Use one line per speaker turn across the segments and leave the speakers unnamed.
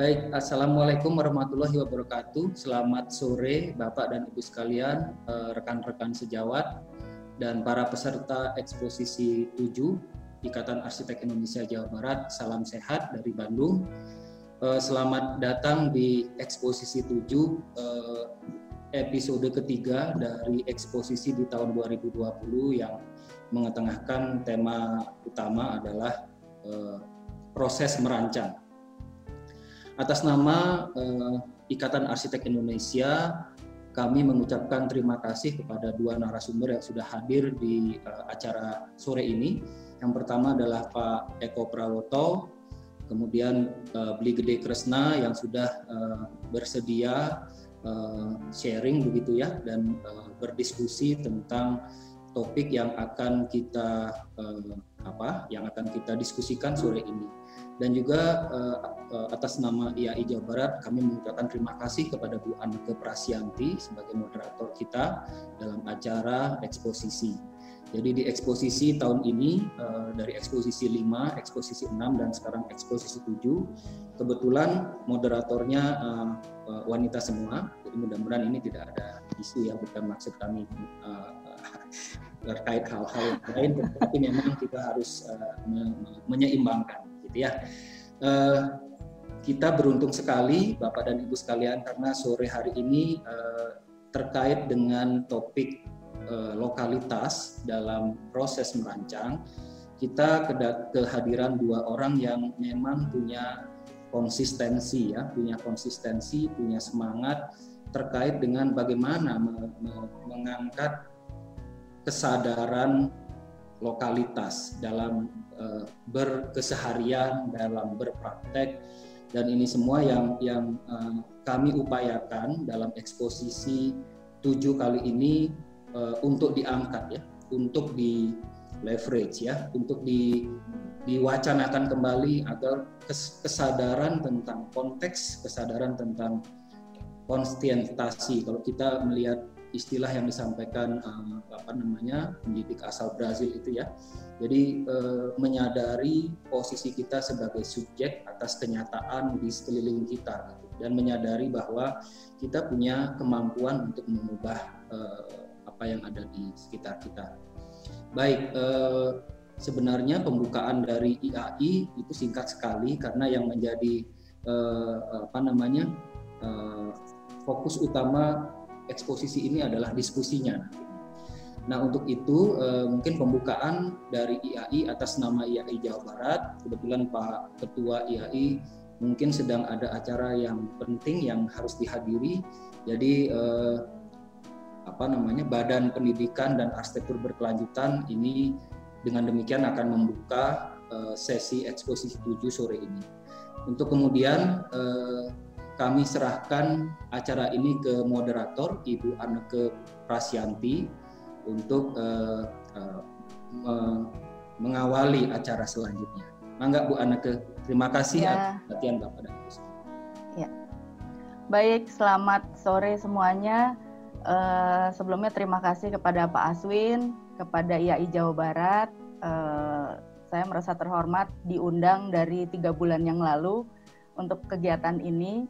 Baik, Assalamualaikum warahmatullahi wabarakatuh. Selamat sore Bapak dan Ibu sekalian, eh, rekan-rekan sejawat, dan para peserta eksposisi 7 Ikatan Arsitek Indonesia Jawa Barat. Salam sehat dari Bandung. Eh, selamat datang di eksposisi 7 eh, episode ketiga dari eksposisi di tahun 2020 yang mengetengahkan tema utama adalah proses merancang Atas nama uh, Ikatan Arsitek Indonesia, kami mengucapkan terima kasih kepada dua narasumber yang sudah hadir di uh, acara sore ini. Yang pertama adalah Pak Eko Prawoto, kemudian uh, Beli Gede Kresna yang sudah uh, bersedia uh, sharing begitu ya dan uh, berdiskusi tentang topik yang akan kita uh, apa yang akan kita diskusikan sore ini dan juga uh, atas nama IAI Jawa Barat kami mengucapkan terima kasih kepada Bu Anke Prasyanti sebagai moderator kita dalam acara eksposisi. Jadi di eksposisi tahun ini uh, dari eksposisi 5, eksposisi 6 dan sekarang eksposisi 7 kebetulan moderatornya uh, wanita semua. Jadi mudah-mudahan ini tidak ada isu yang bukan maksud kami terkait hal-hal lain tetapi memang kita harus menyeimbangkan gitu ya. Kita beruntung sekali Bapak dan Ibu sekalian karena sore hari ini uh, terkait dengan topik uh, lokalitas dalam proses merancang kita kehadiran dua orang yang memang punya konsistensi ya, punya konsistensi, punya semangat terkait dengan bagaimana mengangkat kesadaran lokalitas dalam uh, berkeseharian, dalam berpraktek dan ini semua yang yang uh, kami upayakan dalam eksposisi tujuh kali ini uh, untuk diangkat ya, untuk di leverage ya, untuk di diwacanakan kembali agar kesadaran tentang konteks, kesadaran tentang konstientasi. Kalau kita melihat istilah yang disampaikan uh, apa namanya pendidik asal Brazil itu ya. Jadi uh, menyadari posisi kita sebagai subjek atas kenyataan di sekeliling kita gitu. dan menyadari bahwa kita punya kemampuan untuk mengubah uh, apa yang ada di sekitar kita. Baik, uh, sebenarnya pembukaan dari IAI itu singkat sekali karena yang menjadi uh, apa namanya uh, fokus utama eksposisi ini adalah diskusinya. Nah untuk itu eh, mungkin pembukaan dari IAI atas nama IAI Jawa Barat, kebetulan Pak Ketua IAI mungkin sedang ada acara yang penting yang harus dihadiri, jadi eh, apa namanya Badan Pendidikan dan Arsitektur Berkelanjutan ini dengan demikian akan membuka eh, sesi eksposisi 7 sore ini. Untuk kemudian kami serahkan acara ini ke moderator Ibu Anneke Prasyanti untuk uh, uh, me mengawali acara selanjutnya. Mangga Bu Anneke, terima kasih ya. atas perhatian Bapak dan Ibu.
Ya. Baik, selamat sore semuanya. Uh, sebelumnya terima kasih kepada Pak Aswin, kepada IAI Jawa Barat. Uh, saya merasa terhormat diundang dari tiga bulan yang lalu untuk kegiatan ini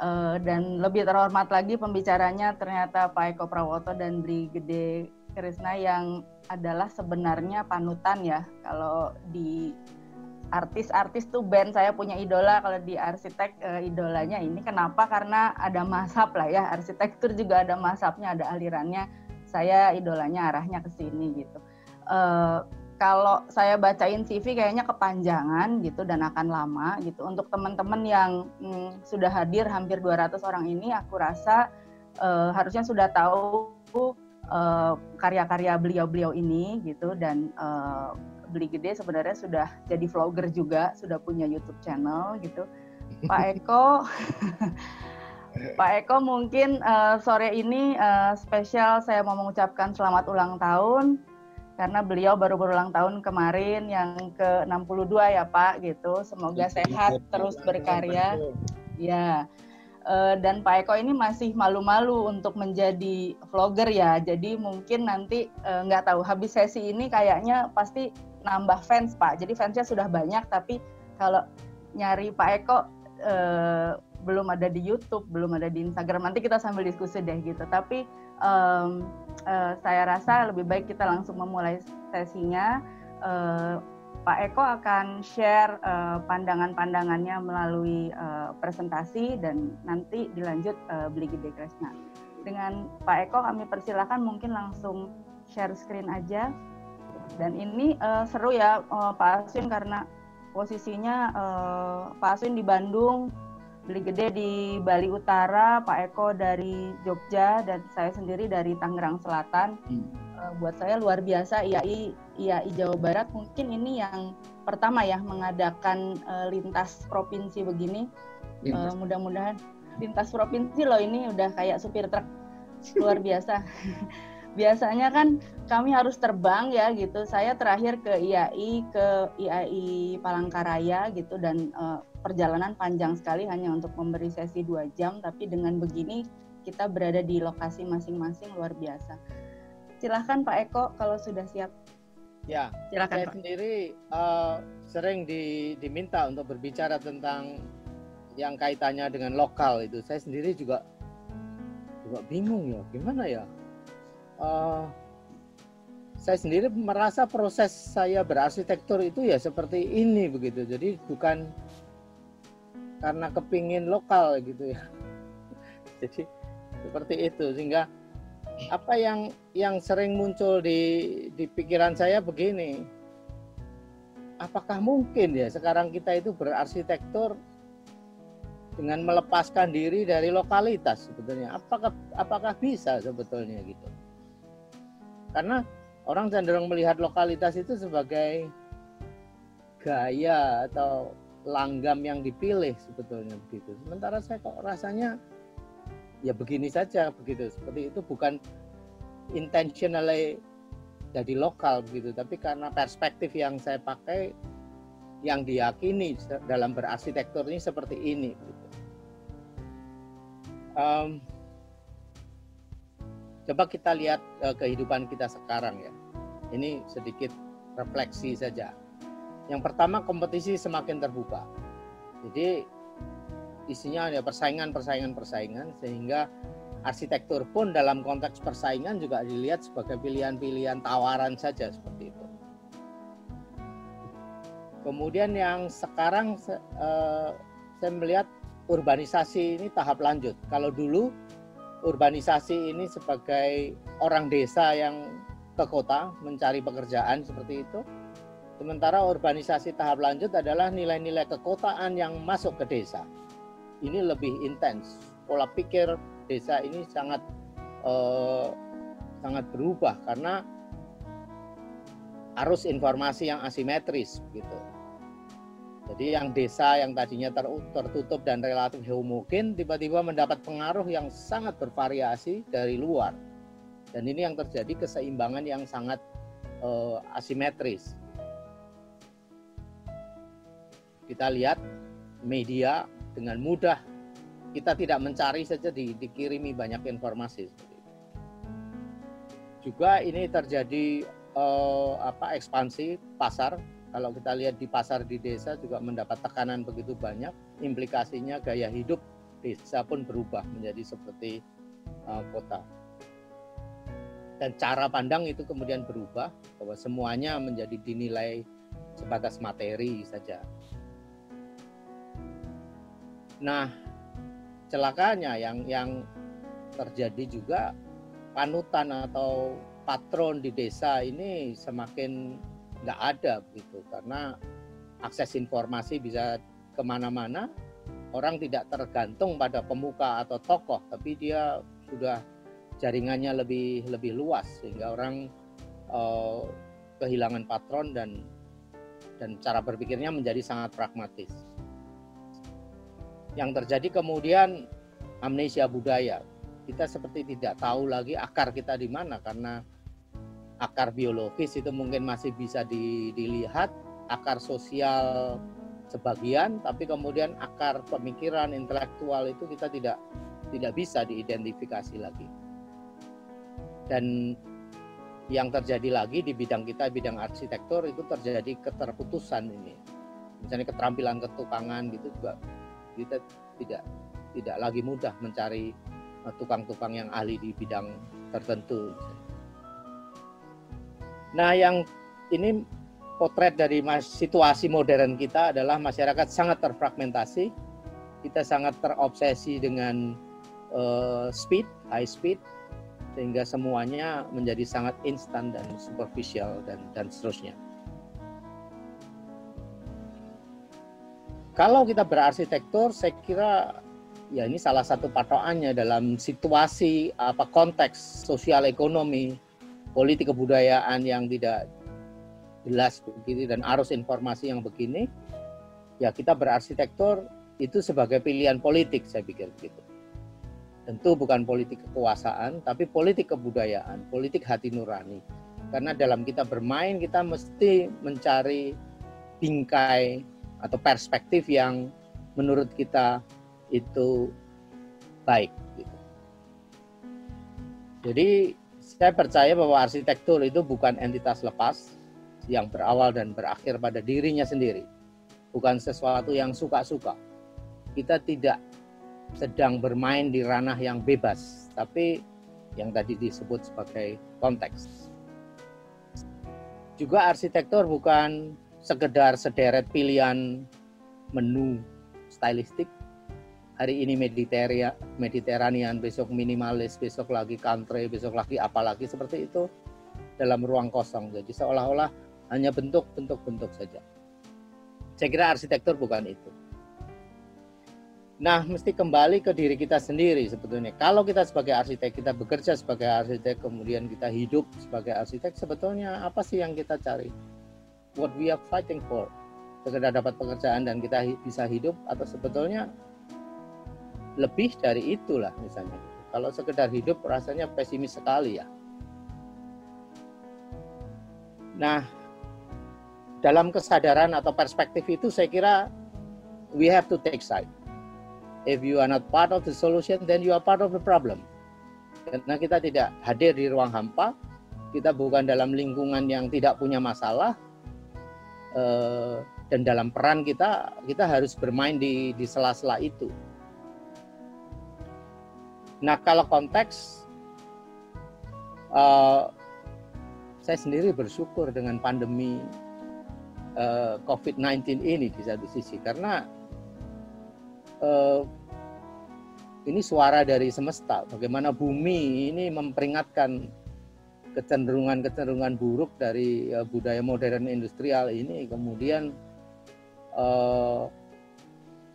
Uh, dan lebih terhormat lagi pembicaranya ternyata Pak Eko Prawoto dan Bri Gede Krisna yang adalah sebenarnya panutan ya. Kalau di artis-artis tuh band saya punya idola kalau di arsitek uh, idolanya ini kenapa? Karena ada masap lah ya. Arsitektur juga ada masapnya ada alirannya. Saya idolanya arahnya ke sini gitu. Uh, kalau saya bacain CV kayaknya kepanjangan gitu dan akan lama gitu. Untuk teman-teman yang hmm, sudah hadir hampir 200 orang ini aku rasa uh, harusnya sudah tahu uh, karya-karya beliau-beliau ini gitu dan uh, Beli Gede sebenarnya sudah jadi vlogger juga, sudah punya YouTube channel gitu. Pak Eko Pak Eko mungkin uh, sore ini uh, spesial saya mau mengucapkan selamat ulang tahun karena beliau baru berulang tahun kemarin yang ke-62 ya Pak gitu. Semoga sehat terus berkarya. Ya. Dan Pak Eko ini masih malu-malu untuk menjadi vlogger ya. Jadi mungkin nanti uh, nggak tahu habis sesi ini kayaknya pasti nambah fans Pak. Jadi fansnya sudah banyak tapi kalau nyari Pak Eko uh, belum ada di YouTube, belum ada di Instagram. Nanti kita sambil diskusi deh gitu. Tapi um, uh, saya rasa lebih baik kita langsung memulai sesinya. Uh, Pak Eko akan share uh, pandangan-pandangannya melalui uh, presentasi dan nanti dilanjut uh, Beli Gede Krishna. Dengan Pak Eko kami persilahkan mungkin langsung share screen aja. Dan ini uh, seru ya uh, Pak Aswin karena posisinya uh, Pak Aswin di Bandung, Beli Gede di Bali Utara, Pak Eko dari Jogja dan saya sendiri dari Tangerang Selatan. Hmm. Uh, buat saya luar biasa IAI IAI Jawa Barat mungkin ini yang pertama ya mengadakan uh, lintas provinsi begini. Uh, mudah-mudahan lintas provinsi loh ini udah kayak supir truk luar biasa. biasanya kan kami harus terbang ya gitu. Saya terakhir ke IAI ke IAI Palangkaraya gitu dan uh, perjalanan panjang sekali hanya untuk memberi sesi dua jam. Tapi dengan begini kita berada di lokasi masing-masing luar biasa. Silahkan Pak Eko kalau sudah siap.
Ya, Silakan, saya Pak. sendiri uh, sering di, diminta untuk berbicara tentang yang kaitannya dengan lokal itu. Saya sendiri juga juga bingung ya, gimana ya uh, saya sendiri merasa proses saya berarsitektur itu ya seperti ini begitu. Jadi bukan karena kepingin lokal gitu ya. Jadi seperti itu sehingga apa yang yang sering muncul di di pikiran saya begini. Apakah mungkin ya sekarang kita itu berarsitektur dengan melepaskan diri dari lokalitas sebetulnya? Apakah apakah bisa sebetulnya gitu? karena orang cenderung melihat lokalitas itu sebagai gaya atau langgam yang dipilih sebetulnya begitu. Sementara saya kok rasanya ya begini saja begitu. Seperti itu bukan intentionally jadi lokal begitu, tapi karena perspektif yang saya pakai yang diyakini dalam berarsitektur ini seperti ini. Gitu. Um, Coba kita lihat uh, kehidupan kita sekarang ya. Ini sedikit refleksi saja. Yang pertama kompetisi semakin terbuka. Jadi isinya ada persaingan, persaingan, persaingan sehingga arsitektur pun dalam konteks persaingan juga dilihat sebagai pilihan-pilihan tawaran saja seperti itu. Kemudian yang sekarang uh, saya melihat urbanisasi ini tahap lanjut. Kalau dulu urbanisasi ini sebagai orang desa yang ke kota mencari pekerjaan seperti itu. Sementara urbanisasi tahap lanjut adalah nilai-nilai kekotaan yang masuk ke desa. Ini lebih intens. Pola pikir desa ini sangat eh, sangat berubah karena arus informasi yang asimetris gitu. Jadi yang desa yang tadinya tertutup dan relatif homogen tiba-tiba mendapat pengaruh yang sangat bervariasi dari luar. Dan ini yang terjadi keseimbangan yang sangat uh, asimetris. Kita lihat media dengan mudah kita tidak mencari saja di, dikirimi banyak informasi Juga ini terjadi uh, apa ekspansi pasar kalau kita lihat di pasar di desa juga mendapat tekanan begitu banyak, implikasinya gaya hidup desa pun berubah menjadi seperti uh, kota. Dan cara pandang itu kemudian berubah bahwa semuanya menjadi dinilai sebatas materi saja. Nah, celakanya yang yang terjadi juga panutan atau patron di desa ini semakin nggak ada begitu karena akses informasi bisa ke mana-mana orang tidak tergantung pada pemuka atau tokoh tapi dia sudah jaringannya lebih lebih luas sehingga orang uh, kehilangan patron dan dan cara berpikirnya menjadi sangat pragmatis. Yang terjadi kemudian amnesia budaya. Kita seperti tidak tahu lagi akar kita di mana karena akar biologis itu mungkin masih bisa di, dilihat, akar sosial sebagian, tapi kemudian akar pemikiran intelektual itu kita tidak tidak bisa diidentifikasi lagi. Dan yang terjadi lagi di bidang kita, bidang arsitektur itu terjadi keterputusan ini. Misalnya keterampilan ketukangan gitu juga kita tidak tidak lagi mudah mencari eh, tukang-tukang yang ahli di bidang tertentu. Nah, yang ini potret dari situasi modern kita adalah masyarakat sangat terfragmentasi, kita sangat terobsesi dengan uh, speed, high speed, sehingga semuanya menjadi sangat instan dan superficial dan dan seterusnya. Kalau kita berarsitektur, saya kira ya ini salah satu patokannya dalam situasi apa konteks sosial ekonomi, politik kebudayaan yang tidak jelas begini dan arus informasi yang begini, ya kita berarsitektur itu sebagai pilihan politik saya pikir begitu. Tentu bukan politik kekuasaan, tapi politik kebudayaan, politik hati nurani. Karena dalam kita bermain kita mesti mencari bingkai atau perspektif yang menurut kita itu baik. Gitu. Jadi saya percaya bahwa arsitektur itu bukan entitas lepas yang berawal dan berakhir pada dirinya sendiri. Bukan sesuatu yang suka-suka. Kita tidak sedang bermain di ranah yang bebas, tapi yang tadi disebut sebagai konteks. Juga arsitektur bukan sekedar sederet pilihan menu stylistik. Hari ini Mediterania, Mediterranean, besok minimalis, besok lagi country, besok lagi apalagi seperti itu dalam ruang kosong. Jadi seolah-olah hanya bentuk-bentuk-bentuk saja. Saya kira arsitektur bukan itu. Nah, mesti kembali ke diri kita sendiri sebetulnya. Kalau kita sebagai arsitek, kita bekerja sebagai arsitek, kemudian kita hidup sebagai arsitek, sebetulnya apa sih yang kita cari? What we are fighting for? Sekedar dapat pekerjaan dan kita bisa hidup atau sebetulnya lebih dari itulah misalnya. Kalau sekedar hidup rasanya pesimis sekali ya. Nah, dalam kesadaran atau perspektif itu saya kira we have to take side If you are not part of the solution, then you are part of the problem. Karena kita tidak hadir di ruang hampa, kita bukan dalam lingkungan yang tidak punya masalah, eh, dan dalam peran kita, kita harus bermain di di sela-sela itu. Nah, kalau konteks, uh, saya sendiri bersyukur dengan pandemi uh, eh, COVID-19 ini di satu sisi, karena uh, ini suara dari semesta. Bagaimana bumi ini memperingatkan kecenderungan-kecenderungan buruk dari uh, budaya modern industrial ini, kemudian uh,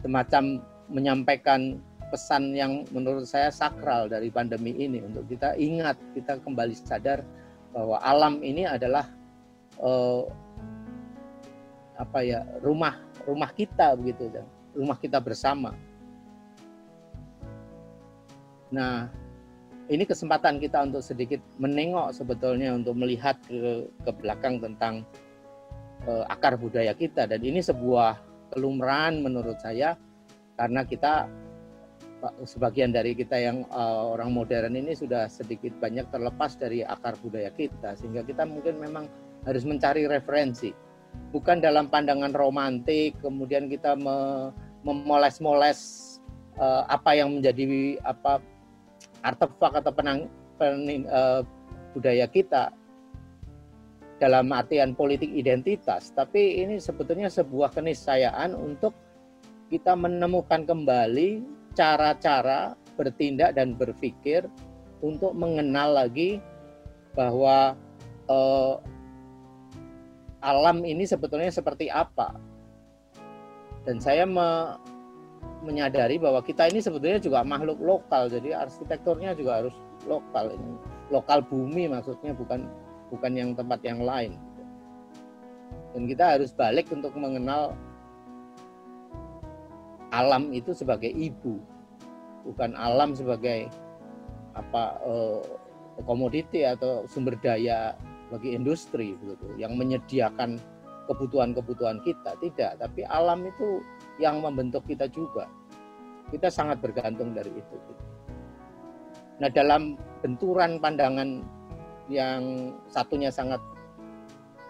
semacam menyampaikan pesan yang menurut saya sakral dari pandemi ini. Untuk kita ingat, kita kembali sadar bahwa alam ini adalah uh, apa ya rumah rumah kita begitu, rumah kita bersama. Nah, ini kesempatan kita untuk sedikit menengok sebetulnya untuk melihat ke, ke belakang tentang uh, akar budaya kita. Dan ini sebuah kelumrahan menurut saya karena kita sebagian dari kita yang uh, orang modern ini sudah sedikit banyak terlepas dari akar budaya kita. Sehingga kita mungkin memang harus mencari referensi. Bukan dalam pandangan romantik kemudian kita me, memoles-moles apa yang menjadi apa artefak atau penang, pening, uh, budaya kita dalam artian politik identitas, tapi ini sebetulnya sebuah keniscayaan untuk kita menemukan kembali cara-cara bertindak dan berpikir untuk mengenal lagi bahwa uh, alam ini sebetulnya seperti apa. Dan saya me, menyadari bahwa kita ini sebetulnya juga makhluk lokal jadi arsitekturnya juga harus lokal ini. Lokal bumi maksudnya bukan bukan yang tempat yang lain. Dan kita harus balik untuk mengenal alam itu sebagai ibu bukan alam sebagai apa eh, komoditi atau sumber daya bagi industri begitu yang menyediakan kebutuhan-kebutuhan kita. Tidak tapi alam itu yang membentuk kita juga kita sangat bergantung dari itu nah dalam benturan pandangan yang satunya sangat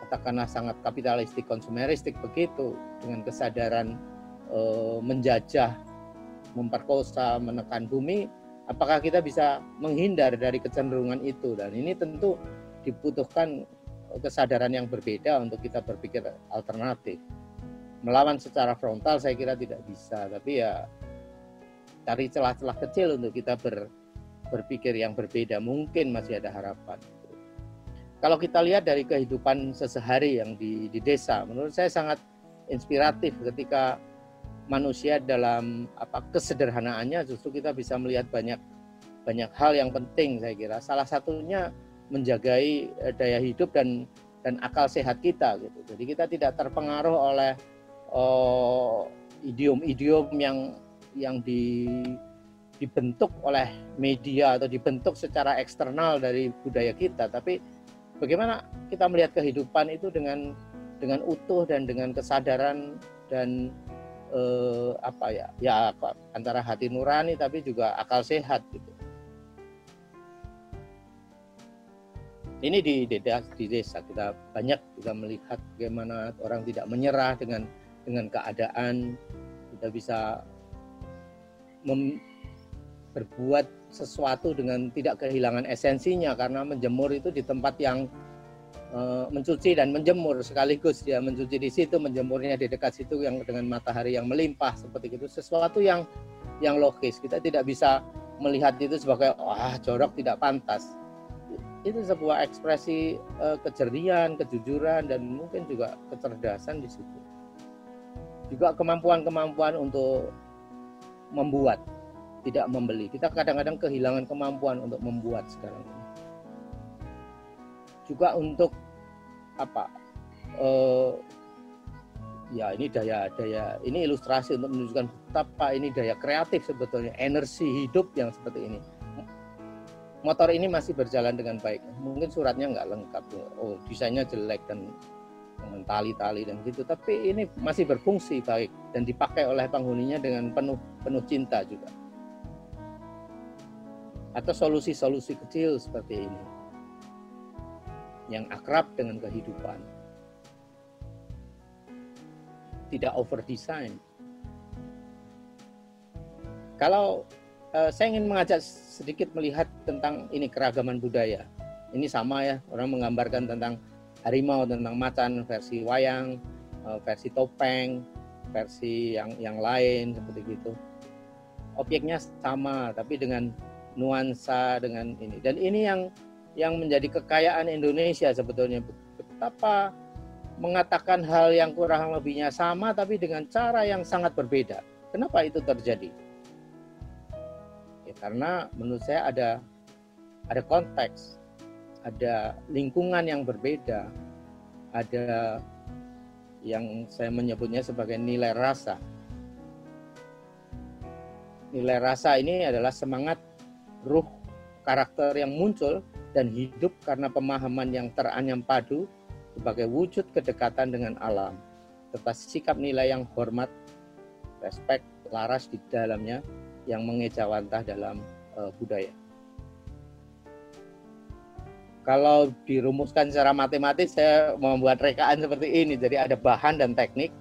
katakanlah sangat kapitalistik konsumeristik begitu dengan kesadaran e, menjajah memperkosa, menekan bumi, apakah kita bisa menghindar dari kecenderungan itu? Dan ini tentu dibutuhkan kesadaran yang berbeda untuk kita berpikir alternatif. Melawan secara frontal saya kira tidak bisa, tapi ya cari celah-celah kecil untuk kita ber, berpikir yang berbeda. Mungkin masih ada harapan. Kalau kita lihat dari kehidupan sesehari yang di, di desa, menurut saya sangat inspiratif ketika manusia dalam apa kesederhanaannya justru kita bisa melihat banyak banyak hal yang penting saya kira. Salah satunya menjagai eh, daya hidup dan dan akal sehat kita gitu. Jadi kita tidak terpengaruh oleh uh, idiom-idiom yang yang di, dibentuk oleh media atau dibentuk secara eksternal dari budaya kita, tapi bagaimana kita melihat kehidupan itu dengan dengan utuh dan dengan kesadaran dan uh, apa ya ya antara hati nurani tapi juga akal sehat gitu. ini di desa di desa kita banyak kita melihat bagaimana orang tidak menyerah dengan dengan keadaan kita bisa mem, berbuat sesuatu dengan tidak kehilangan esensinya karena menjemur itu di tempat yang e, mencuci dan menjemur. Sekaligus dia mencuci di situ menjemurnya di dekat situ yang dengan matahari yang melimpah seperti itu sesuatu yang yang logis. Kita tidak bisa melihat itu sebagai wah jorok tidak pantas. Itu sebuah ekspresi uh, kejernihan, kejujuran dan mungkin juga kecerdasan di situ. Juga kemampuan-kemampuan untuk membuat, tidak membeli. Kita kadang-kadang kehilangan kemampuan untuk membuat sekarang ini. Juga untuk apa? Uh, ya ini daya daya ini ilustrasi untuk menunjukkan betapa ini daya kreatif sebetulnya energi hidup yang seperti ini motor ini masih berjalan dengan baik. Mungkin suratnya nggak lengkap, oh desainnya jelek dan dengan tali-tali dan gitu. Tapi ini masih berfungsi baik dan dipakai oleh penghuninya dengan penuh penuh cinta juga. Atau solusi-solusi kecil seperti ini yang akrab dengan kehidupan. Tidak over design. Kalau uh, saya ingin mengajak sedikit melihat tentang ini keragaman budaya. Ini sama ya, orang menggambarkan tentang harimau, tentang macan, versi wayang, uh, versi topeng, versi yang yang lain seperti itu. Objeknya sama, tapi dengan nuansa dengan ini. Dan ini yang yang menjadi kekayaan Indonesia sebetulnya betapa mengatakan hal yang kurang lebihnya sama tapi dengan cara yang sangat berbeda. Kenapa itu terjadi? karena menurut saya ada ada konteks, ada lingkungan yang berbeda, ada yang saya menyebutnya sebagai nilai rasa. Nilai rasa ini adalah semangat ruh karakter yang muncul dan hidup karena pemahaman yang teranyam padu sebagai wujud kedekatan dengan alam, serta sikap nilai yang hormat, respek, laras di dalamnya yang mengejawantah dalam uh, budaya. Kalau dirumuskan secara matematis, saya membuat rekaan seperti ini. Jadi ada bahan dan teknik.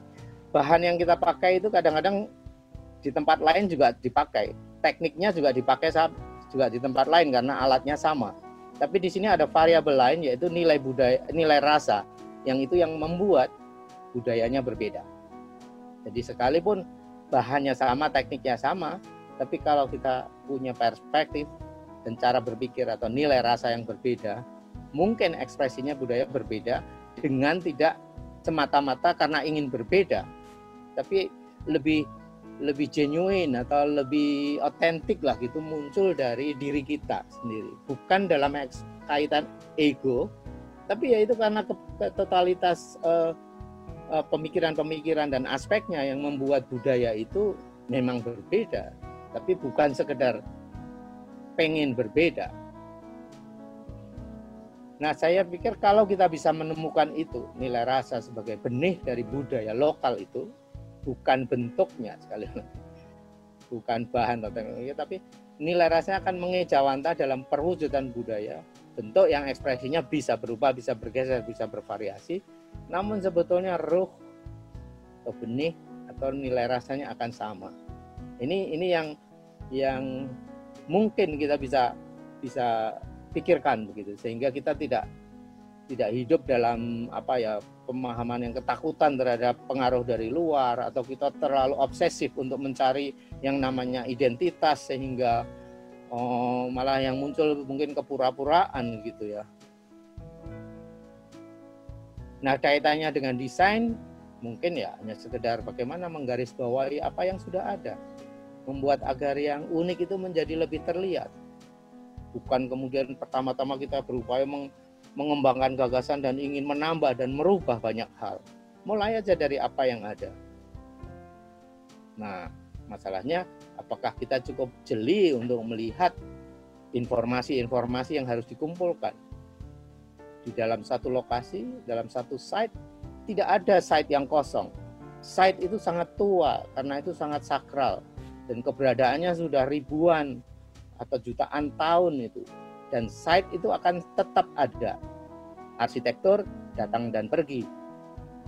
Bahan yang kita pakai itu kadang-kadang di tempat lain juga dipakai. Tekniknya juga dipakai juga di tempat lain karena alatnya sama. Tapi di sini ada variabel lain yaitu nilai budaya, nilai rasa yang itu yang membuat budayanya berbeda. Jadi sekalipun bahannya sama, tekniknya sama, tapi kalau kita punya perspektif dan cara berpikir atau nilai rasa yang berbeda, mungkin ekspresinya budaya berbeda dengan tidak semata-mata karena ingin berbeda, tapi lebih lebih genuine atau lebih otentik lah gitu muncul dari diri kita sendiri, bukan dalam kaitan ego, tapi ya itu karena totalitas uh, uh, pemikiran-pemikiran dan aspeknya yang membuat budaya itu memang berbeda tapi bukan sekedar pengen berbeda. Nah, saya pikir kalau kita bisa menemukan itu, nilai rasa sebagai benih dari budaya lokal itu, bukan bentuknya sekali lagi, bukan bahan atau teknologi, tapi nilai rasanya akan mengejawantah dalam perwujudan budaya, bentuk yang ekspresinya bisa berubah, bisa bergeser, bisa bervariasi, namun sebetulnya ruh atau benih atau nilai rasanya akan sama. Ini ini yang yang mungkin kita bisa bisa pikirkan begitu sehingga kita tidak tidak hidup dalam apa ya pemahaman yang ketakutan terhadap pengaruh dari luar atau kita terlalu obsesif untuk mencari yang namanya identitas sehingga oh, malah yang muncul mungkin kepura-puraan gitu ya. Nah kaitannya dengan desain mungkin ya hanya sekedar bagaimana menggarisbawahi apa yang sudah ada, membuat agar yang unik itu menjadi lebih terlihat. Bukan kemudian pertama-tama kita berupaya meng mengembangkan gagasan dan ingin menambah dan merubah banyak hal. Mulai aja dari apa yang ada. Nah, masalahnya apakah kita cukup jeli untuk melihat informasi-informasi yang harus dikumpulkan di dalam satu lokasi, dalam satu site, tidak ada site yang kosong. Site itu sangat tua karena itu sangat sakral dan keberadaannya sudah ribuan atau jutaan tahun itu dan site itu akan tetap ada. Arsitektur datang dan pergi.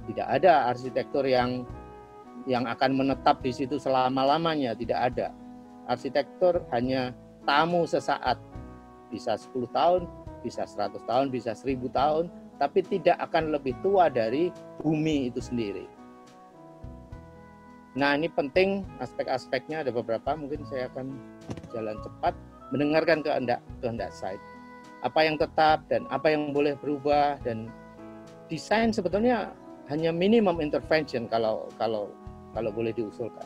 Tidak ada arsitektur yang yang akan menetap di situ selama-lamanya, tidak ada. Arsitektur hanya tamu sesaat. Bisa 10 tahun, bisa 100 tahun, bisa 1000 tahun, tapi tidak akan lebih tua dari bumi itu sendiri. Nah, ini penting aspek-aspeknya ada beberapa, mungkin saya akan jalan cepat mendengarkan kehendak kehendak site apa yang tetap dan apa yang boleh berubah dan desain sebetulnya hanya minimum intervention kalau kalau kalau boleh diusulkan.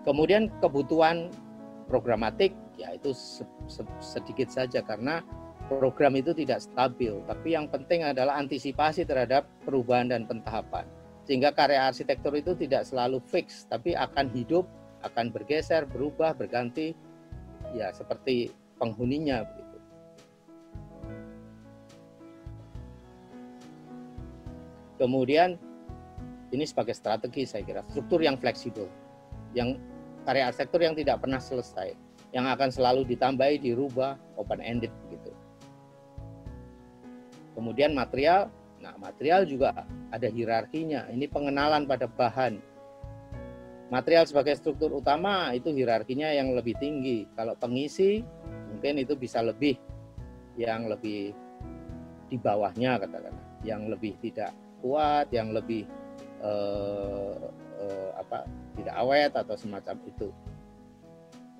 Kemudian kebutuhan programatik ya itu sedikit saja karena program itu tidak stabil, tapi yang penting adalah antisipasi terhadap perubahan dan pentahapan. Sehingga karya arsitektur itu tidak selalu fix tapi akan hidup akan bergeser berubah berganti ya seperti penghuninya begitu. Kemudian ini sebagai strategi saya kira struktur yang fleksibel yang karya arsitektur yang tidak pernah selesai yang akan selalu ditambahi dirubah open ended begitu kemudian material Nah, material juga ada hierarkinya. Ini pengenalan pada bahan. Material sebagai struktur utama itu hierarkinya yang lebih tinggi. Kalau pengisi mungkin itu bisa lebih yang lebih di bawahnya katakan, yang lebih tidak kuat, yang lebih eh, eh, apa tidak awet atau semacam itu.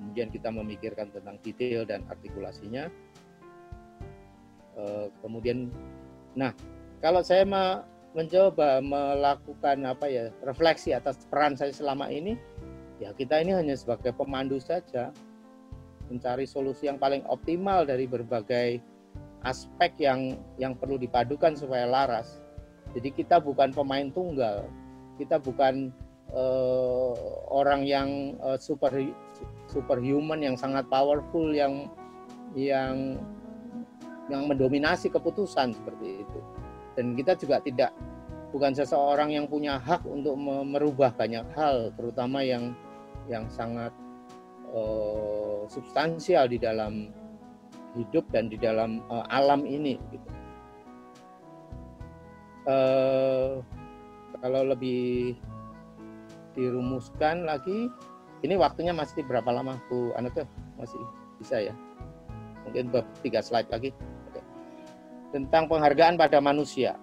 Kemudian kita memikirkan tentang detail dan artikulasinya. Eh, kemudian, nah kalau saya mencoba melakukan apa ya refleksi atas peran saya selama ini, ya kita ini hanya sebagai pemandu saja mencari solusi yang paling optimal dari berbagai aspek yang yang perlu dipadukan supaya laras. Jadi kita bukan pemain tunggal, kita bukan uh, orang yang uh, super superhuman yang sangat powerful yang yang yang mendominasi keputusan seperti dan kita juga tidak bukan seseorang yang punya hak untuk merubah banyak hal terutama yang yang sangat uh, substansial di dalam hidup dan di dalam uh, alam ini gitu. Uh, kalau lebih dirumuskan lagi ini waktunya masih berapa lama Bu Anaka masih bisa ya? Mungkin tiga slide lagi tentang penghargaan pada manusia.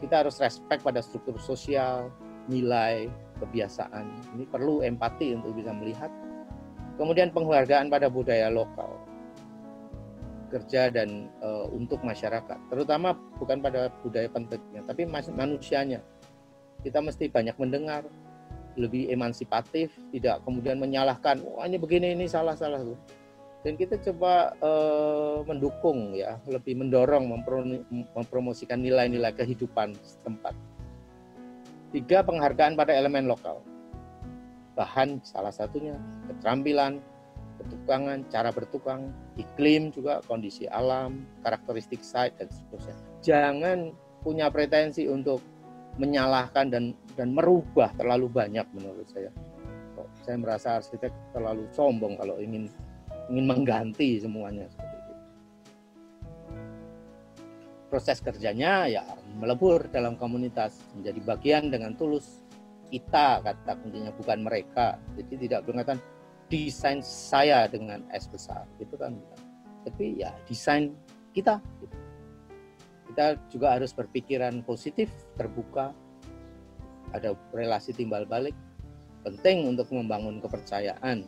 Kita harus respect pada struktur sosial, nilai, kebiasaan. Ini perlu empati untuk bisa melihat. Kemudian penghargaan pada budaya lokal, kerja dan e, untuk masyarakat, terutama bukan pada budaya pentingnya, tapi manusianya. Kita mesti banyak mendengar, lebih emancipatif, tidak kemudian menyalahkan, wah oh, ini begini ini salah salah dan kita coba uh, mendukung ya lebih mendorong mempromosikan nilai-nilai kehidupan setempat. Tiga penghargaan pada elemen lokal. Bahan salah satunya keterampilan ketukangan cara bertukang iklim juga kondisi alam karakteristik site dan seterusnya. Jangan punya pretensi untuk menyalahkan dan dan merubah terlalu banyak menurut saya. Saya merasa arsitek terlalu sombong kalau ingin ingin mengganti semuanya seperti itu. proses kerjanya ya melebur dalam komunitas menjadi bagian dengan tulus kita kata kuncinya bukan mereka jadi tidak berkaitan desain saya dengan S besar itu kan tapi ya desain kita gitu. kita juga harus berpikiran positif terbuka ada relasi timbal balik penting untuk membangun kepercayaan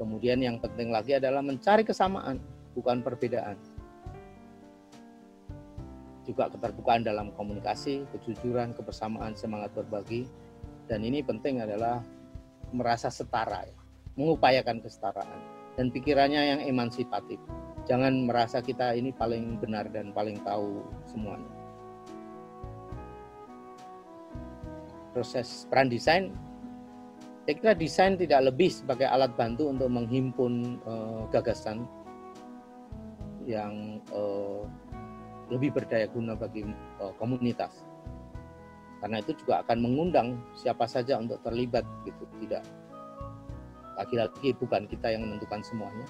kemudian yang penting lagi adalah mencari kesamaan bukan perbedaan juga keterbukaan dalam komunikasi, kejujuran, kebersamaan, semangat berbagi. Dan ini penting adalah merasa setara, ya. mengupayakan kesetaraan dan pikirannya yang emansipatif. Jangan merasa kita ini paling benar dan paling tahu semuanya. Proses peran desain, saya kira desain tidak lebih sebagai alat bantu untuk menghimpun uh, gagasan yang uh, lebih berdaya guna bagi uh, komunitas. Karena itu juga akan mengundang siapa saja untuk terlibat gitu, tidak lagi-lagi bukan kita yang menentukan semuanya.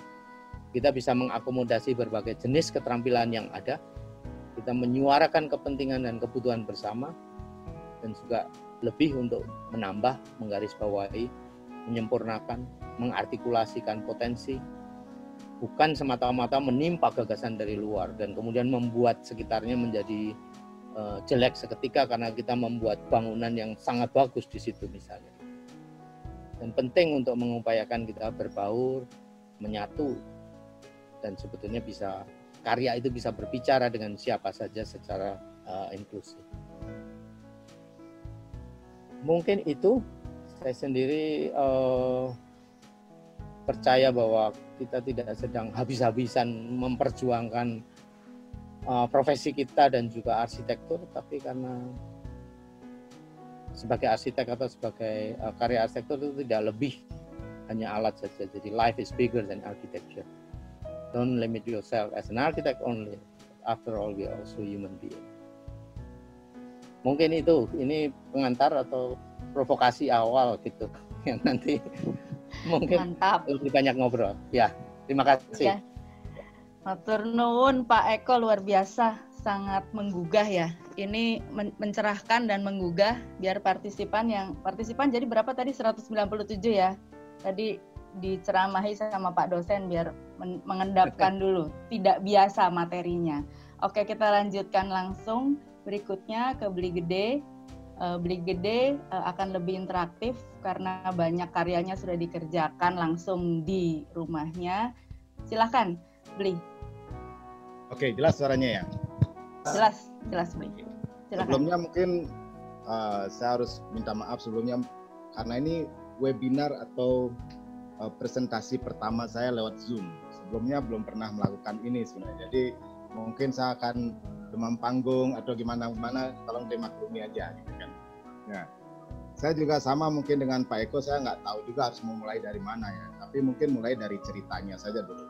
Kita bisa mengakomodasi berbagai jenis keterampilan yang ada. Kita menyuarakan kepentingan dan kebutuhan bersama dan juga lebih untuk menambah, menggarisbawahi, menyempurnakan, mengartikulasikan potensi, bukan semata-mata menimpa gagasan dari luar dan kemudian membuat sekitarnya menjadi uh, jelek seketika karena kita membuat bangunan yang sangat bagus di situ misalnya. Dan penting untuk mengupayakan kita berbaur, menyatu dan sebetulnya bisa karya itu bisa berbicara dengan siapa saja secara uh, inklusif. Mungkin itu saya sendiri uh, percaya bahwa kita tidak sedang habis-habisan memperjuangkan uh, profesi kita dan juga arsitektur, tapi karena sebagai arsitek atau sebagai uh, karya arsitektur itu tidak lebih hanya alat saja. Jadi life is bigger than architecture. Don't limit yourself as an architect only. After all, we are also human being. Mungkin itu, ini pengantar atau provokasi awal gitu yang nanti mungkin Mantap. lebih banyak ngobrol. Ya, terima kasih. Ya.
Matur nuwun Pak Eko luar biasa, sangat menggugah ya. Ini men mencerahkan dan menggugah biar partisipan yang partisipan jadi berapa tadi 197 ya. Tadi diceramahi sama Pak dosen biar men mengendapkan dulu, tidak biasa materinya. Oke, kita lanjutkan langsung berikutnya ke Beli Gede uh, Beli Gede uh, akan lebih interaktif karena banyak karyanya sudah dikerjakan langsung di rumahnya. Silahkan, Beli.
Oke, jelas suaranya ya?
Jelas, jelas Beli.
Silahkan. Sebelumnya mungkin uh, saya harus minta maaf sebelumnya karena ini webinar atau uh, presentasi pertama saya lewat Zoom. Sebelumnya belum pernah melakukan ini sebenarnya. Jadi mungkin saya akan demam panggung atau gimana gimana tolong dimaklumi aja gitu kan. Ya. Saya juga sama mungkin dengan Pak Eko saya nggak tahu juga harus memulai dari mana ya. Tapi mungkin mulai dari ceritanya saja dulu.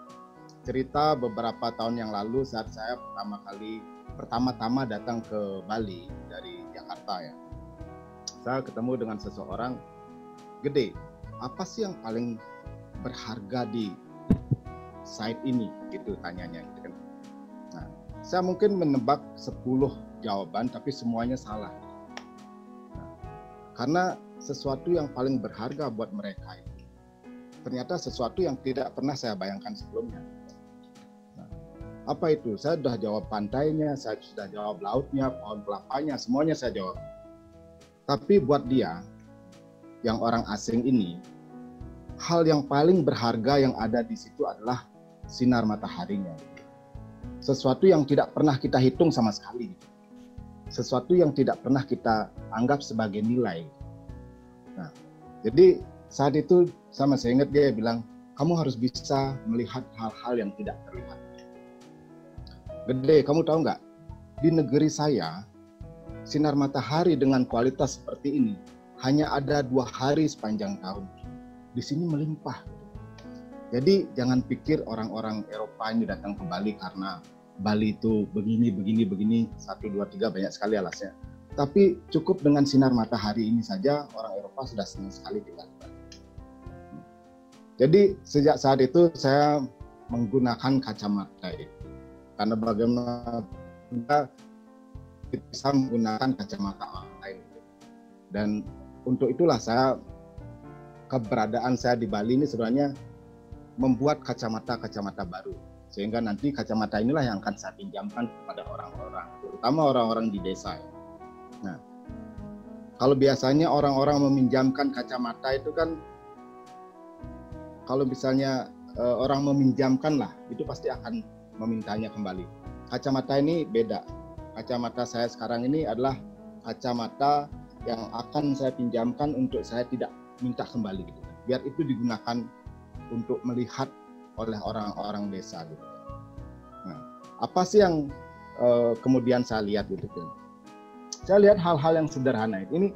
Cerita beberapa tahun yang lalu saat saya pertama kali pertama-tama datang ke Bali dari Jakarta ya. Saya ketemu dengan seseorang gede. Apa sih yang paling berharga di site ini? Gitu tanyanya. gitu saya mungkin menebak 10 jawaban tapi semuanya salah. Karena sesuatu yang paling berharga buat mereka itu ternyata sesuatu yang tidak pernah saya bayangkan sebelumnya. Nah, apa itu? Saya sudah jawab pantainya, saya sudah jawab lautnya, pohon kelapanya, semuanya saya jawab. Tapi buat dia, yang orang asing ini, hal yang paling berharga yang ada di situ adalah sinar mataharinya sesuatu yang tidak pernah kita hitung sama sekali. Sesuatu yang tidak pernah kita anggap sebagai nilai. Nah, jadi saat itu sama saya ingat dia bilang, kamu harus bisa melihat hal-hal yang tidak terlihat. Gede, kamu tahu nggak? Di negeri saya, sinar matahari dengan kualitas seperti ini hanya ada dua hari sepanjang tahun. Di sini melimpah. Jadi jangan pikir orang-orang Eropa ini datang ke Bali karena Bali itu begini, begini, begini, satu, dua, tiga, banyak sekali alasnya. Tapi cukup dengan sinar matahari ini saja orang Eropa sudah senang sekali tinggal di Bali. Jadi sejak saat itu saya menggunakan kacamata itu. karena bagaimana kita bisa menggunakan kacamata orang lain dan untuk itulah saya keberadaan saya di Bali ini sebenarnya membuat kacamata-kacamata baru. Sehingga nanti kacamata inilah yang akan saya pinjamkan kepada orang-orang terutama orang-orang di desa nah kalau biasanya orang-orang meminjamkan kacamata itu kan kalau misalnya uh, orang meminjamkan lah itu pasti akan memintanya kembali. Kacamata ini beda. Kacamata saya sekarang ini adalah kacamata yang akan saya pinjamkan untuk saya tidak minta kembali gitu biar itu digunakan untuk melihat oleh orang-orang desa gitu. Nah, apa sih yang uh, kemudian saya lihat gitu kan? Saya lihat hal-hal yang sederhana. Ini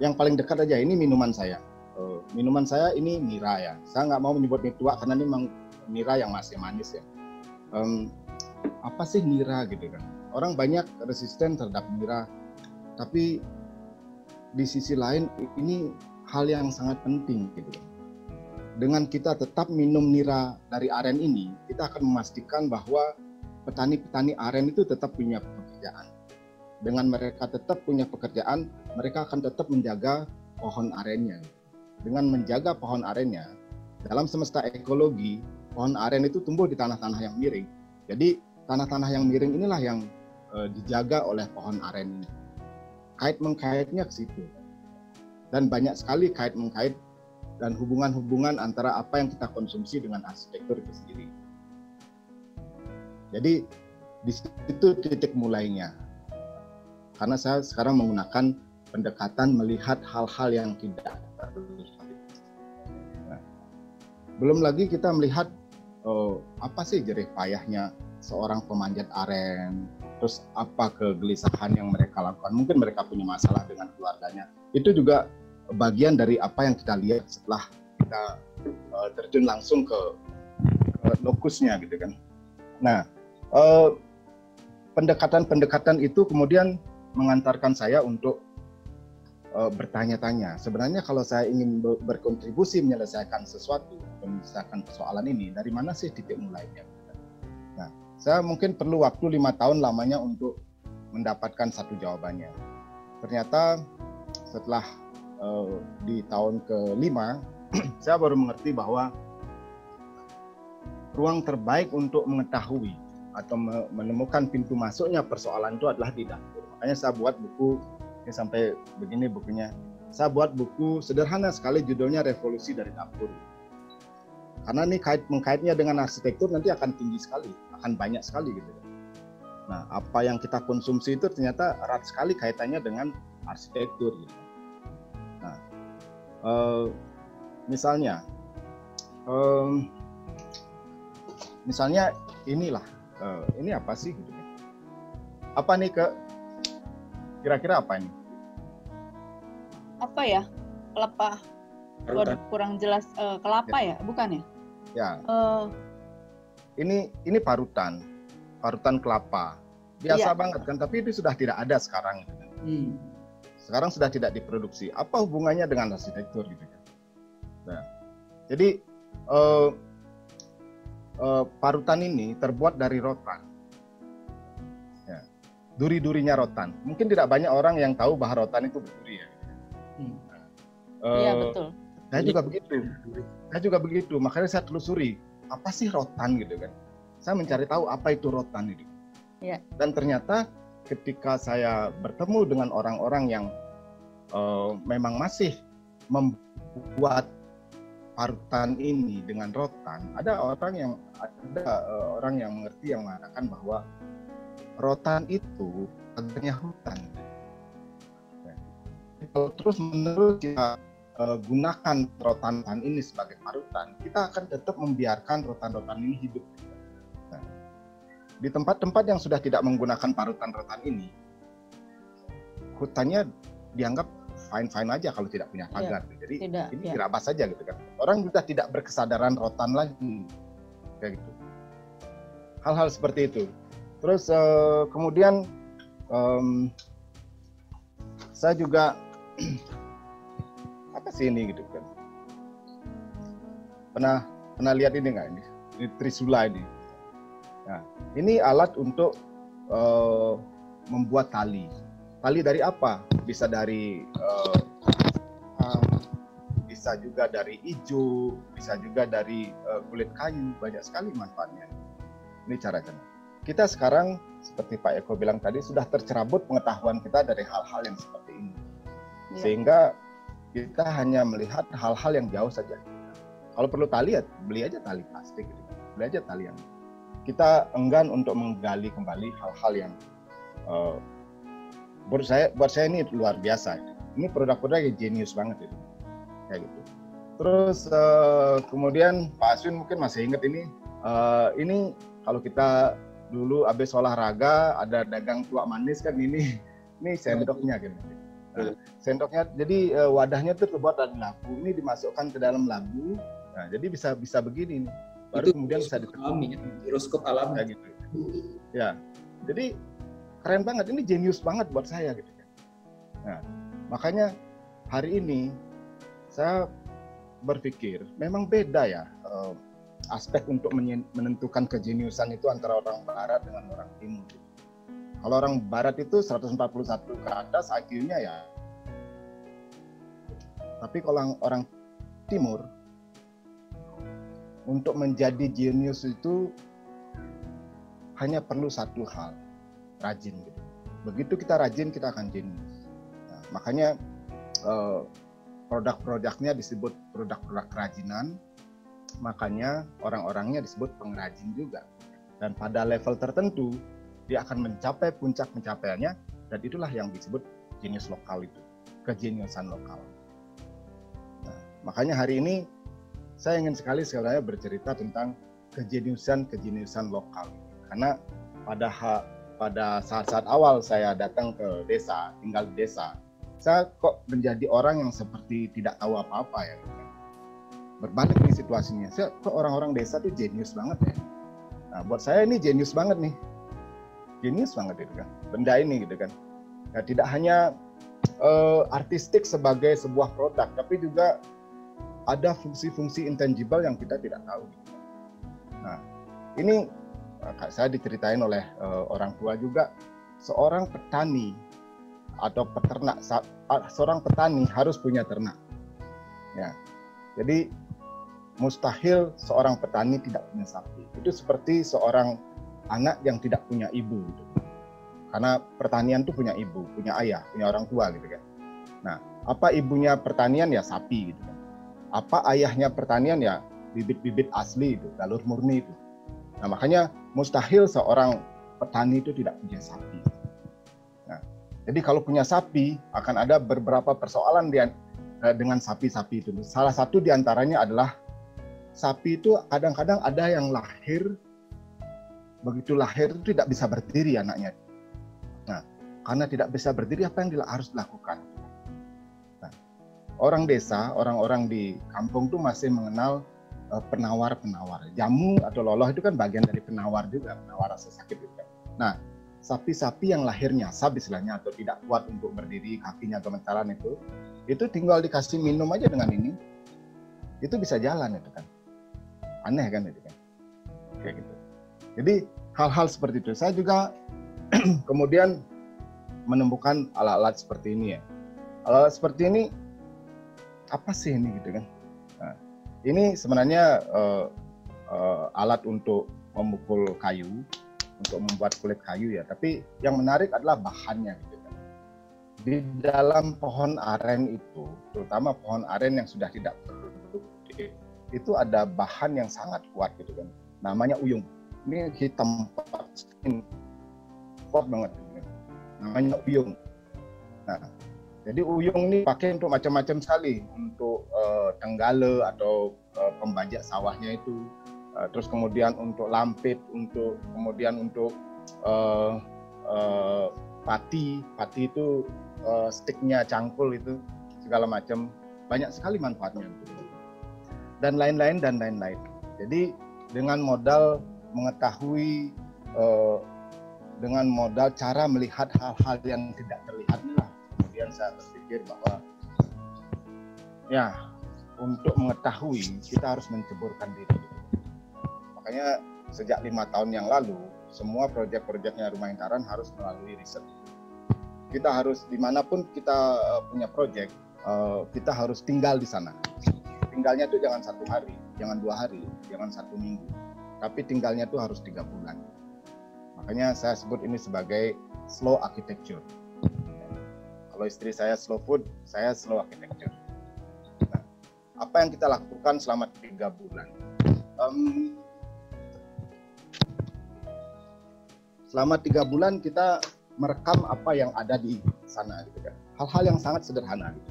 yang paling dekat aja. Ini minuman saya. Uh, minuman saya ini nira ya. Saya nggak mau menyebut tua karena ini memang nira yang masih manis ya. Um, apa sih nira gitu kan? Orang banyak resisten terhadap nira, tapi di sisi lain ini hal yang sangat penting gitu dengan kita tetap minum nira dari aren ini, kita akan memastikan bahwa petani-petani aren itu tetap punya pekerjaan. Dengan mereka tetap punya pekerjaan, mereka akan tetap menjaga pohon arennya. Dengan menjaga pohon arennya, dalam semesta ekologi, pohon aren itu tumbuh di tanah-tanah yang miring. Jadi tanah-tanah yang miring inilah yang e, dijaga oleh pohon aren. Kait mengkaitnya ke situ. Dan banyak sekali kait mengkait dan hubungan-hubungan antara apa yang kita konsumsi dengan arsitektur itu sendiri. Jadi di situ titik mulainya. Karena saya sekarang menggunakan pendekatan melihat hal-hal yang tidak nah, belum lagi kita melihat oh, apa sih jerih payahnya seorang pemanjat aren, terus apa kegelisahan yang mereka lakukan. Mungkin mereka punya masalah dengan keluarganya. Itu juga bagian dari apa yang kita lihat setelah kita uh, terjun langsung ke, ke lokusnya gitu kan. Nah, uh, pendekatan-pendekatan itu kemudian mengantarkan saya untuk uh, bertanya-tanya. Sebenarnya kalau saya ingin berkontribusi menyelesaikan sesuatu, menyelesaikan persoalan ini, dari mana sih titik mulainya? Nah, saya mungkin perlu waktu lima tahun lamanya untuk mendapatkan satu jawabannya. Ternyata setelah uh, di tahun kelima, saya baru mengerti bahwa ruang terbaik untuk mengetahui atau menemukan pintu masuknya persoalan itu adalah di dapur. Makanya saya buat buku ini sampai begini bukunya. Saya buat buku sederhana sekali judulnya Revolusi dari Dapur. Karena ini kait mengkaitnya dengan arsitektur nanti akan tinggi sekali, akan banyak sekali gitu. Nah, apa yang kita konsumsi itu ternyata erat sekali kaitannya dengan arsitektur gitu. Uh, misalnya, um, misalnya inilah, uh, ini apa sih? Gitu. Apa nih ke? Kira-kira apa ini?
Apa ya? Kelapa. Waduh, kurang jelas. Uh, kelapa ya. ya, bukan ya?
Ya. Uh, ini ini parutan, parutan kelapa. Biasa iya. banget kan, tapi itu sudah tidak ada sekarang. Gitu. Hmm sekarang sudah tidak diproduksi. Apa hubungannya dengan arsitektur gitu kan? Nah, jadi uh, uh, parutan ini terbuat dari rotan. Ya. Duri-durinya rotan. Mungkin tidak banyak orang yang tahu bahwa rotan itu berduri ya.
Hmm. Uh, iya betul.
Saya juga begitu. Saya juga begitu. Makanya saya telusuri apa sih rotan gitu kan. Saya mencari tahu apa itu rotan itu.
Iya.
Dan ternyata ketika saya bertemu dengan orang-orang yang uh, memang masih membuat parutan ini dengan rotan, ada orang yang ada uh, orang yang mengerti yang mengatakan bahwa rotan itu adanya hutan. Kalau terus menerus kita uh, gunakan rotan-rotan ini sebagai parutan, kita akan tetap membiarkan rotan-rotan ini hidup di tempat-tempat yang sudah tidak menggunakan parutan rotan ini, hutannya dianggap fine-fine aja kalau tidak punya iya, pagar. Ya, Jadi tidak, ini ya. dirabas saja gitu kan. Orang juga tidak berkesadaran rotan lagi. Kayak gitu. Hal-hal seperti itu. Terus uh, kemudian um, saya juga apa sih ini gitu kan. Pernah pernah lihat ini nggak ini? Ini trisula ini Nah, ini alat untuk uh, membuat tali. Tali dari apa? Bisa dari uh, bisa juga dari hijau, bisa juga dari uh, kulit kayu, banyak sekali manfaatnya. Ini cara-cara. Kita sekarang seperti Pak Eko bilang tadi sudah tercerabut pengetahuan kita dari hal-hal yang seperti ini. Ya. Sehingga kita hanya melihat hal-hal yang jauh saja. Kalau perlu tali ya beli aja tali plastik gitu. Beli aja tali yang kita enggan untuk menggali kembali hal-hal yang uh, buat saya buat saya ini luar biasa. Ini produk-produk yang jenius banget itu kayak gitu. Terus uh, kemudian Pak Aswin mungkin masih ingat ini uh, ini kalau kita dulu habis olahraga ada dagang tua manis kan ini ini sendoknya gitu. Nah, sendoknya jadi uh, wadahnya tuh terbuat dari labu. Ini dimasukkan ke dalam labu. Nah, jadi bisa bisa begini nih. Baru itu kemudian bisa
alami, giroskop alami.
Ya, gitu. Ya. Jadi keren banget ini jenius banget buat saya gitu kan. Nah, makanya hari ini saya berpikir memang beda ya uh, aspek untuk menentukan kejeniusan itu antara orang barat dengan orang timur. Kalau orang barat itu 141 ke atas IQ-nya ya. Tapi kalau orang timur untuk menjadi jenius itu hanya perlu satu hal, rajin gitu. Begitu kita rajin kita akan jenius. Nah, makanya uh, produk-produknya disebut produk-produk kerajinan, makanya orang-orangnya disebut pengrajin juga. Dan pada level tertentu, dia akan mencapai puncak pencapaiannya, dan itulah yang disebut jenius lokal itu, kejeniusan lokal. Nah, makanya hari ini saya ingin sekali sebenarnya bercerita tentang kejeniusan-kejeniusan lokal. Karena pada pada saat-saat awal saya datang ke desa, tinggal di desa, saya kok menjadi orang yang seperti tidak tahu apa-apa ya. Berbalik nih situasinya. Saya kok orang-orang desa tuh jenius banget ya. Nah buat saya ini jenius banget nih. Jenius banget gitu kan. Benda ini gitu kan. Ya, tidak hanya uh, artistik sebagai sebuah produk tapi juga ada fungsi-fungsi intangible yang kita tidak tahu nah ini saya diceritain oleh uh, orang tua juga seorang petani atau peternak seorang petani harus punya ternak. Ya. Jadi mustahil seorang petani tidak punya sapi. Itu seperti seorang anak yang tidak punya ibu gitu. Karena pertanian itu punya ibu, punya ayah, punya orang tua gitu kan. Nah, apa ibunya pertanian ya sapi gitu kan. Apa ayahnya pertanian ya bibit-bibit asli itu, galur murni itu. Nah, makanya mustahil seorang petani itu tidak punya sapi. Jadi kalau punya sapi akan ada beberapa persoalan dia eh, dengan sapi-sapi itu. Salah satu di antaranya adalah sapi itu kadang-kadang ada yang lahir begitu lahir itu tidak bisa berdiri anaknya. Nah, karena tidak bisa berdiri apa yang harus dilakukan? Orang desa, orang-orang di kampung itu masih mengenal eh, penawar-penawar. Jamu atau loloh itu kan bagian dari penawar juga, penawar rasa sakit juga. Nah, sapi-sapi yang lahirnya sab istilahnya atau tidak kuat untuk berdiri kakinya gemetaran itu itu tinggal dikasih minum aja dengan ini. Itu bisa jalan itu kan. Aneh kan itu kan. Kayak gitu. Jadi hal-hal seperti itu. Saya juga kemudian menemukan alat-alat seperti ini ya. Alat-alat seperti ini apa sih ini gitu kan nah, ini sebenarnya uh, uh, alat untuk memukul kayu untuk membuat kulit kayu ya. Tapi yang menarik adalah bahannya gitu kan. Di dalam pohon aren itu, terutama pohon aren yang sudah tidak produktif, itu ada bahan yang sangat kuat gitu kan. Namanya uyung. Ini hitam kuat banget. Gitu kan. Namanya uyung. Nah, jadi uyung ini pakai untuk macam-macam sekali, untuk uh, tenggale atau uh, pembajak sawahnya itu, Eh, terus kemudian untuk lampit, untuk kemudian untuk uh, uh, pati, pati itu uh, sticknya cangkul itu segala macam. Banyak sekali manfaatnya. Dan lain-lain dan lain-lain. Jadi dengan modal mengetahui uh, dengan modal cara melihat hal-hal yang tidak terlihat kemudian saya berpikir bahwa ya untuk mengetahui kita harus menceburkan diri makanya sejak lima tahun yang lalu semua proyek-proyeknya Rumah Intaran harus melalui riset. Kita harus di mana pun kita eh, punya proyek, eh, kita harus tinggal di sana. Tinggalnya itu jangan satu hari, jangan dua hari, jangan satu minggu, tapi tinggalnya itu harus tiga bulan. Makanya saya sebut ini sebagai slow architecture. Kalau istri saya slow food, saya slow architecture. Nah, apa yang kita lakukan selama tiga bulan? Um, selama tiga bulan kita merekam apa yang ada di sana gitu kan hal-hal yang sangat sederhana gitu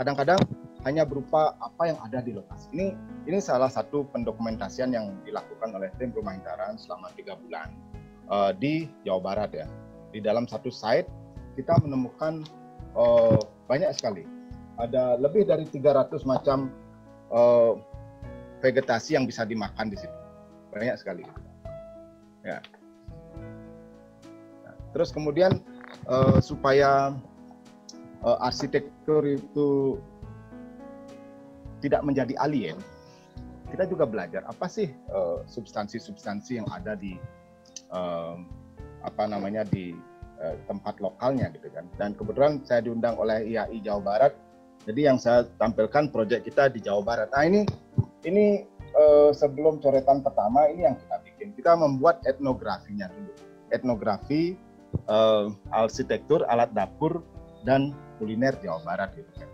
kadang-kadang hanya berupa apa yang ada di lokasi ini ini salah satu pendokumentasian yang dilakukan oleh tim rumah intaran selama tiga bulan uh, di Jawa Barat ya di dalam satu site kita menemukan uh, banyak sekali. Ada lebih dari 300 macam uh, vegetasi yang bisa dimakan di situ. Banyak sekali. Ya. Terus kemudian uh, supaya uh, arsitektur itu tidak menjadi alien, kita juga belajar apa sih substansi-substansi uh, yang ada di uh, apa namanya di uh, tempat lokalnya gitu kan. Dan kebetulan saya diundang oleh IAI Jawa Barat. Jadi yang saya tampilkan proyek kita di Jawa Barat. Nah ini ini uh, sebelum coretan pertama ini yang kita bikin. Kita membuat etnografinya dulu. Etnografi uh, arsitektur, alat dapur, dan kuliner Jawa Barat gitu kan.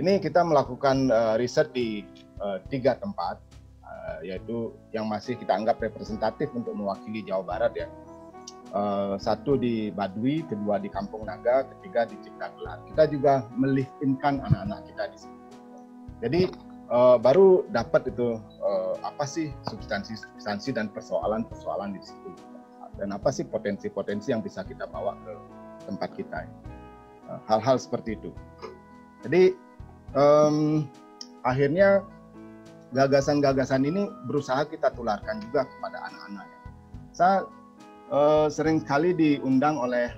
Ini kita melakukan uh, riset di uh, tiga tempat, uh, yaitu yang masih kita anggap representatif untuk mewakili Jawa Barat ya. Uh, satu di Badui, kedua di Kampung Naga, ketiga di Ciptagelar. Kita juga melihtinkan anak-anak kita di sini. Jadi uh, baru dapat itu uh, apa sih substansi-substansi dan persoalan-persoalan di situ dan apa sih potensi-potensi yang bisa kita bawa ke tempat kita hal-hal seperti itu jadi um, akhirnya gagasan-gagasan ini berusaha kita tularkan juga kepada anak-anak saya uh, sering sekali diundang oleh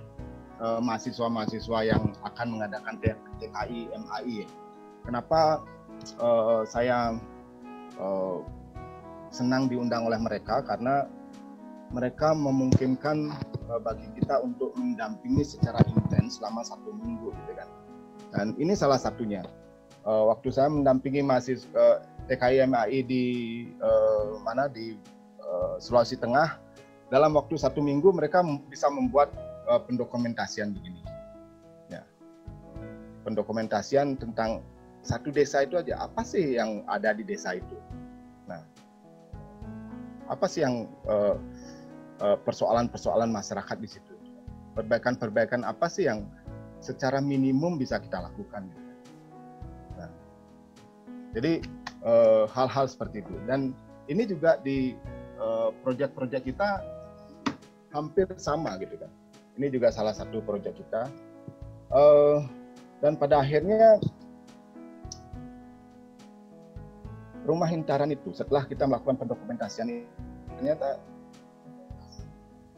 mahasiswa mahasiswa-mahasiswa yang akan mengadakan TKI MAI kenapa uh, saya uh, senang diundang oleh mereka? Karena mereka memungkinkan uh, bagi kita untuk mendampingi secara intens selama satu minggu gitu kan. Dan ini salah satunya. Uh, waktu saya mendampingi mahasiswa uh, TKIMAI di uh, mana? Di uh, Sulawesi Tengah dalam waktu satu minggu mereka bisa membuat uh, pendokumentasian begini ya pendokumentasian tentang satu desa itu aja apa sih yang ada di desa itu nah apa sih yang uh, Eh, persoalan-persoalan masyarakat di situ. Perbaikan-perbaikan apa sih yang secara minimum bisa kita lakukan? Nah, jadi hal-hal seperti itu. Dan ini juga di proyek-proyek kita hampir sama gitu kan. Ini juga salah satu proyek kita. dan pada akhirnya rumah hintaran itu setelah kita melakukan pendokumentasian ini ternyata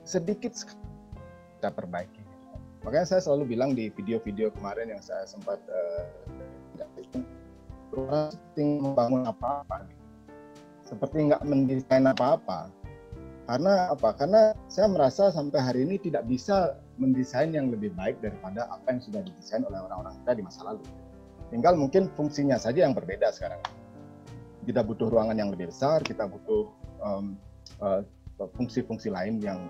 sedikit kita perbaiki. Makanya saya selalu bilang di video-video kemarin yang saya sempat uh, seperti membangun apa-apa, seperti nggak mendesain apa-apa. Karena apa? Karena saya merasa sampai hari ini tidak bisa mendesain yang lebih baik daripada apa yang sudah didesain oleh orang-orang kita di masa lalu. Tinggal mungkin fungsinya saja yang berbeda sekarang. Kita butuh ruangan yang lebih besar, kita butuh um, uh, fungsi-fungsi lain yang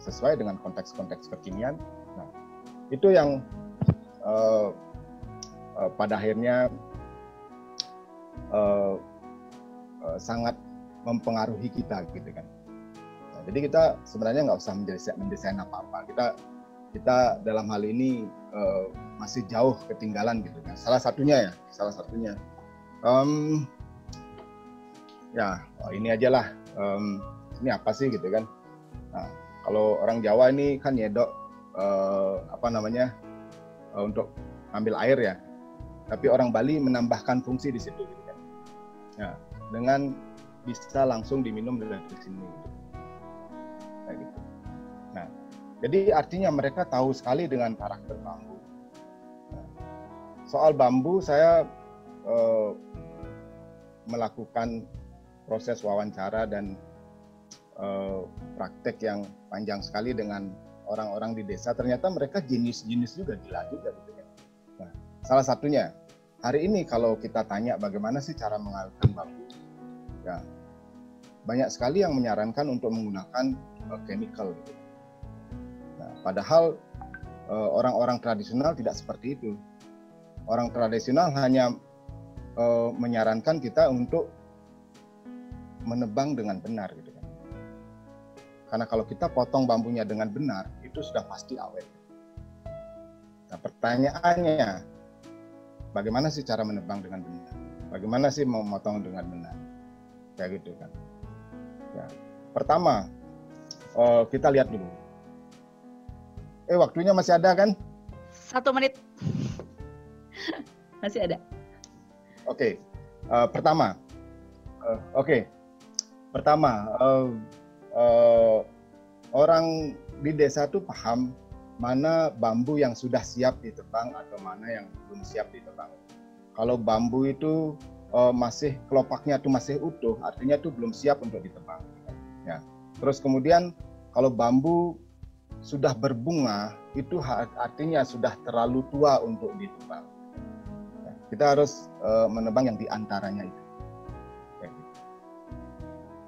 sesuai dengan konteks-konteks kekinian. Nah, itu yang uh, uh, pada akhirnya uh, uh, sangat mempengaruhi kita gitu kan. Jadi kita sebenarnya nggak usah mendesain, mendesain apa-apa. Kita kita dalam hal ini uh, masih jauh ketinggalan gitu kan. Salah satunya ya, salah satunya. Um, ya oh ini aja lah. Um, ini apa sih gitu kan. Nah, kalau orang Jawa ini kan nyedok uh, apa namanya uh, untuk ambil air ya. Tapi orang Bali menambahkan fungsi di situ gitu kan. Ya, dengan bisa langsung diminum dari sini. Kayak gitu. Nah, jadi artinya mereka tahu sekali dengan karakter bambu. Nah, soal bambu saya uh, melakukan proses wawancara dan uh, praktek yang panjang sekali dengan orang-orang di desa ternyata mereka jenis-jenis juga gila juga gitu kan. Nah, salah satunya hari ini kalau kita tanya bagaimana sih cara mengawetkan bambu, ya banyak sekali yang menyarankan untuk menggunakan uh, chemical. Gitu. Nah, padahal uh, orang-orang tradisional tidak seperti itu. Orang tradisional hanya uh, menyarankan kita untuk menebang dengan benar gitu kan. Karena kalau kita potong bambunya dengan benar, itu sudah pasti awet. Nah, pertanyaannya, bagaimana sih cara menebang dengan benar? Bagaimana sih memotong dengan benar? Kayak gitu kan. Ya. Pertama, uh, kita lihat dulu. Eh, waktunya masih ada kan?
Satu menit. masih ada.
Oke, okay. uh, pertama, uh, oke, okay. pertama uh, uh, orang di desa tuh paham mana bambu yang sudah siap ditebang atau mana yang belum siap ditebang. Kalau bambu itu uh, masih kelopaknya tuh masih utuh, artinya tuh belum siap untuk ditebang. Ya. Terus kemudian kalau bambu sudah berbunga, itu artinya sudah terlalu tua untuk ditebang. Ya. Kita harus uh, menebang yang di antaranya itu. gitu.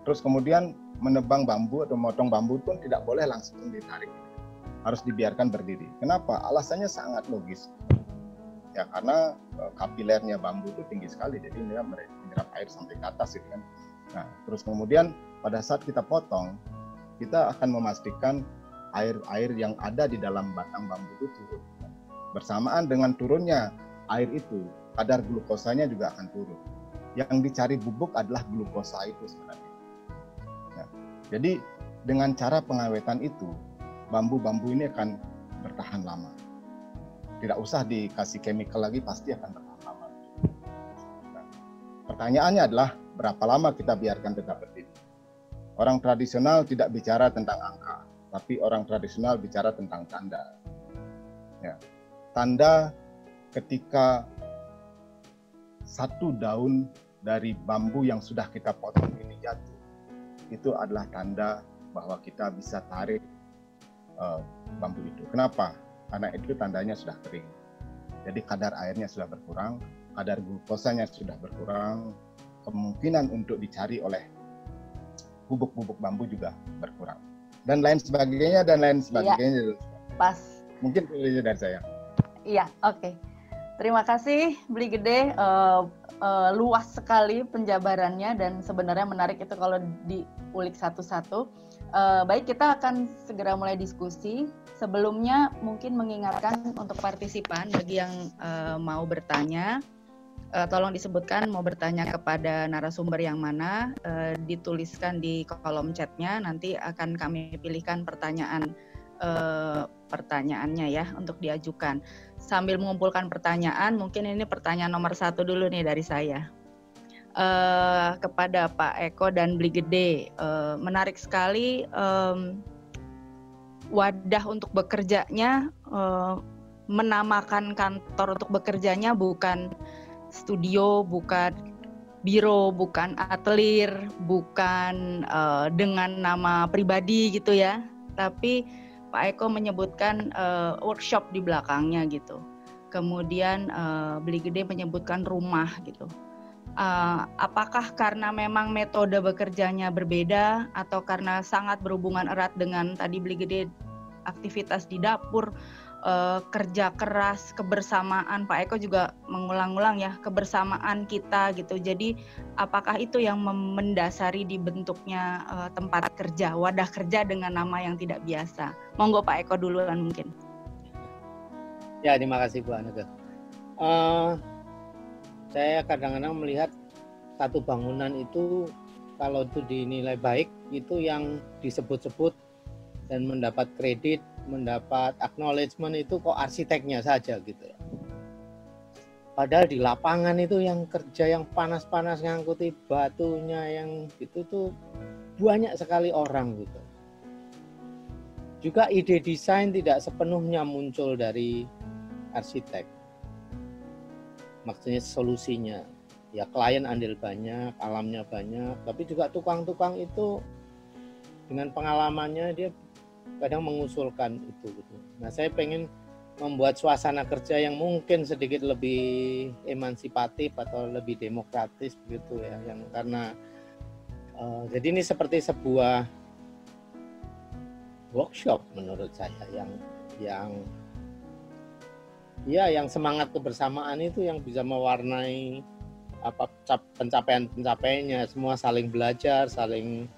Terus kemudian menebang bambu atau memotong bambu pun tidak boleh langsung ditarik. Harus dibiarkan berdiri. Kenapa? Alasannya sangat logis. Ya karena e, kapilernya bambu itu tinggi sekali, jadi dia menyerap air sampai ke atas gitu kan. Nah, terus kemudian pada saat kita potong, kita akan memastikan air-air yang ada di dalam batang bambu itu turun. Bersamaan dengan turunnya air itu, kadar glukosanya juga akan turun. Yang dicari bubuk adalah glukosa itu sebenarnya. Jadi dengan cara pengawetan itu, bambu-bambu ini akan bertahan lama. Tidak usah dikasih chemical lagi, pasti akan bertahan lama. Pertanyaannya adalah berapa lama kita biarkan tetap berdiri? Orang tradisional tidak bicara tentang angka, tapi orang tradisional bicara tentang tanda. Ya. Tanda ketika satu daun dari bambu yang sudah kita potong ini jatuh itu adalah tanda bahwa kita bisa tarik uh, bambu itu. Kenapa? Karena itu tandanya sudah kering. Jadi kadar airnya sudah berkurang, kadar glukosanya sudah berkurang, kemungkinan untuk dicari oleh bubuk-bubuk bambu juga berkurang. Dan lain sebagainya dan lain sebagainya.
Iya, pas.
Mungkin itu dari saya.
Iya, oke. Okay. Terima kasih Beli Gede uh, uh, luas sekali penjabarannya dan sebenarnya menarik itu kalau diulik satu-satu. Uh, baik kita akan segera mulai diskusi. Sebelumnya mungkin mengingatkan untuk partisipan bagi yang uh, mau bertanya, uh, tolong disebutkan mau bertanya kepada narasumber yang mana, uh, dituliskan di kolom chatnya. Nanti akan kami pilihkan pertanyaan uh, pertanyaannya ya untuk diajukan. Sambil mengumpulkan pertanyaan, mungkin ini pertanyaan nomor satu dulu nih dari saya. Uh, kepada Pak Eko dan Beli Gede, uh, menarik sekali um, wadah untuk bekerjanya, uh, menamakan kantor untuk bekerjanya bukan studio, bukan biro, bukan atelier, bukan uh, dengan nama pribadi gitu ya, tapi Pak Eko menyebutkan uh, workshop di belakangnya gitu. Kemudian uh, Beli Gede menyebutkan rumah gitu. Uh, apakah karena memang metode bekerjanya berbeda atau karena sangat berhubungan erat dengan tadi Beli Gede aktivitas di dapur uh, kerja keras, kebersamaan. Pak Eko juga mengulang-ulang ya kebersamaan kita gitu. Jadi apakah itu yang mendasari dibentuknya uh, tempat kerja, wadah kerja dengan nama yang tidak biasa? Monggo Pak Eko duluan mungkin.
Ya terima kasih Bu Anega. Uh, saya kadang-kadang melihat satu bangunan itu kalau itu dinilai baik itu yang disebut-sebut dan mendapat kredit mendapat acknowledgement itu kok arsiteknya saja gitu ya. Padahal di lapangan itu yang kerja yang panas-panas ngangkuti batunya yang itu tuh banyak sekali orang gitu. Juga ide desain tidak sepenuhnya muncul dari arsitek. Maksudnya solusinya ya klien andil banyak, alamnya banyak, tapi juga tukang-tukang itu dengan pengalamannya dia kadang mengusulkan itu gitu. Nah saya pengen membuat suasana kerja yang mungkin sedikit lebih emansipatif atau lebih demokratis begitu ya yang karena uh, jadi ini seperti sebuah workshop menurut saya yang yang ya yang semangat kebersamaan itu yang bisa mewarnai apa pencapaian-pencapaiannya. Semua saling belajar saling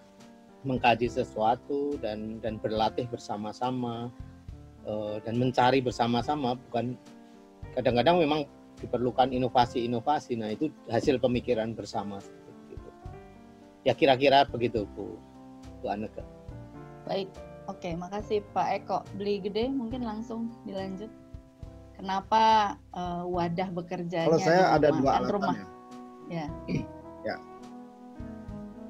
mengkaji sesuatu dan dan berlatih bersama-sama uh, dan mencari bersama-sama. Bukan kadang-kadang memang diperlukan inovasi-inovasi. Nah itu hasil pemikiran bersama gitu. ya kira-kira begitu Bu. Bu Aneka
baik. Oke makasih Pak Eko. Beli gede mungkin langsung dilanjut kenapa uh, wadah bekerjanya
kalau saya ada dua alasan rumah.
ya
ya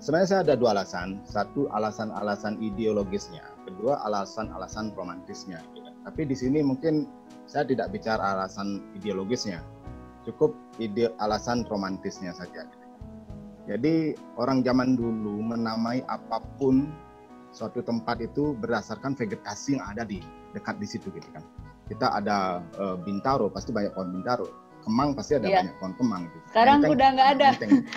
Sebenarnya saya ada dua alasan. Satu alasan-alasan ideologisnya, kedua alasan-alasan romantisnya. Gitu. Tapi di sini mungkin saya tidak bicara alasan ideologisnya, cukup ide alasan romantisnya saja. Gitu. Jadi orang zaman dulu menamai apa pun suatu tempat itu berdasarkan vegetasi yang ada di dekat di situ gitu kan. Kita ada e, bintaro, pasti banyak pohon bintaro. Kemang pasti ada iya. banyak pohon kemang. Gitu.
Sekarang Menteng, udah nggak ada.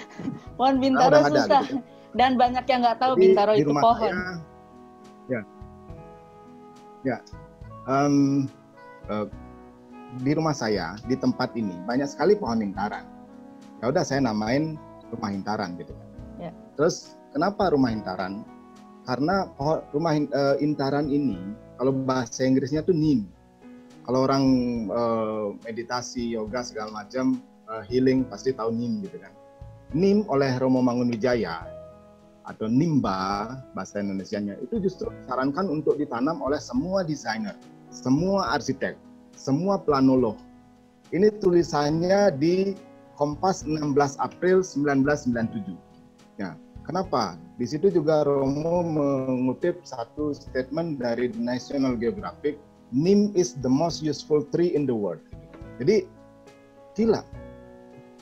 pohon bintaro susah. Ada, gitu dan banyak yang nggak tahu Jadi, bintaro itu pohon. Saya,
ya, ya. Um, uh, di rumah saya di tempat ini banyak sekali pohon intaran. Ya udah saya namain rumah intaran gitu. Ya. Terus kenapa rumah intaran? Karena pohon rumah uh, intaran ini kalau bahasa Inggrisnya tuh nim. Kalau orang uh, meditasi, yoga segala macam uh, healing pasti tahu nim gitu kan. Nim oleh Romo Mangunwijaya atau nimba bahasa Indonesia-nya itu justru disarankan untuk ditanam oleh semua desainer, semua arsitek, semua planolog. Ini tulisannya di Kompas 16 April 1997. Ya, kenapa? Di situ juga Romo mengutip satu statement dari National Geographic, Nim is the most useful tree in the world. Jadi gila,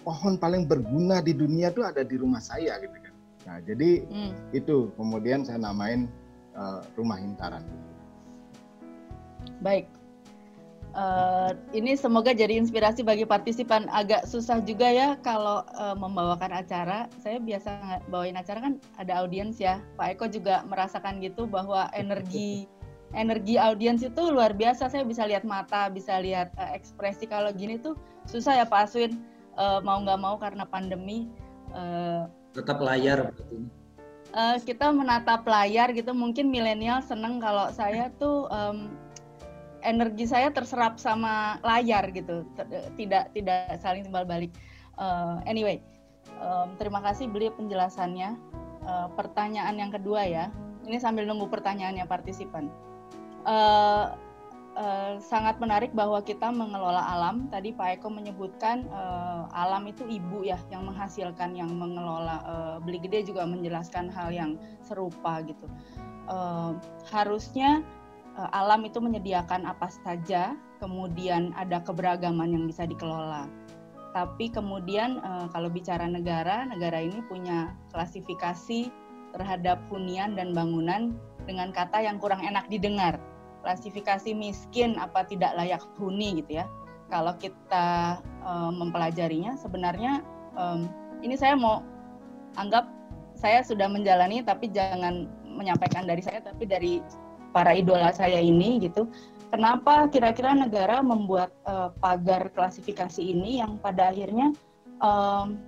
pohon paling berguna di dunia itu ada di rumah saya gitu Nah, jadi hmm. itu kemudian saya namain uh, rumah hintaran.
Baik. Uh, ini semoga jadi inspirasi bagi partisipan. Agak susah juga ya kalau uh, membawakan acara. Saya biasa bawain acara kan ada audiens ya. Pak Eko juga merasakan gitu bahwa energi energi audiens itu luar biasa. Saya bisa lihat mata, bisa lihat uh, ekspresi. Kalau gini tuh susah ya Pak Aswin. Uh, mau nggak mau karena pandemi. Uh,
tetap layar berarti
uh, kita menatap layar gitu mungkin milenial seneng kalau saya tuh um, energi saya terserap sama layar gitu tidak tidak saling timbal balik uh, anyway um, terima kasih beli penjelasannya uh, pertanyaan yang kedua ya ini sambil nunggu pertanyaannya partisipan uh, sangat menarik bahwa kita mengelola alam. Tadi Pak Eko menyebutkan uh, alam itu ibu ya yang menghasilkan, yang mengelola. Uh, Beli Gede juga menjelaskan hal yang serupa gitu. Uh, harusnya uh, alam itu menyediakan apa saja, kemudian ada keberagaman yang bisa dikelola. Tapi kemudian uh, kalau bicara negara, negara ini punya klasifikasi terhadap hunian dan bangunan dengan kata yang kurang enak didengar klasifikasi miskin apa tidak layak huni gitu ya. Kalau kita um, mempelajarinya sebenarnya um, ini saya mau anggap saya sudah menjalani tapi jangan menyampaikan dari saya tapi dari para idola saya ini gitu. Kenapa kira-kira negara membuat uh, pagar klasifikasi ini yang pada akhirnya um,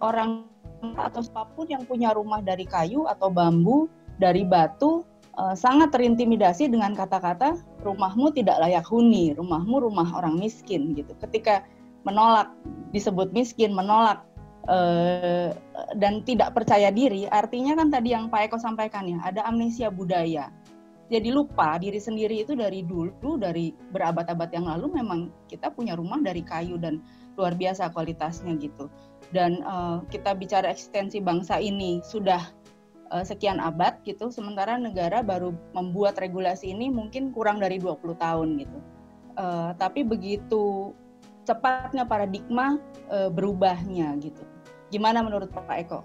orang atau siapa pun yang punya rumah dari kayu atau bambu, dari batu uh, sangat terintimidasi dengan kata-kata rumahmu tidak layak huni, rumahmu rumah orang miskin gitu. Ketika menolak disebut miskin, menolak uh, dan tidak percaya diri, artinya kan tadi yang Pak Eko sampaikan ya, ada amnesia budaya. Jadi lupa diri sendiri itu dari dulu, dari berabad-abad yang lalu memang kita punya rumah dari kayu dan luar biasa kualitasnya gitu. Dan uh, kita bicara eksistensi bangsa ini sudah uh, sekian abad gitu sementara negara baru membuat regulasi ini mungkin kurang dari 20 tahun gitu. Uh, tapi begitu cepatnya paradigma uh, berubahnya gitu. Gimana menurut Pak Eko?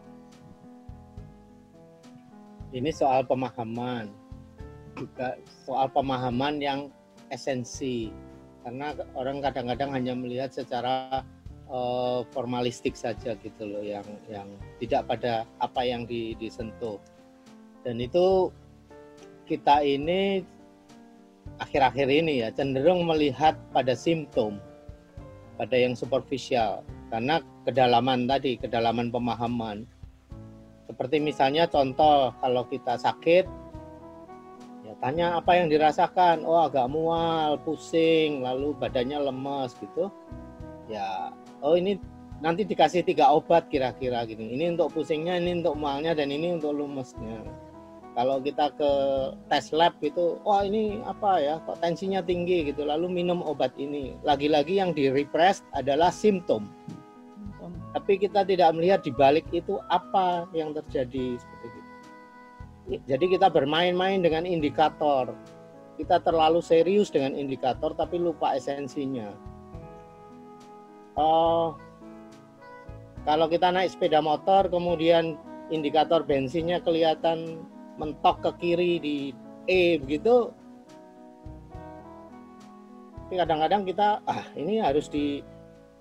Ini soal pemahaman juga soal pemahaman yang esensi. Karena orang kadang-kadang hanya melihat secara uh, formalistik saja gitu loh yang yang tidak pada apa yang di, disentuh. Dan itu kita ini akhir-akhir ini ya cenderung melihat pada simptom pada yang superficial. Karena kedalaman tadi kedalaman pemahaman. Seperti misalnya contoh kalau kita sakit tanya apa yang dirasakan. Oh agak mual pusing lalu badannya lemes gitu. Ya oh ini nanti dikasih tiga obat kira-kira gini. Ini untuk pusingnya ini untuk mualnya dan ini untuk lemesnya kalau kita ke tes lab itu wah oh, ini apa ya kok tensinya tinggi gitu. Lalu minum obat ini. Lagi-lagi yang di repress adalah simptom. Tapi kita tidak melihat di balik itu apa yang terjadi seperti itu. Jadi kita bermain-main dengan indikator. Kita terlalu serius dengan indikator tapi lupa esensinya. Uh, kalau kita naik sepeda motor kemudian indikator bensinnya kelihatan mentok ke kiri di E begitu tapi kadang-kadang kita ah ini harus di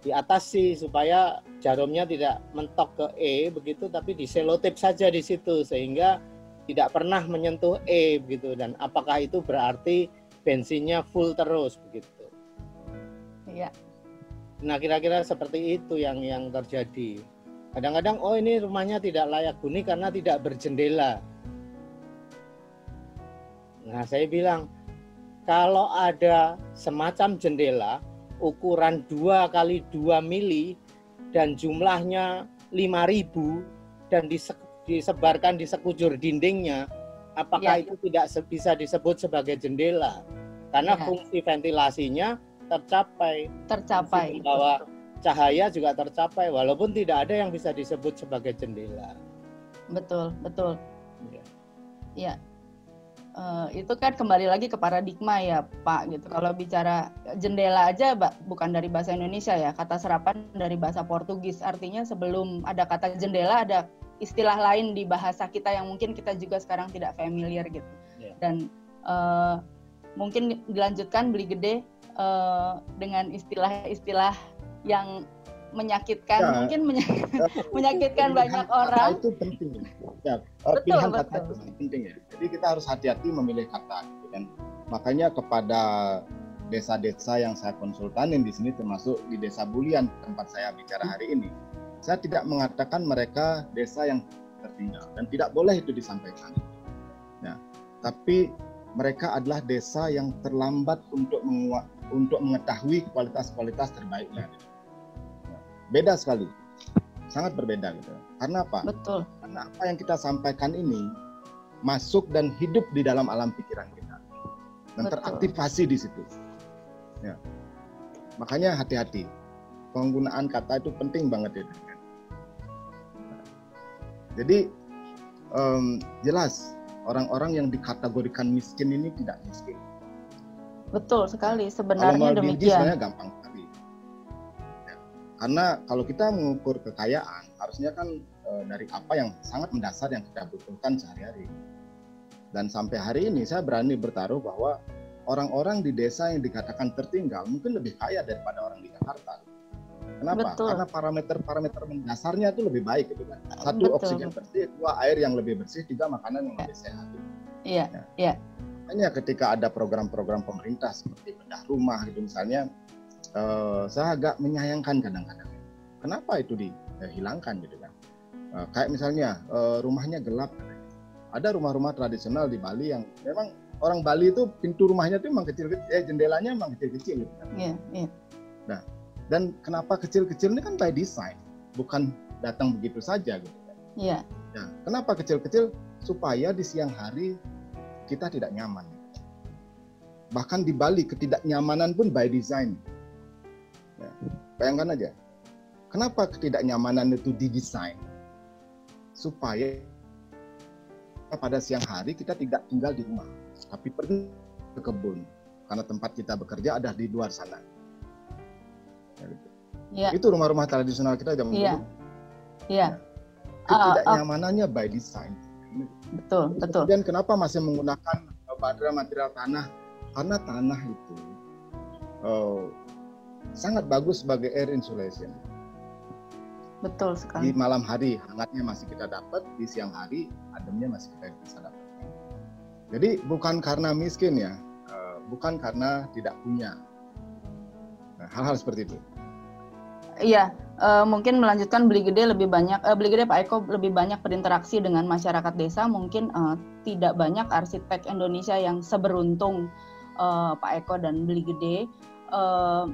diatasi supaya jarumnya tidak mentok ke E begitu tapi diselotip saja di situ sehingga tidak pernah menyentuh E begitu dan apakah itu berarti bensinnya full terus begitu?
Iya.
Nah kira-kira seperti itu yang yang terjadi. Kadang-kadang oh ini rumahnya tidak layak huni karena tidak berjendela. Nah saya bilang kalau ada semacam jendela ukuran 2 kali 2 mili dan jumlahnya 5000 dan di disebarkan di sekujur dindingnya, apakah ya. itu tidak bisa disebut sebagai jendela? Karena ya. fungsi ventilasinya tercapai.
Tercapai.
Bahwa cahaya juga tercapai, walaupun tidak ada yang bisa disebut sebagai jendela.
Betul, betul. Ya. ya. Uh, itu kan kembali lagi ke paradigma ya Pak gitu. Kalau bicara jendela aja bukan dari bahasa Indonesia ya, kata serapan dari bahasa Portugis. Artinya sebelum ada kata jendela ada istilah lain di bahasa kita yang mungkin kita juga sekarang tidak familiar gitu. Yeah. Dan uh, mungkin dilanjutkan beli gede uh, dengan istilah-istilah yang menyakitkan, ya, mungkin menyakitkan, menyakitkan banyak orang.
itu penting. Ya, betul, pilihan betul. kata itu penting ya. Jadi kita harus hati-hati memilih kata gitu. dan makanya kepada desa-desa yang saya konsultanin di sini termasuk di desa Bulian tempat saya bicara hari ini saya tidak mengatakan mereka desa yang tertinggal dan tidak boleh itu disampaikan. Nah, tapi mereka adalah desa yang terlambat untuk menguat, untuk mengetahui kualitas-kualitas terbaiknya. Beda sekali, sangat berbeda gitu. Karena apa?
Betul.
Karena apa yang kita sampaikan ini masuk dan hidup di dalam alam pikiran kita dan Betul. teraktivasi di situ. Ya. Makanya hati-hati. Penggunaan kata itu penting banget ya. Jadi um, jelas orang-orang yang dikategorikan miskin ini tidak miskin.
Betul sekali, sebenarnya kalau demikian.
sebenarnya gampang sekali. Ya. Karena kalau kita mengukur kekayaan, harusnya kan e, dari apa yang sangat mendasar yang kita butuhkan sehari-hari. Dan sampai hari ini saya berani bertaruh bahwa orang-orang di desa yang dikatakan tertinggal mungkin lebih kaya daripada orang di Jakarta. Kenapa? Betul. Karena parameter-parameter mendasarnya itu lebih baik gitu kan. Satu Betul. oksigen bersih, dua air yang lebih bersih, tiga makanan yang lebih sehat.
Iya, ya.
Hanya ketika ada program-program pemerintah seperti bedah rumah gitu misalnya, uh, saya agak menyayangkan kadang-kadang. Kenapa itu dihilangkan gitu kan? Uh, kayak misalnya uh, rumahnya gelap. Ada rumah-rumah tradisional di Bali yang memang orang Bali itu pintu rumahnya itu memang kecil-kecil, eh, jendelanya memang kecil-kecil gitu kan. Iya, iya. Nah, dan kenapa kecil-kecil ini kan by design, bukan datang begitu saja gitu kan.
Iya.
Nah, kenapa kecil-kecil? Supaya di siang hari kita tidak nyaman. Bahkan di Bali ketidaknyamanan pun by design. Ya, bayangkan aja. Kenapa ketidaknyamanan itu didesain? Supaya pada siang hari kita tidak tinggal di rumah, tapi pergi ke kebun. Karena tempat kita bekerja ada di luar sana. Ya. Itu rumah-rumah tradisional kita zaman
ya.
dulu. Iya. Ya. Ketidaknyamanannya uh, uh, by design.
Betul, betul.
Dan kenapa masih menggunakan baterai material tanah? Karena tanah itu uh, sangat bagus sebagai air insulation.
Betul sekali.
Di malam hari hangatnya masih kita dapat, di siang hari ademnya masih kita bisa dapat. Jadi bukan karena miskin ya, uh, bukan karena tidak punya. Nah, hal-hal seperti itu.
Iya, uh, mungkin melanjutkan beli gede lebih banyak, uh, beli gede Pak Eko lebih banyak berinteraksi dengan masyarakat desa. Mungkin uh, tidak banyak arsitek Indonesia yang seberuntung uh, Pak Eko dan beli gede. Uh,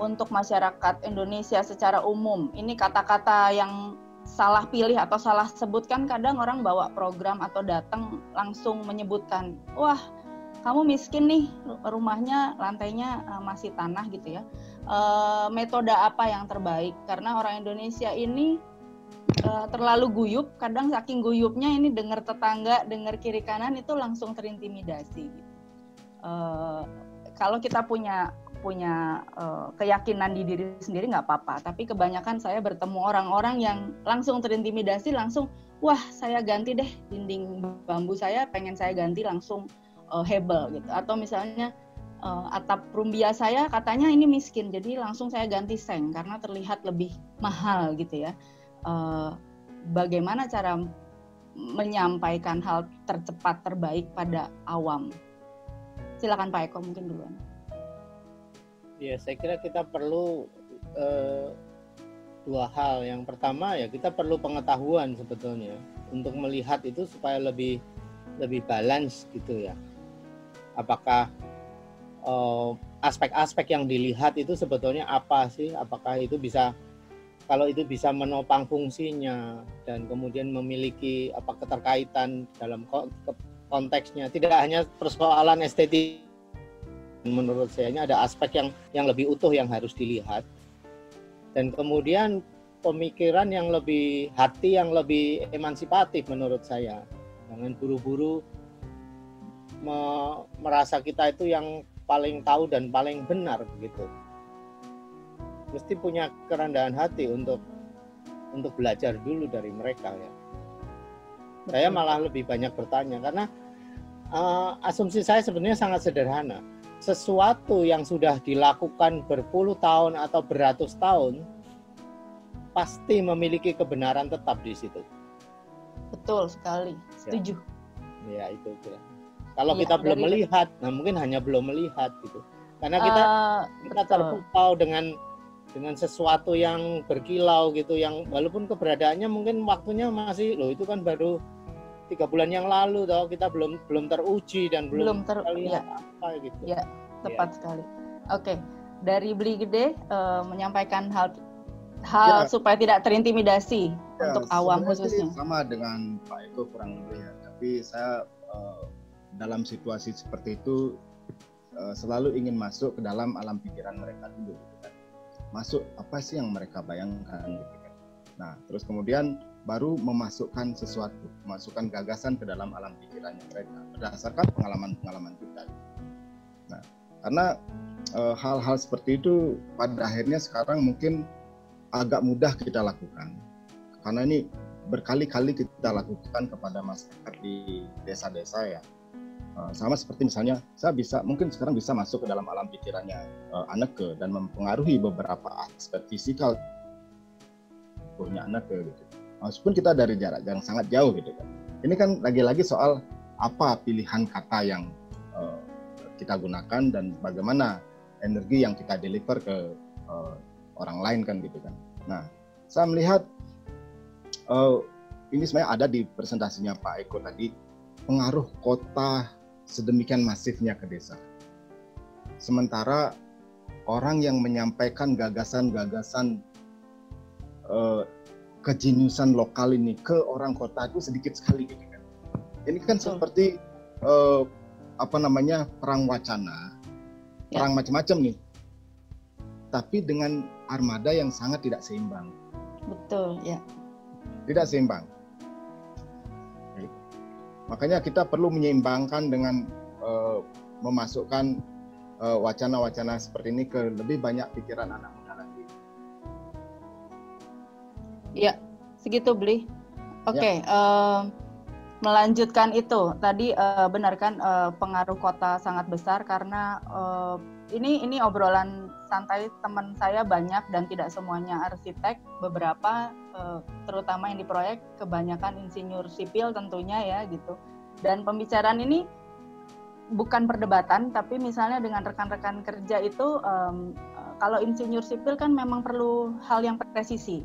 untuk masyarakat Indonesia secara umum, ini kata-kata yang salah pilih atau salah sebutkan kadang orang bawa program atau datang langsung menyebutkan, wah kamu miskin nih rumahnya lantainya masih tanah gitu ya uh, metode apa yang terbaik. Karena orang Indonesia ini uh, terlalu guyup. Kadang saking guyupnya ini dengar tetangga dengar kiri kanan itu langsung terintimidasi. Uh, kalau kita punya punya uh, keyakinan di diri sendiri nggak apa-apa. Tapi kebanyakan saya bertemu orang-orang yang langsung terintimidasi langsung wah saya ganti deh dinding bambu saya pengen saya ganti langsung uh, hebel gitu. Atau misalnya uh, atap rumbia saya katanya ini miskin jadi langsung saya ganti seng karena terlihat lebih mahal gitu ya. Uh, bagaimana cara menyampaikan hal tercepat terbaik pada awam? Silakan Pak Eko mungkin duluan.
Ya saya kira kita perlu uh, dua hal. Yang pertama ya kita perlu pengetahuan sebetulnya untuk melihat itu supaya lebih lebih balance gitu ya. Apakah aspek-aspek uh, yang dilihat itu sebetulnya apa sih? Apakah itu bisa kalau itu bisa menopang fungsinya dan kemudian memiliki apa keterkaitan dalam konteksnya? Tidak hanya persoalan estetik. Menurut saya ini ada aspek yang yang lebih utuh yang harus dilihat. Dan kemudian pemikiran yang lebih hati yang lebih emansipatif menurut saya. Jangan buru-buru me merasa kita itu yang paling tahu dan paling benar begitu mesti punya kerendahan hati untuk untuk belajar dulu dari mereka ya Betul. saya malah lebih banyak bertanya karena uh, asumsi saya sebenarnya sangat sederhana sesuatu yang sudah dilakukan berpuluh tahun atau beratus tahun pasti memiliki kebenaran tetap di situ.
Betul sekali, ya. setuju.
Ya, ya itu kira. Kalau ya, kita belum dari... melihat, nah mungkin hanya belum melihat gitu. Karena kita uh, kita terpukau dengan dengan sesuatu yang berkilau gitu, yang walaupun keberadaannya mungkin waktunya masih loh itu kan baru tiga bulan yang lalu, toh kita belum belum teruji dan belum,
belum ter ya. apa gitu. Ya, tepat ya. sekali. Oke, dari beli gede uh, menyampaikan hal hal ya. supaya tidak terintimidasi ya, untuk awam khususnya.
Sama dengan Pak Eko kurang lebih ya, tapi saya uh, dalam situasi seperti itu uh, selalu ingin masuk ke dalam alam pikiran mereka dulu gitu kan. masuk apa sih yang mereka bayangkan gitu kan. Nah terus kemudian baru memasukkan sesuatu memasukkan gagasan ke dalam alam pikirannya mereka berdasarkan pengalaman-pengalaman kita nah karena eh, hal-hal uh, seperti itu pada akhirnya sekarang mungkin agak mudah kita lakukan. Karena ini berkali-kali kita lakukan kepada masyarakat di desa-desa ya Eh, sama seperti misalnya saya bisa mungkin sekarang bisa masuk ke dalam alam pikirannya uh, anak ke dan mempengaruhi beberapa aspek fisikal punya anak ke gitu. Meskipun kita dari jarak yang sangat jauh gitu kan. Ini kan lagi-lagi soal apa pilihan kata yang uh, kita gunakan dan bagaimana energi yang kita deliver ke uh, orang lain kan gitu kan. Nah, saya melihat uh, ini sebenarnya ada di presentasinya Pak Eko tadi pengaruh kota sedemikian masifnya ke desa. Sementara orang yang menyampaikan gagasan-gagasan uh, kejeniusan lokal ini ke orang kota itu sedikit sekali gitu kan. Ini kan Betul. seperti uh, apa namanya perang wacana, ya. perang macam-macam nih. Tapi dengan armada yang sangat tidak seimbang.
Betul, ya.
Tidak seimbang. Makanya kita perlu menyeimbangkan dengan uh, memasukkan eh, wacana-wacana uh, seperti ini ke lebih banyak pikiran anak muda lagi.
Ya, segitu beli. Oke, okay, ya. uh, melanjutkan itu tadi uh, benar kan uh, pengaruh kota sangat besar karena uh, ini ini obrolan santai teman saya banyak dan tidak semuanya arsitek beberapa uh, terutama yang di proyek kebanyakan insinyur sipil tentunya ya gitu. Dan pembicaraan ini bukan perdebatan tapi misalnya dengan rekan-rekan kerja itu um, kalau insinyur sipil kan memang perlu hal yang presisi.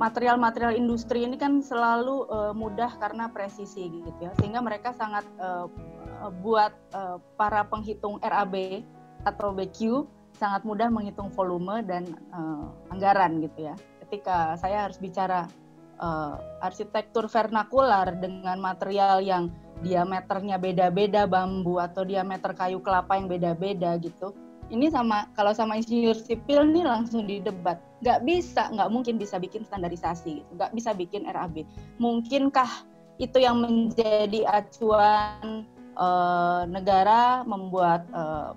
Material-material industri ini kan selalu uh, mudah karena presisi gitu ya. Sehingga mereka sangat uh, buat uh, para penghitung RAB atau BQ sangat mudah menghitung volume dan uh, anggaran gitu ya ketika saya harus bicara uh, arsitektur vernakular dengan material yang diameternya beda-beda bambu atau diameter kayu kelapa yang beda-beda gitu ini sama kalau sama insinyur sipil nih langsung didebat. Nggak bisa nggak mungkin bisa bikin standarisasi gitu nggak bisa bikin RAB mungkinkah itu yang menjadi acuan uh, negara membuat uh,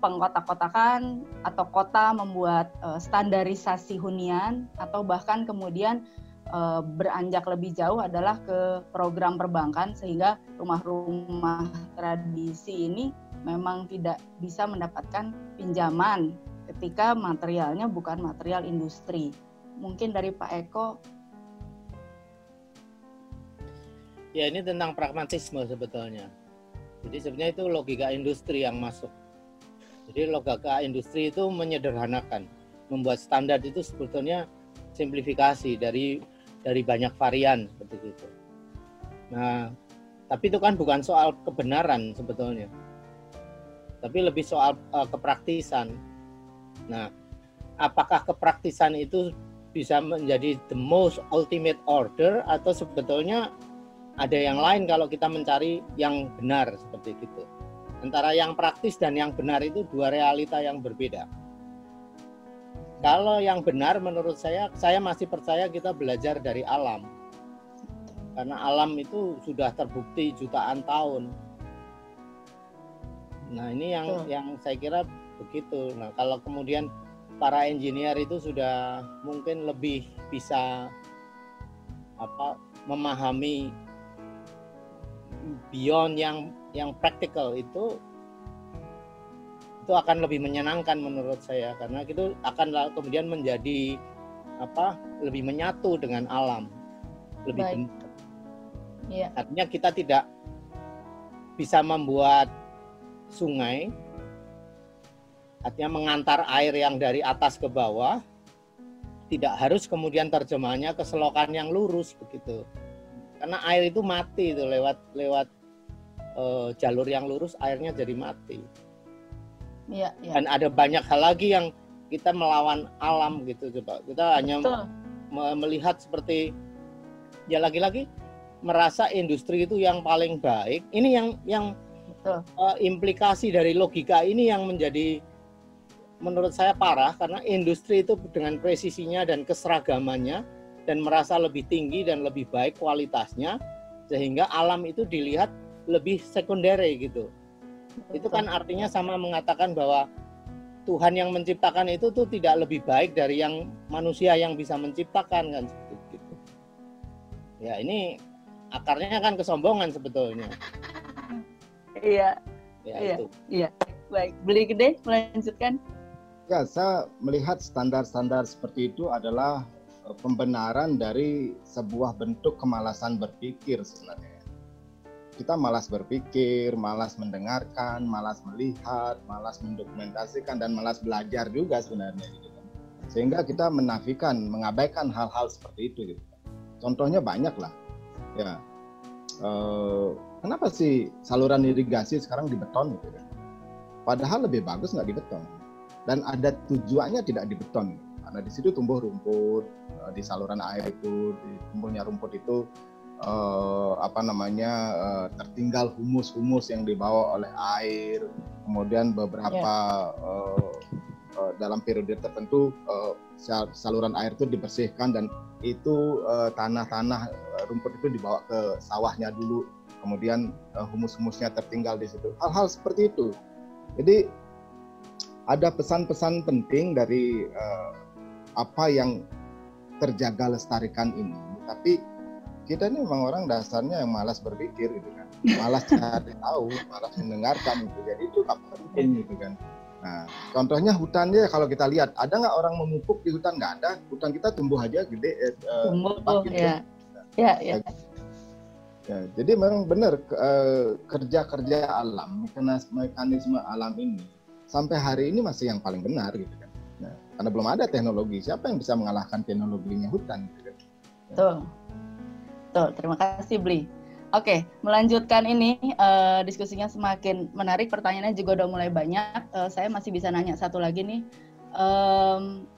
pengkotak-kotakan atau kota membuat uh, standarisasi hunian atau bahkan kemudian uh, beranjak lebih jauh adalah ke program perbankan sehingga rumah-rumah tradisi ini memang tidak bisa mendapatkan pinjaman ketika materialnya bukan material industri. Mungkin dari Pak Eko.
Ya ini tentang pragmatisme sebetulnya. Jadi sebenarnya itu logika industri yang masuk. Jadi logika industri itu menyederhanakan, membuat standar itu sebetulnya simplifikasi dari dari banyak varian seperti itu. Nah, tapi itu kan bukan soal kebenaran sebetulnya tapi lebih soal uh, kepraktisan. Nah, apakah kepraktisan itu bisa menjadi the most ultimate order atau sebetulnya ada yang lain kalau kita mencari yang benar seperti itu. Antara yang praktis dan yang benar itu dua realita yang berbeda. Kalau yang benar menurut saya, saya masih percaya kita belajar dari alam. Karena alam itu sudah terbukti jutaan tahun Nah ini yang oh. yang saya kira begitu. Nah kalau kemudian para engineer itu sudah mungkin lebih bisa apa memahami beyond yang yang praktikal itu itu akan lebih menyenangkan menurut saya karena itu akan kemudian menjadi apa lebih menyatu dengan alam lebih Baik. Ya. artinya kita tidak bisa membuat sungai artinya mengantar air yang dari atas ke bawah tidak harus kemudian terjemahnya ke selokan yang lurus begitu karena air itu mati itu lewat lewat uh, jalur yang lurus airnya jadi mati. Ya, ya. dan ada banyak hal lagi yang kita melawan alam gitu coba. Kita hanya melihat seperti ya lagi-lagi merasa industri itu yang paling baik. Ini yang yang Uh, implikasi dari logika ini yang menjadi menurut saya parah karena industri itu dengan presisinya dan keseragamannya dan merasa lebih tinggi dan lebih baik kualitasnya sehingga alam itu dilihat lebih sekunder gitu. Betul. Itu kan artinya sama mengatakan bahwa Tuhan yang menciptakan itu tuh tidak lebih baik dari yang manusia yang bisa menciptakan kan gitu. Ya ini akarnya kan kesombongan sebetulnya.
Iya. Ya, iya. Itu. Iya. Baik, beli gede melanjutkan.
Ya, saya melihat standar-standar seperti itu adalah eh, pembenaran dari sebuah bentuk kemalasan berpikir sebenarnya. Kita malas berpikir, malas mendengarkan, malas melihat, malas mendokumentasikan dan malas belajar juga sebenarnya gitu kan. Sehingga kita menafikan, mengabaikan hal-hal seperti itu gitu. Contohnya banyak lah. Ya. Uh, kenapa sih saluran irigasi sekarang di beton gitu kan? Padahal lebih bagus nggak di beton. Dan ada tujuannya tidak di beton. Karena di situ tumbuh rumput, eh, di saluran air itu, tumbuhnya rumput itu eh, apa namanya eh, tertinggal humus-humus yang dibawa oleh air. Kemudian beberapa yeah. eh, eh, dalam periode tertentu eh, saluran air itu dibersihkan dan itu eh, tanah-tanah rumput itu dibawa ke sawahnya dulu kemudian uh, humus-humusnya tertinggal di situ. Hal-hal seperti itu. Jadi ada pesan-pesan penting dari uh, apa yang terjaga lestarikan ini. Tapi kita ini memang orang dasarnya yang malas berpikir gitu kan, malas cari tahu, malas mendengarkan gitu. Jadi itu gak penting gitu kan. Nah, contohnya hutan ya kalau kita lihat ada nggak orang memupuk di hutan nggak ada, hutan kita tumbuh aja gede. Eh,
tumbuh, uh, ya. Ya, ya.
Ya, jadi memang benar uh, kerja-kerja alam, mekanisme alam ini sampai hari ini masih yang paling benar gitu kan. Nah, karena belum ada teknologi, siapa yang bisa mengalahkan teknologinya hutan gitu kan.
Betul. Betul, terima kasih Bli. Oke, melanjutkan ini uh, diskusinya semakin menarik. Pertanyaannya juga udah mulai banyak. Uh, saya masih bisa nanya satu lagi nih. Um,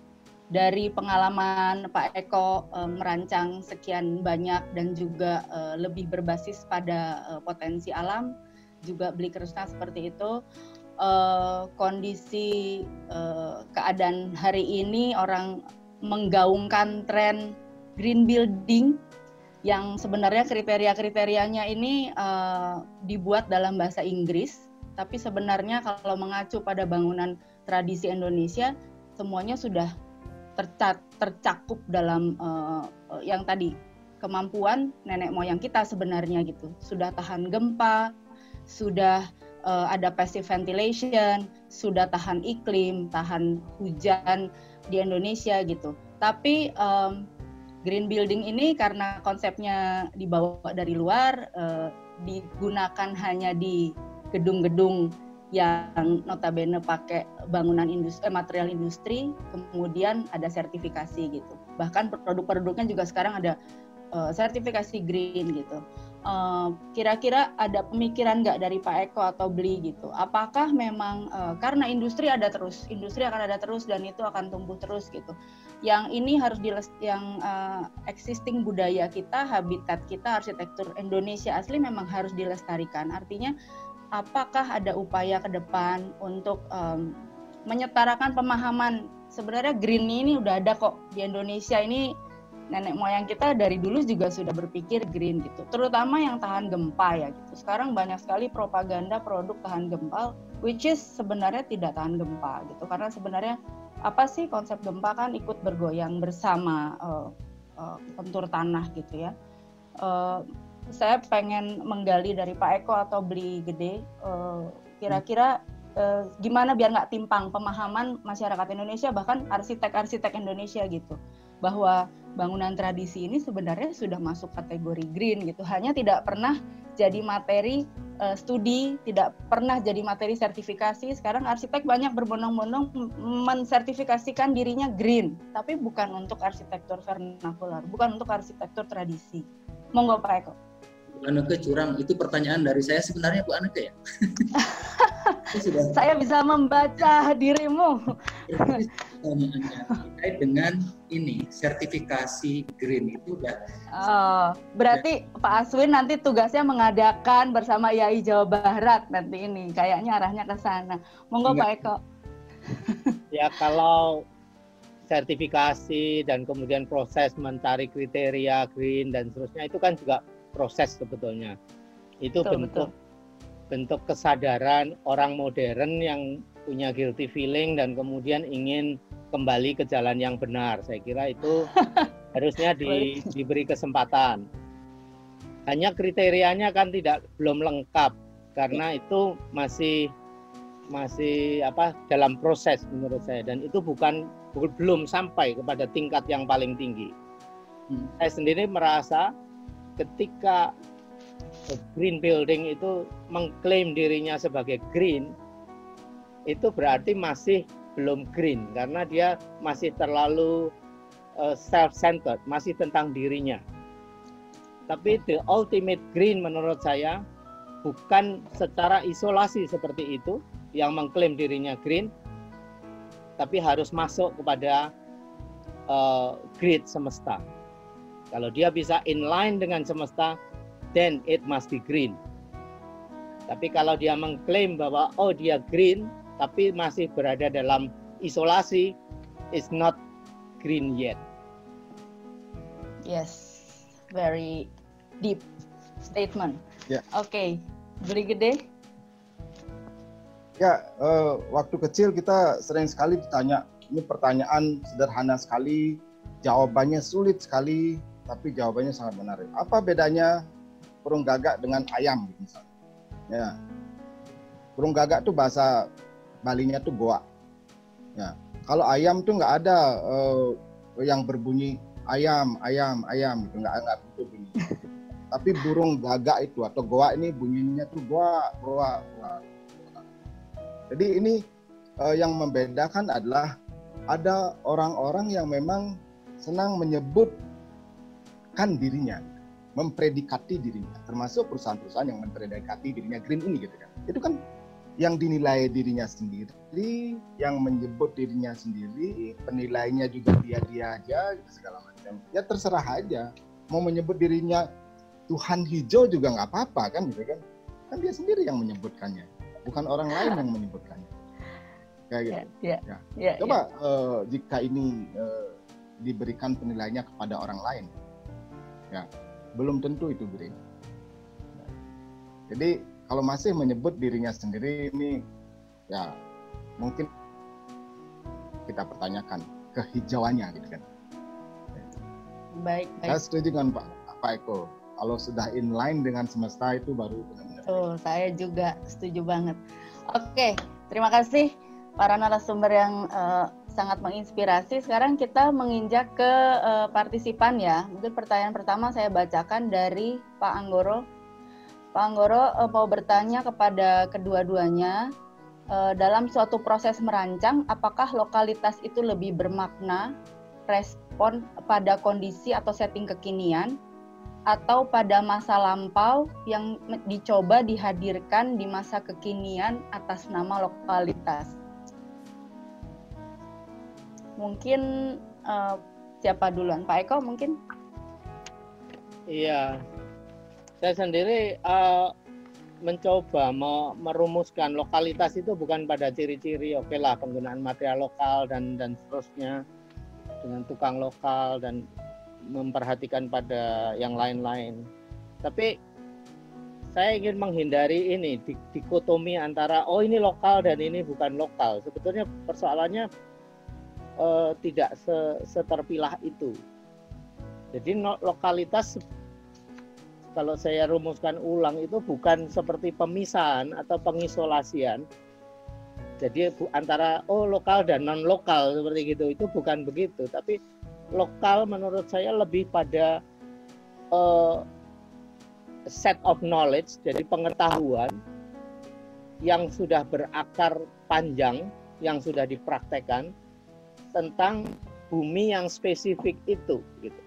dari pengalaman Pak Eko um, merancang sekian banyak dan juga uh, lebih berbasis pada uh, potensi alam, juga beli kerusna seperti itu. Uh, kondisi uh, keadaan hari ini orang menggaungkan tren green building yang sebenarnya kriteria-kriterianya ini uh, dibuat dalam bahasa Inggris, tapi sebenarnya kalau mengacu pada bangunan tradisi Indonesia, semuanya sudah tercat, tercakup dalam uh, yang tadi kemampuan nenek moyang kita sebenarnya gitu. Sudah tahan gempa, sudah uh, ada passive ventilation, sudah tahan iklim, tahan hujan di Indonesia gitu. Tapi um, green building ini karena konsepnya dibawa dari luar uh, digunakan hanya di gedung-gedung yang notabene pakai bangunan industri eh, material industri kemudian ada sertifikasi gitu bahkan produk-produknya juga sekarang ada uh, sertifikasi green gitu Eh, kira-kira uh, ada pemikiran nggak dari Pak Eko atau beli gitu? Apakah memang uh, karena industri ada terus, industri akan ada terus dan itu akan tumbuh terus gitu. Yang ini harus di yang uh, existing budaya kita, habitat kita, arsitektur Indonesia asli memang harus dilestarikan. Artinya apakah ada upaya ke depan untuk um, menyetarakan pemahaman sebenarnya green ini udah ada kok di Indonesia ini nenek moyang kita dari dulu juga sudah berpikir green gitu, terutama yang tahan gempa ya gitu. Sekarang banyak sekali propaganda produk tahan gempa, which is sebenarnya tidak tahan gempa gitu, karena sebenarnya apa sih konsep gempa kan ikut bergoyang bersama uh, uh, tanah gitu ya. Uh, saya pengen menggali dari Pak Eko atau beli gede, kira-kira uh, gimana biar nggak timpang pemahaman masyarakat Indonesia bahkan arsitek-arsitek Indonesia gitu bahwa bangunan tradisi ini sebenarnya sudah masuk kategori green gitu. Hanya tidak pernah jadi materi uh, studi, tidak pernah jadi materi sertifikasi. Sekarang arsitek banyak berbondong-bondong mensertifikasikan dirinya green, tapi bukan untuk arsitektur vernakular, bukan untuk arsitektur tradisi. Monggo Pak Eko.
Bu Aneke curang, itu pertanyaan dari saya sebenarnya Bu Aneke ya?
Saya bisa membaca dirimu.
terkait dengan ini sertifikasi green itu udah.
Oh, berarti ya. Pak Aswin nanti tugasnya mengadakan bersama IAI Jawa Barat nanti ini, kayaknya arahnya ke sana. Monggo Pak Eko.
ya kalau sertifikasi dan kemudian proses mencari kriteria green dan seterusnya itu kan juga proses sebetulnya. Itu betul, bentuk betul bentuk kesadaran orang modern yang punya guilty feeling dan kemudian ingin kembali ke jalan yang benar. Saya kira itu harusnya di, diberi kesempatan. Hanya kriterianya kan tidak belum lengkap karena itu masih masih apa dalam proses menurut saya dan itu bukan belum sampai kepada tingkat yang paling tinggi. Hmm. Saya sendiri merasa ketika green building itu mengklaim dirinya sebagai green itu berarti masih belum green karena dia masih terlalu uh, self-centered, masih tentang dirinya. Tapi the ultimate green menurut saya bukan secara isolasi seperti itu yang mengklaim dirinya green, tapi harus masuk kepada uh, grid semesta. Kalau dia bisa inline dengan semesta, then it must be green. Tapi kalau dia mengklaim bahwa oh dia green tapi masih berada dalam isolasi is not green yet.
Yes, very deep statement.
Ya.
Oke, okay. beli gede.
Ya, uh, waktu kecil kita sering sekali ditanya, ini pertanyaan sederhana sekali, jawabannya sulit sekali, tapi jawabannya sangat menarik. Apa bedanya burung gagak dengan ayam misalnya? Ya. Burung gagak tuh bahasa Balinya tuh goa. Ya. Kalau ayam tuh nggak ada uh, yang berbunyi ayam, ayam, ayam gitu nggak nggak begitu bunyi. Tapi burung gagak itu atau goa ini bunyinya tuh goa, goa, goa. Jadi ini uh, yang membedakan adalah ada orang-orang yang memang senang menyebutkan dirinya, mempredikati dirinya, termasuk perusahaan-perusahaan yang mempredikati dirinya green ini gitu kan. Itu kan yang dinilai dirinya sendiri, yang menyebut dirinya sendiri, penilainya juga dia-dia aja segala macam. Ya terserah aja. Mau menyebut dirinya Tuhan hijau juga nggak apa-apa kan gitu kan. Kan dia sendiri yang menyebutkannya, bukan orang lain yang menyebutkannya. Kayak gitu.
Ya, ya, ya,
Coba ya. Uh, jika ini uh, diberikan penilaiannya kepada orang lain, ya belum tentu itu beri. Jadi kalau masih menyebut dirinya sendiri ini ya mungkin kita pertanyakan kehijauannya gitu kan.
Baik, baik.
Saya setuju dengan Pak, Pak Eko. Kalau sudah inline dengan semesta itu baru
benar-benar. Oh, saya juga setuju banget. Oke, terima kasih para narasumber yang uh, sangat menginspirasi. Sekarang kita menginjak ke uh, partisipan ya. Mungkin pertanyaan pertama saya bacakan dari Pak Anggoro Pak Anggoro uh, mau bertanya kepada kedua-duanya uh, dalam suatu proses merancang apakah lokalitas itu lebih bermakna respon pada kondisi atau setting kekinian atau pada masa lampau yang dicoba dihadirkan di masa kekinian atas nama lokalitas. Mungkin uh, siapa duluan? Pak Eko mungkin?
Iya, saya sendiri uh, mencoba merumuskan lokalitas itu bukan pada ciri-ciri oke okay lah penggunaan material lokal dan dan seterusnya dengan tukang lokal dan memperhatikan pada yang lain-lain. Tapi saya ingin menghindari ini dikotomi antara oh ini lokal dan ini bukan lokal. Sebetulnya persoalannya uh, tidak seterpilah itu. Jadi lokalitas kalau saya rumuskan ulang itu bukan seperti pemisahan atau pengisolasian. Jadi antara oh lokal dan non lokal seperti gitu itu bukan begitu, tapi lokal menurut saya lebih pada uh, set of knowledge, jadi pengetahuan yang sudah berakar panjang, yang sudah dipraktekkan tentang bumi yang spesifik itu gitu.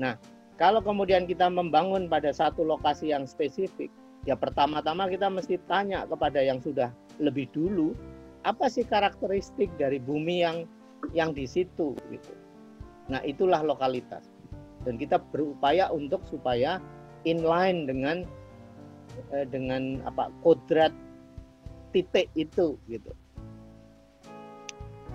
Nah, kalau kemudian kita membangun pada satu lokasi yang spesifik, ya pertama-tama kita mesti tanya kepada yang sudah lebih dulu, apa sih karakteristik dari bumi yang yang di situ gitu. Nah, itulah lokalitas. Dan kita berupaya untuk supaya inline dengan eh, dengan apa kodrat titik itu gitu.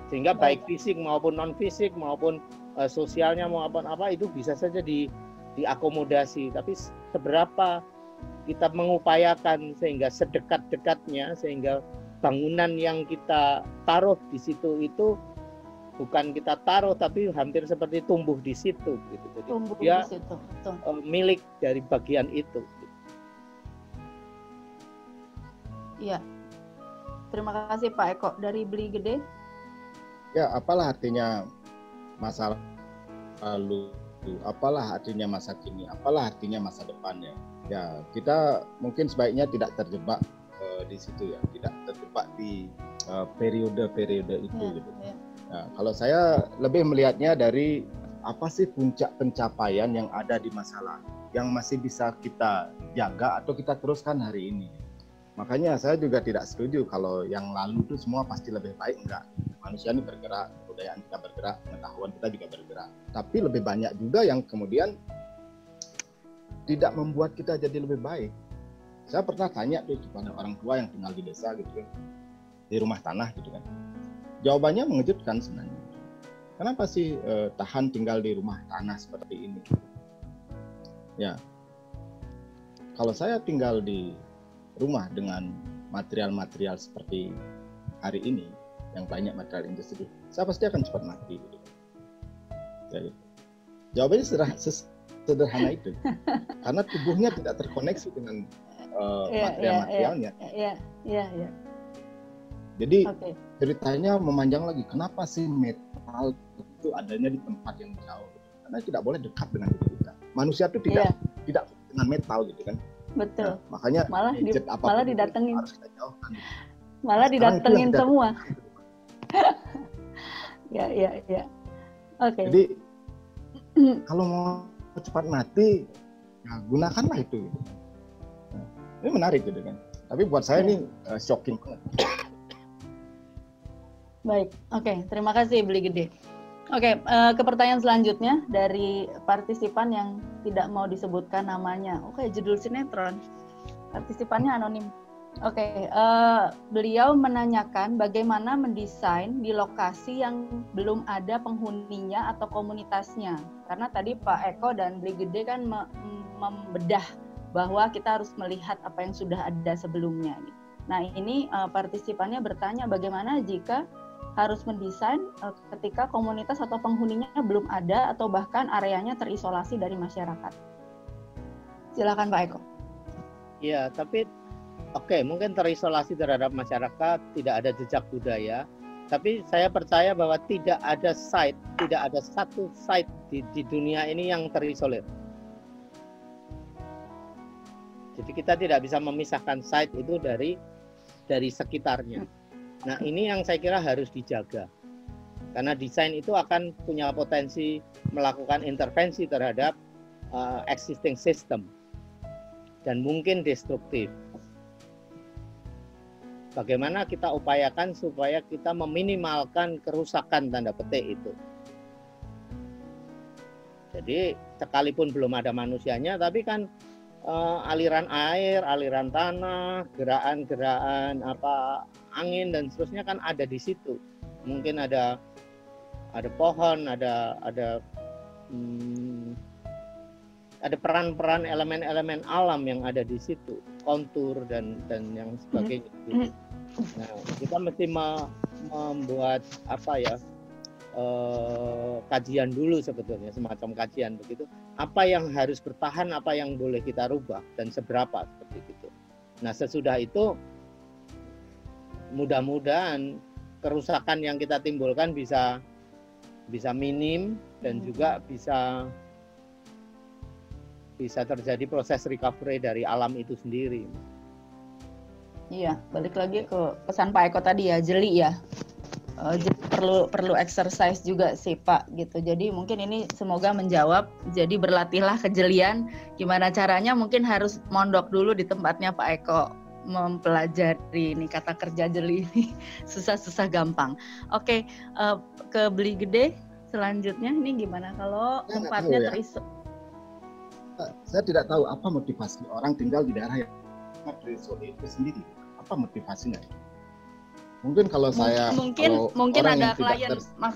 Sehingga baik fisik maupun non fisik maupun eh, sosialnya maupun apa itu bisa saja di diakomodasi tapi seberapa kita mengupayakan sehingga sedekat-dekatnya sehingga bangunan yang kita taruh di situ itu bukan kita taruh tapi hampir seperti tumbuh di situ gitu jadi tumbuh dia di situ. Betul. Eh, milik dari bagian itu
Iya. Terima kasih Pak Eko dari Beli Gede.
Ya, apalah artinya masalah lalu apalah artinya masa kini apalah artinya masa depan ya ya kita mungkin sebaiknya tidak terjebak uh, di situ ya tidak terjebak di eh, periode-periode uh, itu ya, gitu. ya. Nah, kalau saya lebih melihatnya dari apa sih puncak pencapaian yang ada di masa lalu yang masih bisa kita jaga atau kita teruskan hari ini makanya saya juga tidak setuju kalau yang lalu itu semua pasti lebih baik enggak manusia ini bergerak kebudayaan kita bergerak, pengetahuan kita juga bergerak. Tapi lebih banyak juga yang kemudian tidak membuat kita jadi lebih baik. Saya pernah tanya tuh kepada orang tua yang tinggal di desa gitu kan, di rumah tanah gitu kan. Jawabannya mengejutkan sebenarnya. Kenapa sih eh, tahan tinggal di rumah tanah seperti ini? Ya, kalau saya tinggal di rumah dengan material-material seperti hari ini, yang banyak material industri saya pasti akan cepat mati gitu. ya, gitu. Jawabannya sederhana, itu. Karena tubuhnya tidak terkoneksi dengan uh, material-materialnya.
Iya, iya, iya.
Jadi okay. ceritanya memanjang lagi. Kenapa sih metal itu adanya di tempat yang jauh? Karena tidak boleh dekat dengan diri kita. Manusia itu tidak yeah. tidak dengan metal gitu kan.
Betul.
Nah, makanya
malah di, malah didatengin. Harus kita jauhkan. Malah didatengin semua. ya, ya, ya. Oke. Okay.
Jadi kalau mau cepat mati, ya gunakanlah itu. Nah, ini menarik gitu kan. Tapi buat saya ini uh, shocking banget.
Baik, oke. Okay. Terima kasih beli gede. Oke, okay, uh, eh, ke pertanyaan selanjutnya dari partisipan yang tidak mau disebutkan namanya. Oke, okay, judul sinetron. Partisipannya anonim. Oke, okay, uh, eh, beliau menanyakan bagaimana mendesain di lokasi yang belum ada penghuninya atau komunitasnya. Karena tadi Pak Eko dan Beli Gede kan me membedah bahwa kita harus melihat apa yang sudah ada sebelumnya. Nah, ini uh, partisipannya bertanya bagaimana jika harus mendesain uh, ketika komunitas atau penghuninya belum ada atau bahkan areanya terisolasi dari masyarakat. Silakan Pak Eko.
Iya, tapi oke, okay, mungkin terisolasi terhadap masyarakat, tidak ada jejak budaya, tapi saya percaya bahwa tidak ada site, tidak ada satu site di, di dunia ini yang terisolir. Jadi kita tidak bisa memisahkan site itu dari dari sekitarnya. Nah, ini yang saya kira harus dijaga. Karena desain itu akan punya potensi melakukan intervensi terhadap uh, existing system dan mungkin destruktif. Bagaimana kita upayakan supaya kita meminimalkan kerusakan tanda petik itu. Jadi sekalipun belum ada manusianya, tapi kan uh, aliran air, aliran tanah, gerakan-gerakan apa angin dan seterusnya kan ada di situ. Mungkin ada ada pohon, ada ada hmm, ada peran-peran elemen-elemen alam yang ada di situ, kontur dan dan yang sebagainya. Gitu. Nah, kita mesti membuat apa ya? eh, kajian dulu sebetulnya semacam kajian begitu apa yang harus bertahan apa yang boleh kita rubah dan seberapa seperti itu nah sesudah itu mudah-mudahan kerusakan yang kita timbulkan bisa bisa minim dan hmm. juga bisa bisa terjadi proses recovery dari alam itu sendiri.
Iya, balik lagi ke pesan Pak Eko tadi ya, jeli ya uh, perlu perlu exercise juga sih Pak gitu. Jadi mungkin ini semoga menjawab. Jadi berlatihlah kejelian. Gimana caranya? Mungkin harus mondok dulu di tempatnya Pak Eko mempelajari ini kata kerja jeli ini susah-susah gampang. Oke, uh, ke beli gede selanjutnya ini gimana kalau saya tempatnya ya. teriso?
Saya tidak tahu apa motivasi orang tinggal di daerah yang terisolir itu sendiri. Apa motivasinya? Mungkin kalau saya
mungkin kalau mungkin ada klien mak,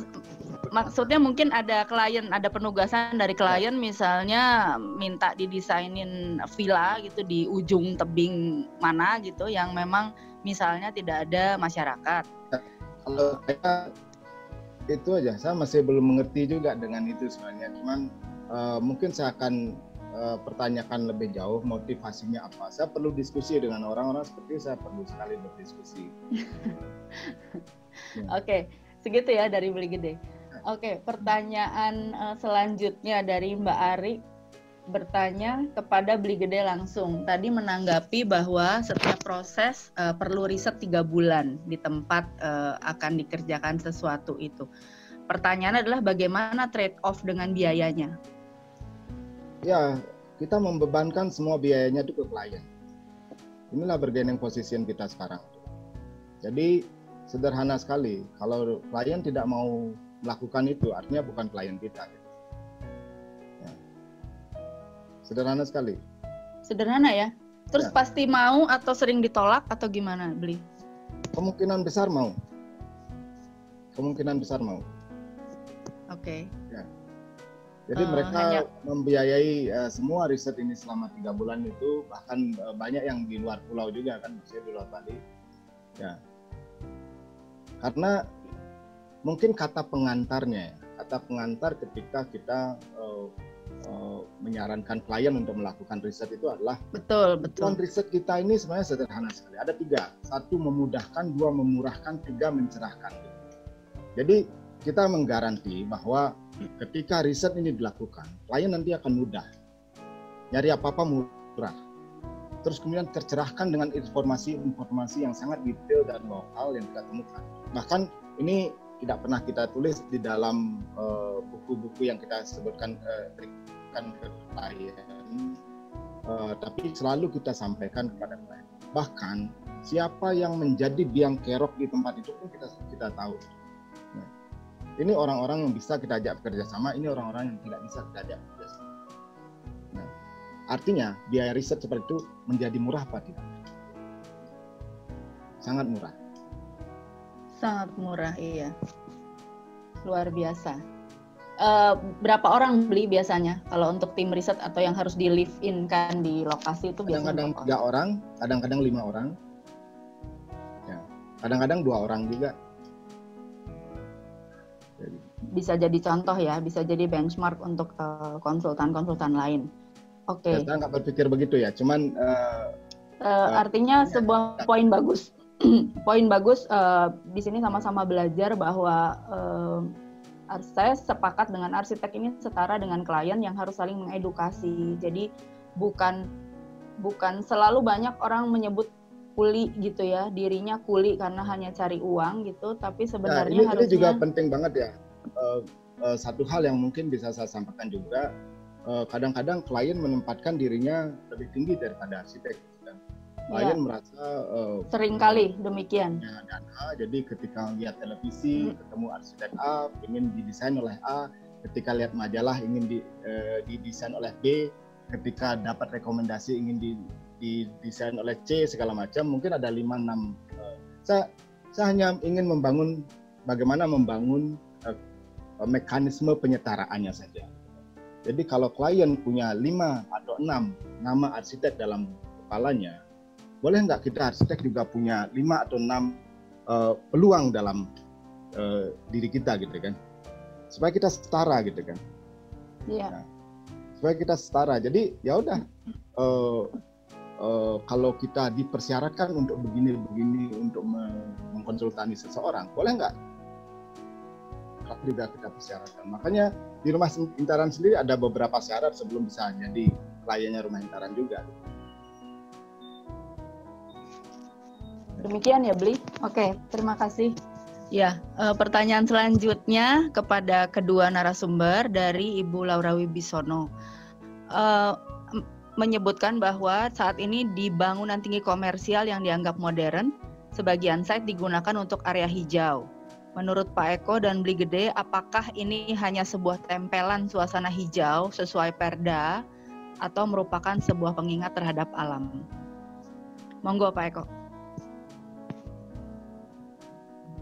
maksudnya mungkin ada klien ada penugasan dari klien misalnya minta didesainin villa gitu di ujung tebing mana gitu yang memang misalnya tidak ada masyarakat.
Kalau saya itu aja saya masih belum mengerti juga dengan itu sebenarnya cuman uh, mungkin saya akan uh, pertanyakan lebih jauh motivasinya apa. Saya perlu diskusi dengan orang-orang seperti saya perlu sekali berdiskusi.
ya. Oke, okay. segitu ya dari beli gede. Oke, okay, pertanyaan uh, selanjutnya dari Mbak Ari bertanya kepada beli gede langsung. Tadi menanggapi bahwa setiap proses uh, perlu riset tiga bulan di tempat uh, akan dikerjakan sesuatu itu. Pertanyaannya adalah bagaimana trade off dengan biayanya?
Ya kita membebankan semua biayanya itu ke klien. Inilah bargaining position kita sekarang. Jadi sederhana sekali. Kalau klien tidak mau melakukan itu, artinya bukan klien kita. Ya. Sederhana sekali.
Sederhana ya. Terus ya. pasti mau atau sering ditolak atau gimana beli?
Kemungkinan besar mau. Kemungkinan besar mau.
Oke. Okay.
Ya. Jadi uh, mereka hanya... membiayai uh, semua riset ini selama tiga bulan itu bahkan uh, banyak yang di luar pulau juga kan, maksudnya di luar Bali. Ya, karena mungkin kata pengantarnya, kata pengantar ketika kita uh, uh, menyarankan klien untuk melakukan riset itu adalah
betul betul.
Riset kita ini sebenarnya sederhana sekali. Ada tiga. Satu memudahkan. Dua memurahkan. Tiga mencerahkan. Jadi kita menggaranti bahwa ketika riset ini dilakukan klien nanti akan mudah nyari apa apa murah terus kemudian tercerahkan dengan informasi-informasi yang sangat detail dan lokal yang kita temukan bahkan ini tidak pernah kita tulis di dalam eh, buku-buku uh, yang kita sebutkan uh, berikan ke klien, uh, tapi selalu kita sampaikan kepada klien. Bahkan siapa yang menjadi biang kerok di tempat itu pun kita kita tahu. Ini orang-orang yang bisa kita ajak bekerja sama, ini orang-orang yang tidak bisa kita ajak bekerja sama. Nah, artinya biaya riset seperti itu menjadi murah apa tidak? Sangat murah
Sangat murah, iya. Luar biasa. Uh, berapa orang beli biasanya kalau untuk tim riset atau yang harus di live in kan di lokasi itu
biasanya kadang-kadang tiga orang, kadang-kadang lima orang, ya, kadang-kadang dua orang juga.
Bisa jadi contoh ya, bisa jadi benchmark untuk konsultan konsultan-konsultan lain. Oke. Okay.
saya nggak berpikir begitu ya, cuman.
Uh, uh, artinya sebuah poin bagus poin bagus uh, di sini sama-sama belajar bahwa uh, saya sepakat dengan arsitek ini setara dengan klien yang harus saling mengedukasi. Jadi bukan bukan selalu banyak orang menyebut kuli gitu ya dirinya kuli karena hanya cari uang gitu tapi sebenarnya nah,
ini, harusnya ini juga penting banget ya uh, uh, satu hal yang mungkin bisa saya sampaikan juga kadang-kadang uh, klien menempatkan dirinya lebih tinggi daripada arsitek klien ya. merasa uh,
sering kali demikian
ya, dan A jadi ketika lihat televisi hmm. ketemu arsitek A ingin didesain oleh A ketika lihat majalah ingin di, uh, didesain oleh B ketika dapat rekomendasi ingin di, didesain oleh C segala macam mungkin ada lima enam uh, saya saya hanya ingin membangun bagaimana membangun uh, mekanisme penyetaraannya saja. Jadi kalau klien punya lima atau enam nama arsitek dalam kepalanya boleh nggak kita arsitek juga punya lima atau enam uh, peluang dalam uh, diri kita gitu kan? Supaya kita setara gitu kan?
Iya. Nah,
supaya kita setara. Jadi ya udah uh, uh, kalau kita dipersyaratkan untuk begini begini untuk mengkonsultasi seseorang boleh nggak juga kita persyaratkan makanya di rumah intaran sendiri ada beberapa syarat sebelum bisa jadi kliennya rumah intaran juga
Demikian ya Beli. Oke, terima kasih. Ya, e, pertanyaan selanjutnya kepada kedua narasumber dari Ibu Laura Wibisono. E, menyebutkan bahwa saat ini di bangunan tinggi komersial yang dianggap modern, sebagian site digunakan untuk area hijau. Menurut Pak Eko dan Beli Gede, apakah ini hanya sebuah tempelan suasana hijau sesuai perda atau merupakan sebuah pengingat terhadap alam? Monggo Pak Eko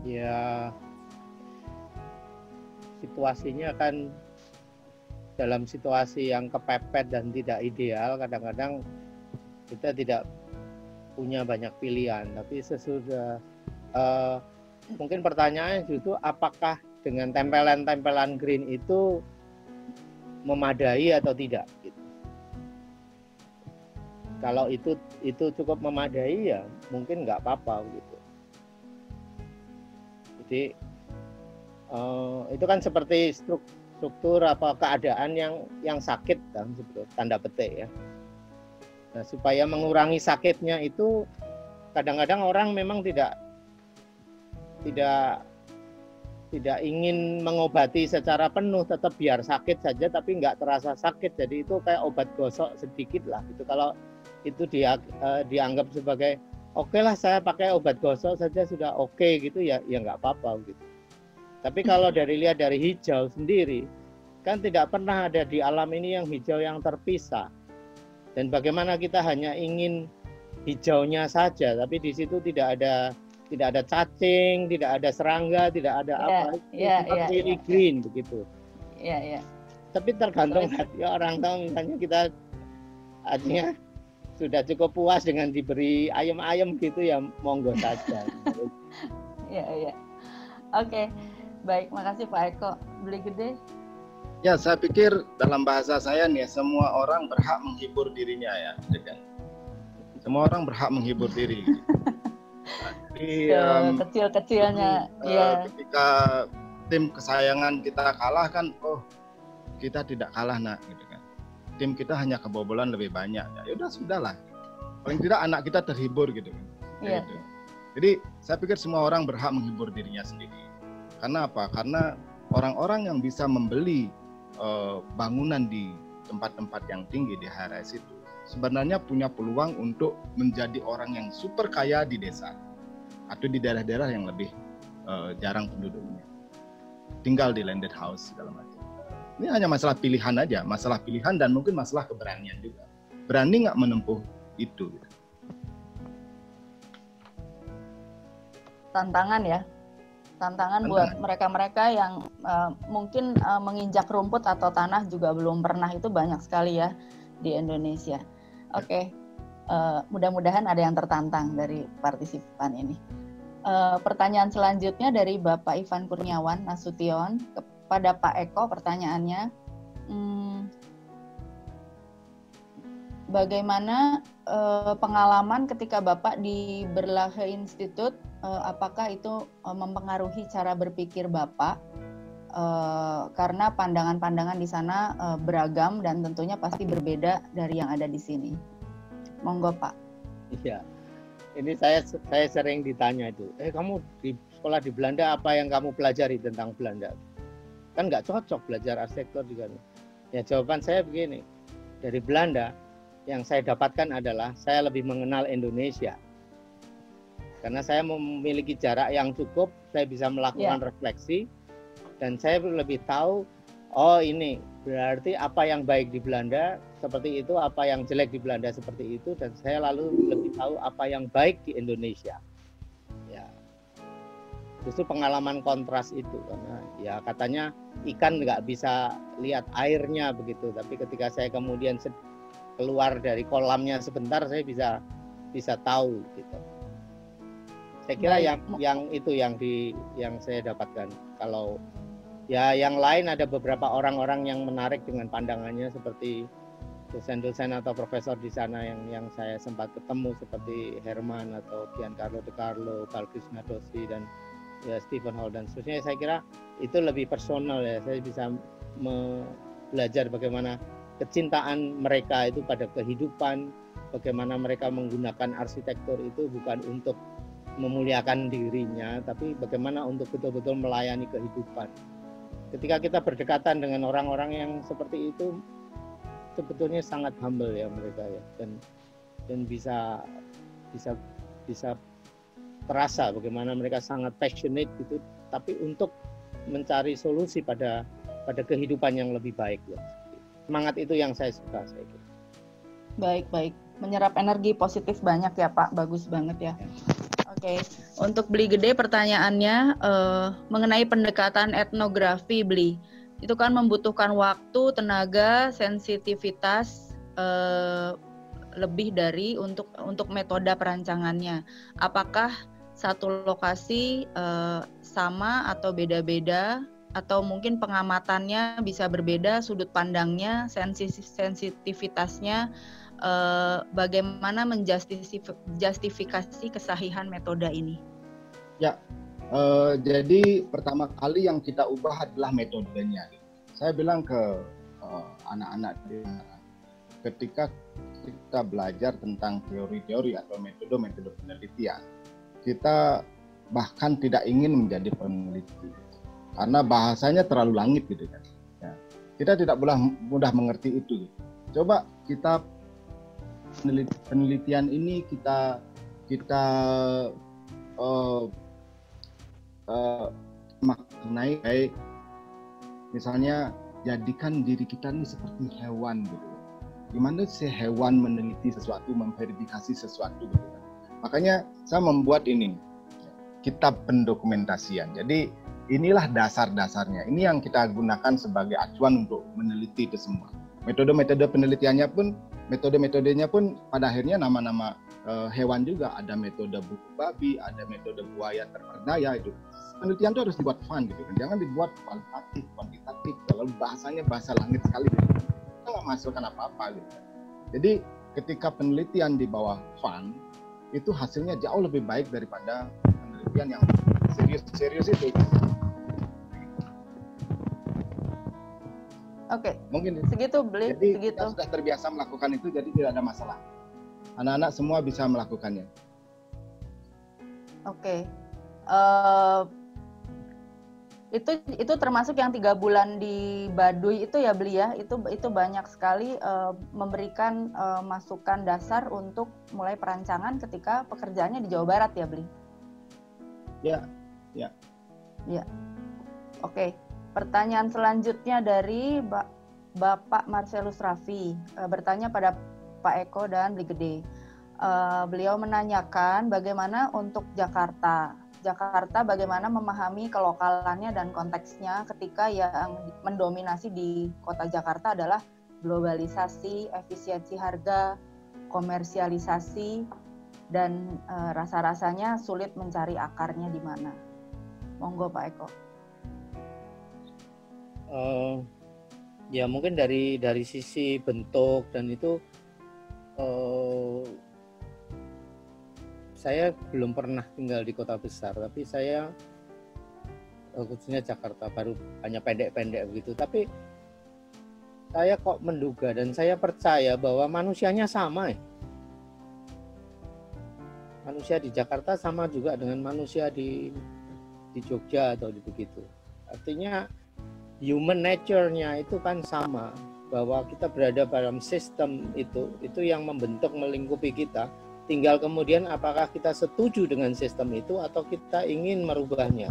ya situasinya kan dalam situasi yang kepepet dan tidak ideal kadang-kadang kita tidak punya banyak pilihan tapi sesudah uh, mungkin pertanyaannya itu apakah dengan tempelan-tempelan green itu memadai atau tidak gitu. kalau itu itu cukup memadai ya mungkin nggak apa-apa gitu jadi uh, itu kan seperti struktur apa keadaan yang yang sakit kan sebetulnya tanda petik ya. Nah, supaya mengurangi sakitnya itu kadang-kadang orang memang tidak tidak tidak ingin mengobati secara penuh tetap biar sakit saja tapi nggak terasa sakit. Jadi itu kayak obat gosok sedikit lah itu kalau itu dia uh, dianggap sebagai oke okay lah saya pakai obat gosok saja sudah oke okay, gitu ya ya nggak apa-apa gitu tapi kalau dari lihat dari hijau sendiri kan tidak pernah ada di alam ini yang hijau yang terpisah dan bagaimana kita hanya ingin hijaunya saja tapi di situ tidak ada tidak ada cacing tidak ada serangga tidak ada yeah, apa
yeah, seperti
yeah, yeah, green yeah. begitu
ya yeah, yeah.
tapi tergantung hati orang tahu misalnya kita artinya sudah cukup puas dengan diberi ayam-ayam gitu ya monggo saja.
ya ya. Oke. Baik, makasih Pak Eko. Beli gede.
Ya, saya pikir dalam bahasa saya nih semua orang berhak menghibur dirinya ya, kan? Semua orang berhak menghibur diri.
Jadi um, kecil-kecilnya, uh, ya.
Ketika tim kesayangan kita kalah kan, oh kita tidak kalah nak, gitu kan. Tim kita hanya kebobolan lebih banyak. Ya udah sudahlah. Paling tidak anak kita terhibur gitu kan.
Iya. Gitu.
Jadi saya pikir semua orang berhak menghibur dirinya sendiri. Karena apa? Karena orang-orang yang bisa membeli uh, bangunan di tempat-tempat yang tinggi di HRS itu sebenarnya punya peluang untuk menjadi orang yang super kaya di desa atau di daerah-daerah yang lebih uh, jarang penduduknya. Tinggal di landed house segala macam. Ini hanya masalah pilihan aja, masalah pilihan dan mungkin masalah keberanian juga. Berani nggak menempuh itu?
Tantangan ya tantangan buat mereka-mereka yang uh, mungkin uh, menginjak rumput atau tanah juga belum pernah itu banyak sekali ya di Indonesia. Oke, okay. uh, mudah-mudahan ada yang tertantang dari partisipan ini. Uh, pertanyaan selanjutnya dari Bapak Ivan Kurniawan Nasution kepada Pak Eko pertanyaannya, hmm, bagaimana uh, pengalaman ketika Bapak di Berlahe Institute uh, apakah itu uh, mempengaruhi cara berpikir Bapak? Uh, karena pandangan-pandangan di sana uh, beragam dan tentunya pasti berbeda dari yang ada di sini. Monggo Pak.
Iya, ini saya saya sering ditanya itu, eh kamu di sekolah di Belanda apa yang kamu pelajari tentang Belanda? Kan nggak cocok belajar arsitektur juga. Ya jawaban saya begini, dari Belanda yang saya dapatkan adalah saya lebih mengenal Indonesia karena saya memiliki jarak yang cukup saya bisa melakukan yeah. refleksi dan saya lebih tahu oh ini berarti apa yang baik di Belanda seperti itu apa yang jelek di Belanda seperti itu dan saya lalu lebih tahu apa yang baik di Indonesia. Ya. Justru pengalaman kontras itu karena ya katanya ikan nggak bisa lihat airnya begitu tapi ketika saya kemudian keluar dari kolamnya sebentar saya bisa bisa tahu gitu saya kira Baik. yang yang itu yang di yang saya dapatkan. Kalau ya yang lain ada beberapa orang-orang yang menarik dengan pandangannya seperti dosen-dosen atau profesor di sana yang yang saya sempat ketemu seperti Herman atau Giancarlo De Carlo, Carl Krishna Dosi dan ya Stephen Hall dan seterusnya. Saya kira itu lebih personal ya. Saya bisa belajar bagaimana kecintaan mereka itu pada kehidupan bagaimana mereka menggunakan arsitektur itu bukan untuk memuliakan dirinya, tapi bagaimana untuk betul-betul melayani kehidupan. Ketika kita berdekatan dengan orang-orang yang seperti itu, sebetulnya sangat humble ya mereka ya, dan dan bisa bisa bisa terasa bagaimana mereka sangat passionate gitu, tapi untuk mencari solusi pada pada kehidupan yang lebih baik ya. Semangat itu yang saya suka saya kira.
Baik baik, menyerap energi positif banyak ya Pak, bagus banget ya. ya. Oke, okay. untuk beli gede pertanyaannya uh, mengenai pendekatan etnografi beli itu kan membutuhkan waktu, tenaga, sensitivitas uh, lebih dari untuk untuk metode perancangannya. Apakah satu lokasi uh, sama atau beda-beda atau mungkin pengamatannya bisa berbeda, sudut pandangnya, sensitivitasnya eh, bagaimana menjustifikasi kesahihan metode ini?
Ya, eh, jadi pertama kali yang kita ubah adalah metodenya. Saya bilang ke eh, anak-anak uh, ketika kita belajar tentang teori-teori atau metode-metode penelitian, kita bahkan tidak ingin menjadi peneliti karena bahasanya terlalu langit gitu kan. Ya. Kita tidak mudah mengerti itu. Coba kita penelitian ini kita kita uh, uh, maknai baik misalnya jadikan diri kita ini seperti hewan gitu. Gimana sih hewan meneliti sesuatu memverifikasi sesuatu gitu kan? Makanya saya membuat ini kitab pendokumentasian. Jadi inilah dasar-dasarnya. Ini yang kita gunakan sebagai acuan untuk meneliti itu semua. Metode-metode penelitiannya pun metode-metodenya pun pada akhirnya nama-nama uh, hewan juga ada metode buku babi, ada metode buaya terperdaya itu. Penelitian itu harus dibuat fun gitu kan, jangan dibuat kualitatif, kuantitatif. Kalau bahasanya bahasa langit sekali, gitu. kita nggak menghasilkan apa-apa gitu. Jadi ketika penelitian di bawah fun itu hasilnya jauh lebih baik daripada penelitian yang serius-serius itu.
Oke. Okay.
Mungkin
segitu beli
jadi
segitu.
Kita sudah terbiasa melakukan itu jadi tidak ada masalah. Anak-anak semua bisa melakukannya.
Oke. Okay. Uh, eh, itu itu termasuk yang tiga bulan di Baduy itu ya beli ya itu itu banyak sekali uh, memberikan uh, masukan dasar untuk mulai perancangan ketika pekerjaannya di Jawa Barat ya beli
ya ya
ya oke okay. Pertanyaan selanjutnya dari Bapak Marcelus Raffi uh, bertanya pada Pak Eko dan Beli Gede. Uh, beliau menanyakan bagaimana untuk Jakarta. Jakarta bagaimana memahami kelokalannya dan konteksnya ketika yang mendominasi di kota Jakarta adalah globalisasi, efisiensi harga, komersialisasi, dan uh, rasa-rasanya sulit mencari akarnya di mana. Monggo Pak Eko
uh, ya mungkin dari dari sisi bentuk dan itu uh, saya belum pernah tinggal di kota besar tapi saya uh, khususnya Jakarta baru hanya pendek-pendek begitu. Tapi saya kok menduga dan saya percaya bahwa manusianya sama ya. Manusia di Jakarta sama juga dengan manusia di di Jogja atau di begitu. Artinya human nature-nya itu kan sama bahwa kita berada dalam sistem itu itu yang membentuk melingkupi kita. Tinggal kemudian apakah kita setuju dengan sistem itu atau kita ingin merubahnya.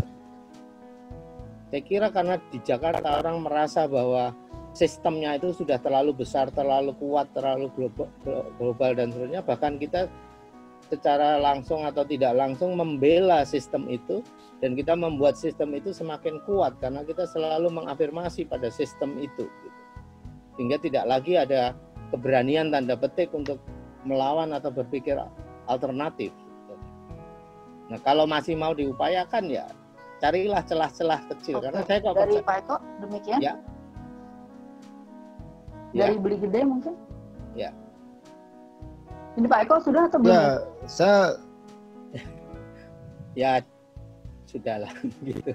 Saya kira karena di Jakarta orang merasa bahwa sistemnya itu sudah terlalu besar, terlalu kuat, terlalu global, global dan seterusnya bahkan kita secara langsung atau tidak langsung membela sistem itu dan kita membuat sistem itu semakin kuat karena kita selalu mengafirmasi pada sistem itu gitu. sehingga tidak lagi ada keberanian tanda petik untuk melawan atau berpikir alternatif nah kalau masih mau diupayakan ya carilah celah-celah kecil
Oke.
karena saya kok
dari Pak Eko demikian
ya
dari ya. beli gede mungkin
ya
ini Pak Eko sudah atau belum?
Ya, saya
ya sudahlah gitu.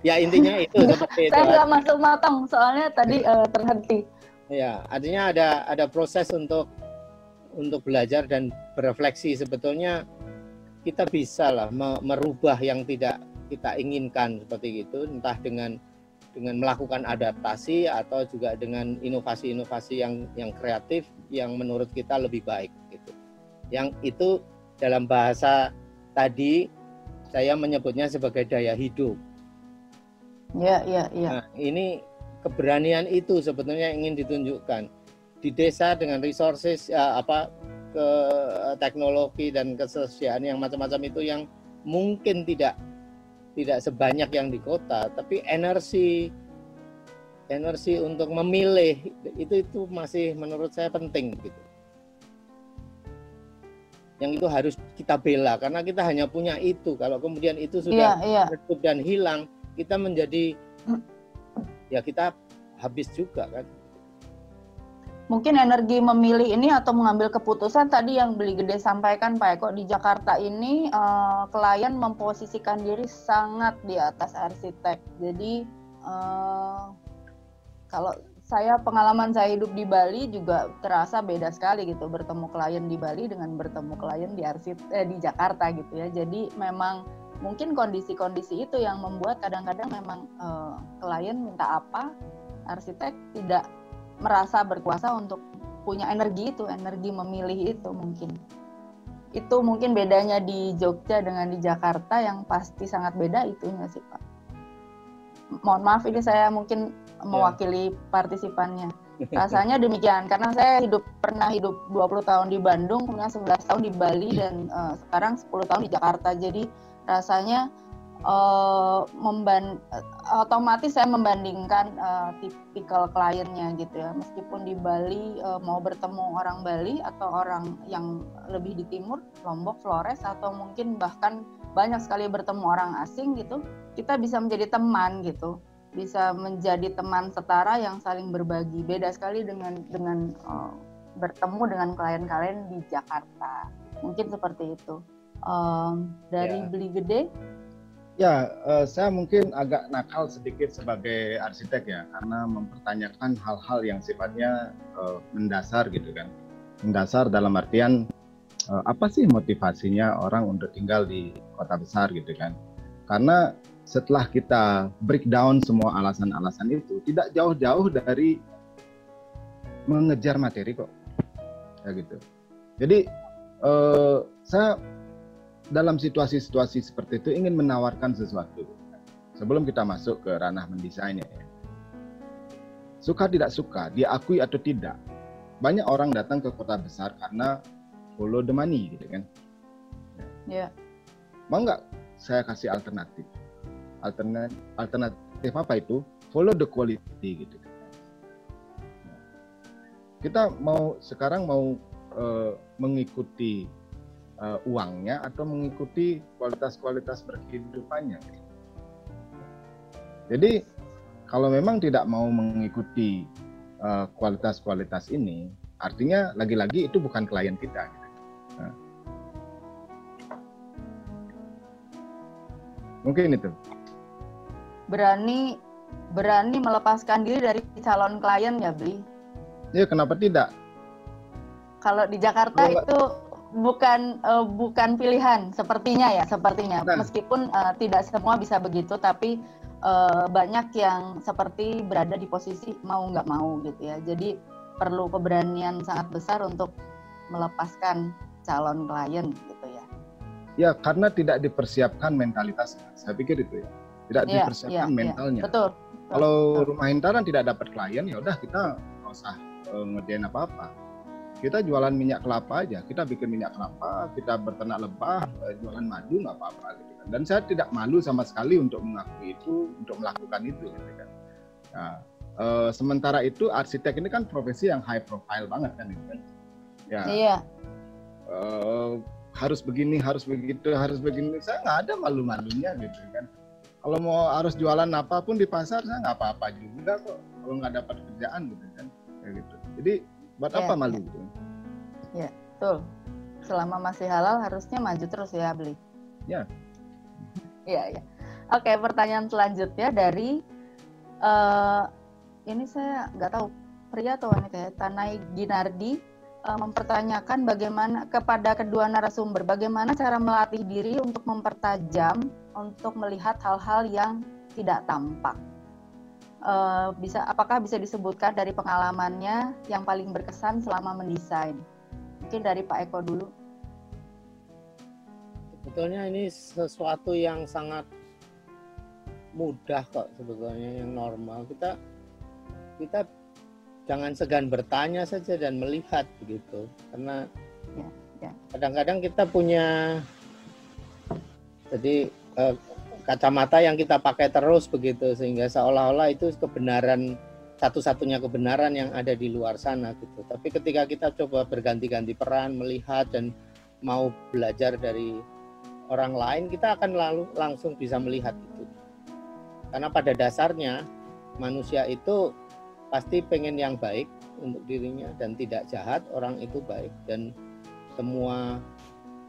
Ya intinya itu seperti
itu. Saya nggak masuk matang soalnya tadi uh, terhenti.
Ya, artinya ada ada proses untuk untuk belajar dan berefleksi sebetulnya kita bisa lah merubah yang tidak kita inginkan seperti itu entah dengan dengan melakukan adaptasi atau juga dengan inovasi-inovasi yang yang kreatif yang menurut kita lebih baik yang itu dalam bahasa tadi saya menyebutnya sebagai daya hidup.
Ya, ya, ya.
Nah, ini keberanian itu sebetulnya ingin ditunjukkan di desa dengan resources ya, apa ke teknologi dan kesesiaan yang macam-macam itu yang mungkin tidak tidak sebanyak yang di kota, tapi energi energi untuk memilih itu itu masih menurut saya penting gitu yang itu harus kita bela karena kita hanya punya itu. Kalau kemudian itu sudah yeah, yeah. dan hilang kita menjadi ya kita habis juga kan.
Mungkin energi memilih ini atau mengambil keputusan tadi yang beli gede sampaikan Pak Eko di Jakarta ini uh, klien memposisikan diri sangat di atas arsitek. Jadi uh, kalau saya pengalaman saya hidup di Bali juga terasa beda sekali gitu bertemu klien di Bali dengan bertemu klien di arsit eh, di Jakarta gitu ya. Jadi memang mungkin kondisi-kondisi itu yang membuat kadang-kadang memang eh, klien minta apa arsitek tidak merasa berkuasa untuk punya energi itu, energi memilih itu mungkin. Itu mungkin bedanya di Jogja dengan di Jakarta yang pasti sangat beda itunya sih Pak. Mohon maaf ini saya mungkin. Mewakili yeah. partisipannya. Rasanya demikian karena saya hidup pernah hidup 20 tahun di Bandung, kemudian 11 tahun di Bali dan uh, sekarang 10 tahun di Jakarta. Jadi rasanya uh, memban otomatis saya membandingkan uh, tipikal kliennya gitu ya meskipun di Bali uh, mau bertemu orang Bali atau orang yang lebih di timur Lombok Flores atau mungkin bahkan banyak sekali bertemu orang asing gitu kita bisa menjadi teman gitu bisa menjadi teman setara yang saling berbagi beda sekali dengan dengan uh, bertemu dengan klien-klien di Jakarta mungkin seperti itu um, dari ya. beli gede
Ya, uh, saya mungkin agak nakal sedikit sebagai arsitek ya, karena mempertanyakan hal-hal yang sifatnya uh, mendasar gitu kan. Mendasar dalam artian uh, apa sih motivasinya orang untuk tinggal di kota besar gitu kan. Karena setelah kita breakdown semua alasan-alasan itu, tidak jauh-jauh dari mengejar materi kok. Ya gitu. Jadi uh, saya dalam situasi-situasi seperti itu ingin menawarkan sesuatu sebelum kita masuk ke ranah mendesainnya ya. Suka tidak suka, diakui atau tidak. Banyak orang datang ke kota besar karena follow the money gitu kan.
Ya. Yeah.
Mau nggak saya kasih alternatif? Alternatif alternatif apa itu? Follow the quality gitu. Kita mau sekarang mau uh, mengikuti uh, uangnya atau mengikuti kualitas-kualitas berkehidupannya. Jadi kalau memang tidak mau mengikuti uh, kualitas-kualitas ini, artinya lagi-lagi itu bukan klien kita. Nah. Mungkin itu.
Berani berani melepaskan diri dari calon klien ya, Bli?
Ya, kenapa tidak?
Kalau di Jakarta itu bukan uh, bukan pilihan sepertinya ya sepertinya nah. meskipun uh, tidak semua bisa begitu tapi uh, banyak yang seperti berada di posisi mau nggak mau gitu ya jadi perlu keberanian sangat besar untuk melepaskan calon klien gitu ya
ya karena tidak dipersiapkan mentalitasnya saya pikir itu ya tidak ya, dipersiapkan ya, mentalnya.
Ya. betul,
betul kalau betul. rumah intaran tidak dapat klien ya udah kita nggak usah uh, ngerjain apa apa kita jualan minyak kelapa aja. Kita bikin minyak kelapa kita berternak lebah eh, jualan madu nggak apa-apa gitu kan. Dan saya tidak malu sama sekali untuk mengakui itu untuk melakukan itu gitu kan. Nah, e, sementara itu arsitek ini kan profesi yang high profile banget kan gitu kan.
Ya. Iya.
E, harus begini harus begitu harus begini. Saya nggak ada malu-malunya gitu kan kalau mau harus jualan apa pun di pasar saya nggak apa-apa juga kok kalau nggak dapat kerjaan gitu kan kayak gitu jadi Buat ya, apa malu?
Ya. ya, betul. Selama masih halal harusnya maju terus ya beli.
Ya.
Iya, ya. Oke, pertanyaan selanjutnya dari uh, ini saya nggak tahu pria atau wanita ya, Tanai Ginardi uh, mempertanyakan bagaimana kepada kedua narasumber bagaimana cara melatih diri untuk mempertajam untuk melihat hal-hal yang tidak tampak uh, bisa apakah bisa disebutkan dari pengalamannya yang paling berkesan selama mendesain? Mungkin dari Pak Eko dulu.
Sebetulnya ini sesuatu yang sangat mudah kok sebetulnya yang normal. Kita kita jangan segan bertanya saja dan melihat begitu. Karena ya, ya. kadang-kadang kita punya jadi eh, kacamata yang kita pakai terus begitu sehingga seolah-olah itu kebenaran satu-satunya kebenaran yang ada di luar sana gitu. Tapi ketika kita coba berganti-ganti peran, melihat dan mau belajar dari orang lain, kita akan lalu langsung bisa melihat itu. Karena pada dasarnya manusia itu pasti pengen yang baik untuk dirinya dan tidak jahat, orang itu baik dan semua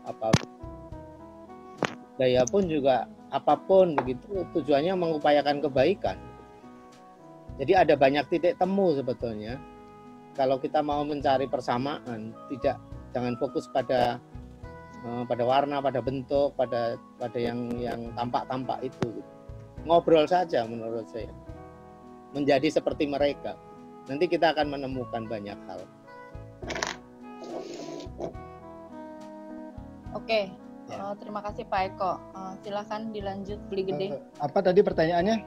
apa daya pun juga apa pun begitu tujuannya mengupayakan kebaikan. Jadi ada banyak titik temu sebetulnya. Kalau kita mau mencari persamaan, tidak jangan fokus pada uh, pada warna, pada bentuk, pada pada yang yang tampak-tampak itu. Ngobrol saja menurut saya. Menjadi seperti mereka. Nanti kita akan menemukan banyak hal.
Oke, Ya. Uh, terima kasih Pak Eko. Uh, silakan dilanjut beli gede. Uh,
apa tadi pertanyaannya?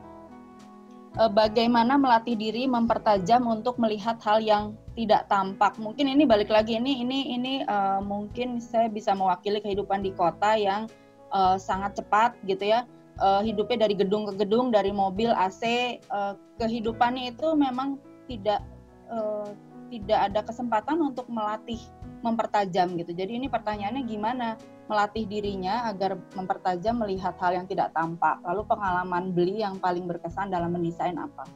Uh, bagaimana melatih diri mempertajam untuk melihat hal yang tidak tampak? Mungkin ini balik lagi ini ini ini uh, mungkin saya bisa mewakili kehidupan di kota yang uh, sangat cepat gitu ya. uh, hidupnya dari gedung ke gedung, dari mobil AC, uh, kehidupannya itu memang tidak uh, tidak ada kesempatan untuk melatih mempertajam gitu. Jadi ini pertanyaannya gimana melatih dirinya agar mempertajam melihat hal yang tidak tampak. Lalu pengalaman beli yang paling berkesan dalam mendesain apa?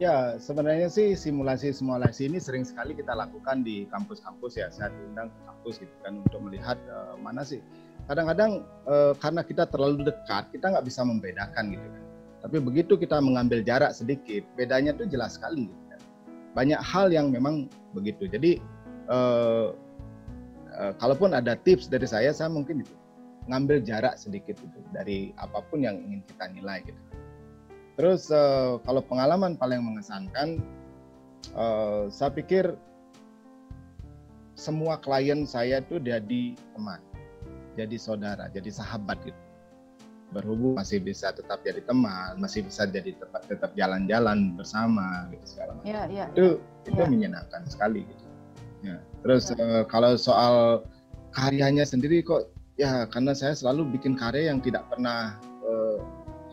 Ya, sebenarnya sih simulasi-simulasi ini sering sekali kita lakukan di kampus-kampus ya. Saya diundang ke kampus gitu kan untuk melihat uh, mana sih. Kadang-kadang uh, karena kita terlalu dekat, kita nggak bisa membedakan gitu kan. Tapi begitu kita mengambil jarak sedikit, bedanya tuh jelas sekali. Gitu kan. Banyak hal yang memang begitu. Jadi uh, uh, kalaupun ada tips dari saya, saya mungkin itu ngambil jarak sedikit gitu dari apa pun yang ingin kita nilai gitu Terus uh, kalau pengalaman paling mengesankan, uh, saya pikir semua klien saya itu jadi teman, jadi saudara, jadi sahabat gitu. Berhubung masih bisa tetap jadi teman, masih bisa jadi tetap tetap jalan-jalan bersama gitu segala macam.
Ya, ya,
itu ya. itu menyenangkan sekali gitu. Ya. Terus ya. Uh, kalau soal karyanya sendiri kok ya karena saya selalu bikin karya yang tidak pernah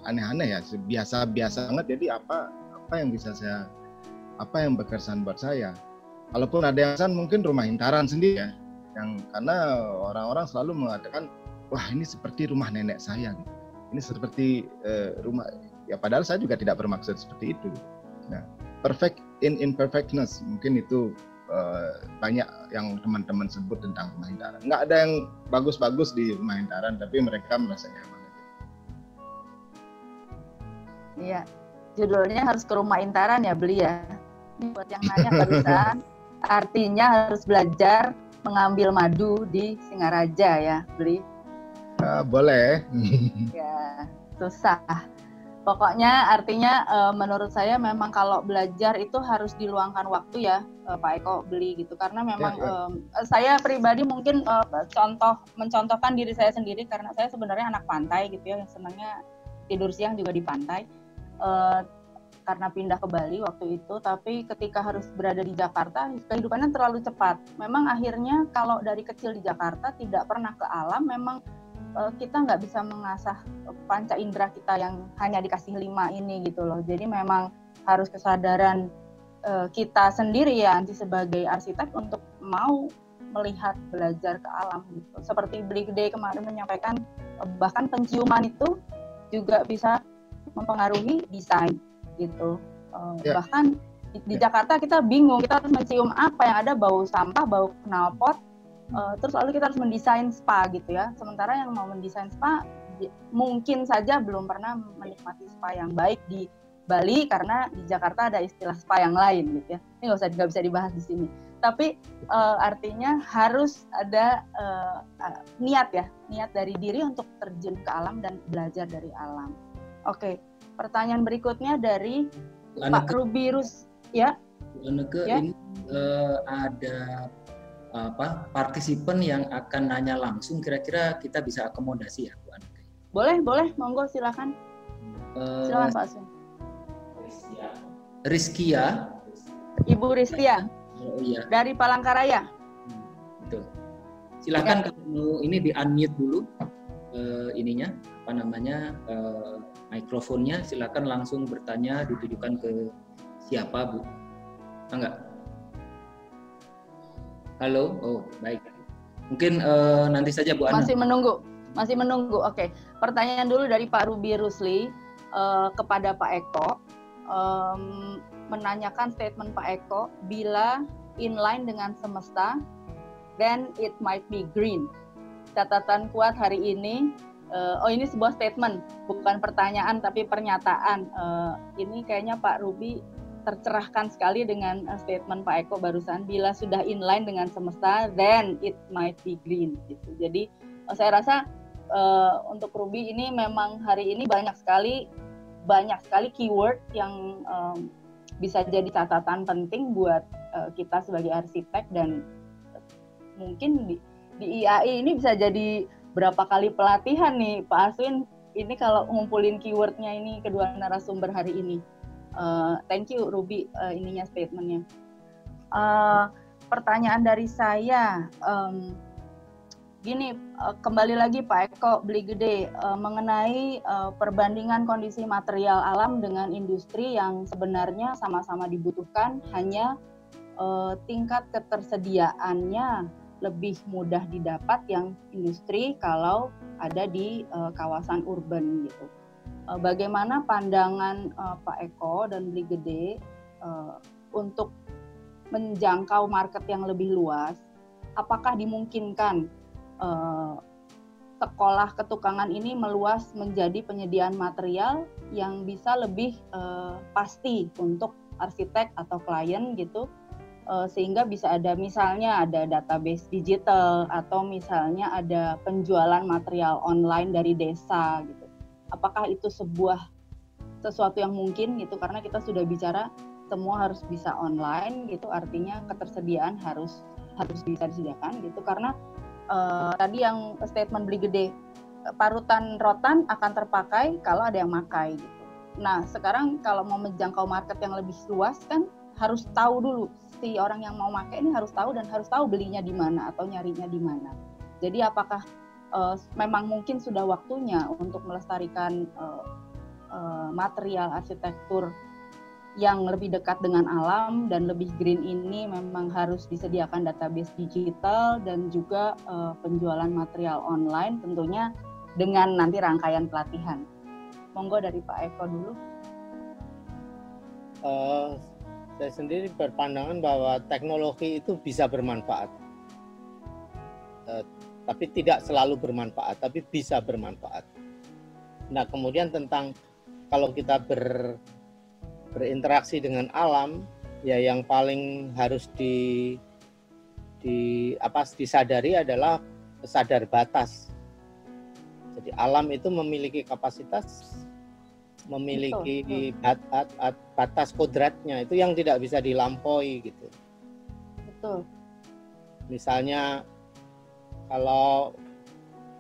aneh-aneh ya biasa-biasa banget jadi apa apa yang bisa saya apa yang berkesan buat saya kalaupun ada yang kesan mungkin rumah intaran sendiri ya yang karena orang-orang selalu mengatakan wah ini seperti rumah nenek saya ini seperti uh, rumah ya padahal saya juga tidak bermaksud seperti itu nah perfect in imperfectness mungkin itu uh, banyak yang teman-teman sebut tentang rumah intaran nggak ada yang bagus-bagus di rumah intaran tapi mereka merasa nyaman
Iya. Judulnya harus ke rumah intaran ya beli ya. Ini buat yang nanya barusan. artinya harus belajar mengambil madu di Singaraja ya beli.
Uh, boleh.
ya susah. Pokoknya artinya uh, menurut saya memang kalau belajar itu harus diluangkan waktu ya uh, Pak Eko beli gitu karena memang ya, ya. Um, saya pribadi mungkin uh, contoh mencontohkan diri saya sendiri karena saya sebenarnya anak pantai gitu ya yang senangnya tidur siang juga di pantai uh, karena pindah ke Bali waktu itu, tapi ketika harus berada di Jakarta, kehidupannya terlalu cepat. Memang akhirnya kalau dari kecil di Jakarta tidak pernah ke alam, memang uh, kita nggak bisa mengasah panca indera kita yang hanya dikasih lima ini gitu loh. Jadi memang harus kesadaran uh, kita sendiri ya, nanti sebagai arsitek untuk mau melihat belajar ke alam gitu. Seperti Gede kemarin menyampaikan, bahkan penciuman itu juga bisa mempengaruhi desain gitu. Uh, yeah. Bahkan di, di yeah. Jakarta kita bingung kita harus mencium apa yang ada bau sampah, bau knalpot. Uh, terus lalu kita harus mendesain spa gitu ya. Sementara yang mau mendesain spa mungkin saja belum pernah menikmati spa yang baik di Bali karena di Jakarta ada istilah spa yang lain gitu ya. Ini nggak usah nggak bisa dibahas di sini. Tapi uh, artinya harus ada uh, uh, niat ya, niat dari diri untuk terjun ke alam dan belajar dari alam. Oke, pertanyaan berikutnya dari Laneke. Pak Rubirus, ya.
Laneke, ya. ini uh, ada apa partisipan yang akan nanya langsung kira-kira kita bisa akomodasi ya Bu Aneke?
Boleh, boleh, monggo silakan. Uh, silakan Pak Sun.
Rizkia.
Ibu Rizkia. Oh iya. Dari Palangkaraya. Hmm,
betul. Silakan ya. kalau ini di unmute dulu uh, ininya apa namanya uh, mikrofonnya silakan langsung bertanya ditujukan ke siapa Bu enggak halo? Oh baik. Mungkin uh, nanti saja Bu
Ana masih menunggu. Masih menunggu. Oke. Pertanyaan dulu dari Pak Ruby Rusli uh, kepada Pak Eko. Um, menanyakan statement Pak Eko bila inline dengan semesta then it might be green. Catatan kuat hari ini uh, oh ini sebuah statement bukan pertanyaan tapi pernyataan. Uh, ini kayaknya Pak Ruby tercerahkan sekali dengan uh, statement Pak Eko barusan bila sudah inline dengan semesta then it might be green gitu jadi uh, saya rasa uh, untuk Ruby ini memang hari ini banyak sekali banyak sekali keyword yang um, bisa jadi catatan penting buat uh, kita sebagai arsitek dan mungkin di, di IAI ini bisa jadi berapa kali pelatihan nih Pak Aswin ini kalau ngumpulin keywordnya ini kedua narasumber hari ini. Uh, thank you Ruby uh, ininya statementnya. Uh, pertanyaan dari saya, um, gini uh, kembali lagi Pak Eko beli gede uh, mengenai uh, perbandingan kondisi material alam dengan industri yang sebenarnya sama-sama dibutuhkan hanya uh, tingkat ketersediaannya lebih mudah didapat yang industri kalau ada di uh, kawasan urban gitu. Uh, bagaimana pandangan uh, Pak Eko dan beli gede uh, untuk menjangkau market yang lebih luas? Apakah dimungkinkan uh, sekolah ketukangan ini meluas menjadi penyediaan material yang bisa lebih uh, pasti untuk arsitek atau klien gitu sehingga bisa ada misalnya ada database digital atau misalnya ada penjualan material online dari desa gitu apakah itu sebuah sesuatu yang mungkin gitu karena kita sudah bicara semua harus bisa online gitu artinya ketersediaan harus harus bisa disediakan gitu karena uh, tadi yang statement beli gede parutan rotan akan terpakai kalau ada yang makai gitu. Nah sekarang kalau mau menjangkau market yang lebih luas kan harus tahu dulu si orang yang mau pakai ini harus tahu dan harus tahu belinya di mana atau nyarinya di mana. Jadi apakah uh, memang mungkin sudah waktunya untuk melestarikan uh, uh, material arsitektur yang lebih dekat dengan alam dan lebih green ini memang harus disediakan database digital dan juga uh, penjualan material online tentunya dengan nanti rangkaian pelatihan. Monggo dari Pak Eko dulu.
Uh, saya sendiri berpandangan bahwa teknologi itu bisa bermanfaat, uh, tapi tidak selalu bermanfaat, tapi bisa bermanfaat. Nah kemudian tentang kalau kita ber berinteraksi dengan alam ya yang paling harus di di apa disadari adalah sadar batas. Jadi alam itu memiliki kapasitas memiliki bat, bat, bat, batas kodratnya itu yang tidak bisa dilampaui gitu.
Betul.
Misalnya kalau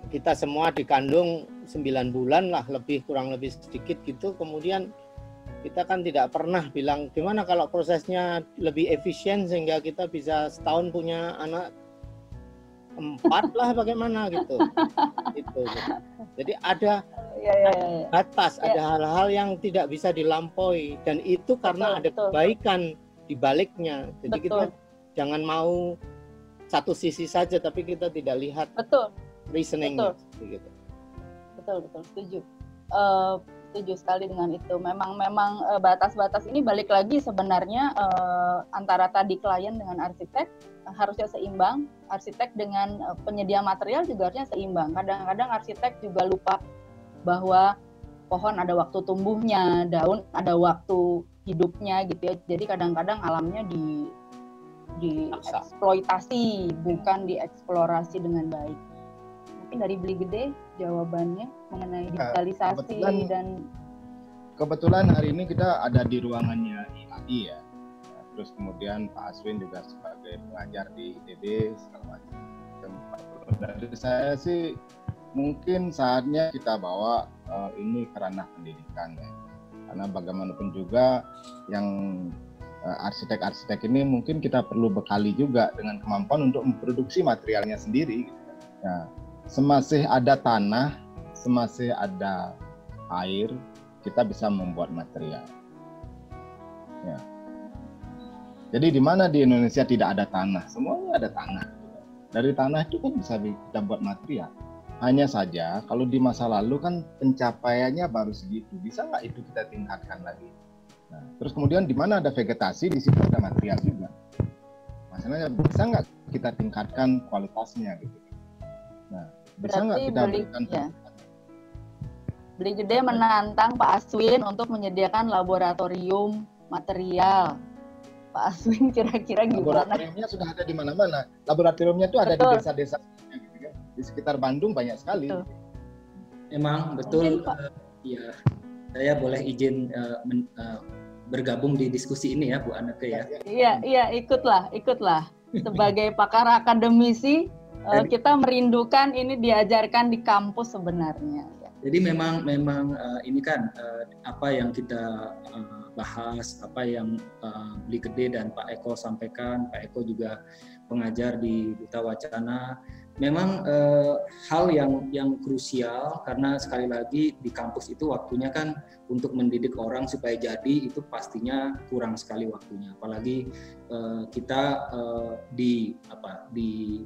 kita semua dikandung 9 bulan lah lebih kurang lebih sedikit gitu kemudian kita kan tidak pernah bilang gimana kalau prosesnya lebih efisien sehingga kita bisa setahun punya anak empat lah bagaimana gitu itu jadi ada ya, ya, ya, batas ya. ada hal-hal yang tidak bisa dilampaui dan itu karena betul, ada betul. kebaikan di baliknya jadi betul. kita jangan mau satu sisi saja tapi kita tidak lihat
betul
reasoning
betul. gitu betul betul setuju uh, setuju sekali dengan itu. Memang memang uh, batas-batas ini balik lagi sebenarnya uh, antara tadi klien dengan arsitek uh, harusnya seimbang. Arsitek dengan uh, penyedia material juga harusnya seimbang. Kadang-kadang arsitek juga lupa bahwa pohon ada waktu tumbuhnya, daun ada waktu hidupnya gitu ya. Jadi kadang-kadang alamnya di dieksploitasi bukan dieksplorasi dengan baik. Mungkin dari beli gede jawabannya mengenai nah, digitalisasi kebetulan, dan
kebetulan hari ini kita ada di ruangannya IAI ya. Terus kemudian Pak Aswin juga sebagai pengajar di ITB segala macam. Dari saya sih mungkin saatnya kita bawa uh, ini kerana pendidikan ya. Karena bagaimanapun juga yang arsitek-arsitek ini mungkin kita perlu bekali juga dengan kemampuan untuk memproduksi materialnya sendiri. Gitu. Nah, semasih ada tanah, semasih ada air, kita bisa membuat material. Ya. Jadi di mana di Indonesia tidak ada tanah, semuanya ada tanah. Dari tanah itu kan bisa kita buat material. Hanya saja kalau di masa lalu kan pencapaiannya baru segitu, bisa nggak itu kita tingkatkan lagi? Nah, terus kemudian di mana ada vegetasi di situ ada material juga. Masalahnya bisa nggak kita tingkatkan kualitasnya gitu?
Nah, bisa nggak kita beli, berikan ya. Beli gede menantang Pak Aswin untuk menyediakan laboratorium material. Pak Aswin kira-kira gimana?
Laboratoriumnya sudah ada di mana-mana. Laboratoriumnya itu ada betul. di desa-desa gitu kan. Di sekitar Bandung banyak sekali. Betul.
Emang betul. uh, ya, saya boleh izin uh, men, uh, bergabung di diskusi ini ya Bu Aneke ya.
Iya, iya ikutlah, ikutlah. Sebagai pakar akademisi uh, kita merindukan ini diajarkan di kampus sebenarnya.
Jadi memang memang uh, ini kan uh, apa yang kita uh, bahas, apa yang uh, Beli Gede dan Pak Eko sampaikan, Pak Eko juga pengajar di Duta Wacana memang eh, hal yang yang krusial karena sekali lagi di kampus itu waktunya kan untuk mendidik orang supaya jadi itu pastinya kurang sekali waktunya. Apalagi eh, kita eh, di apa di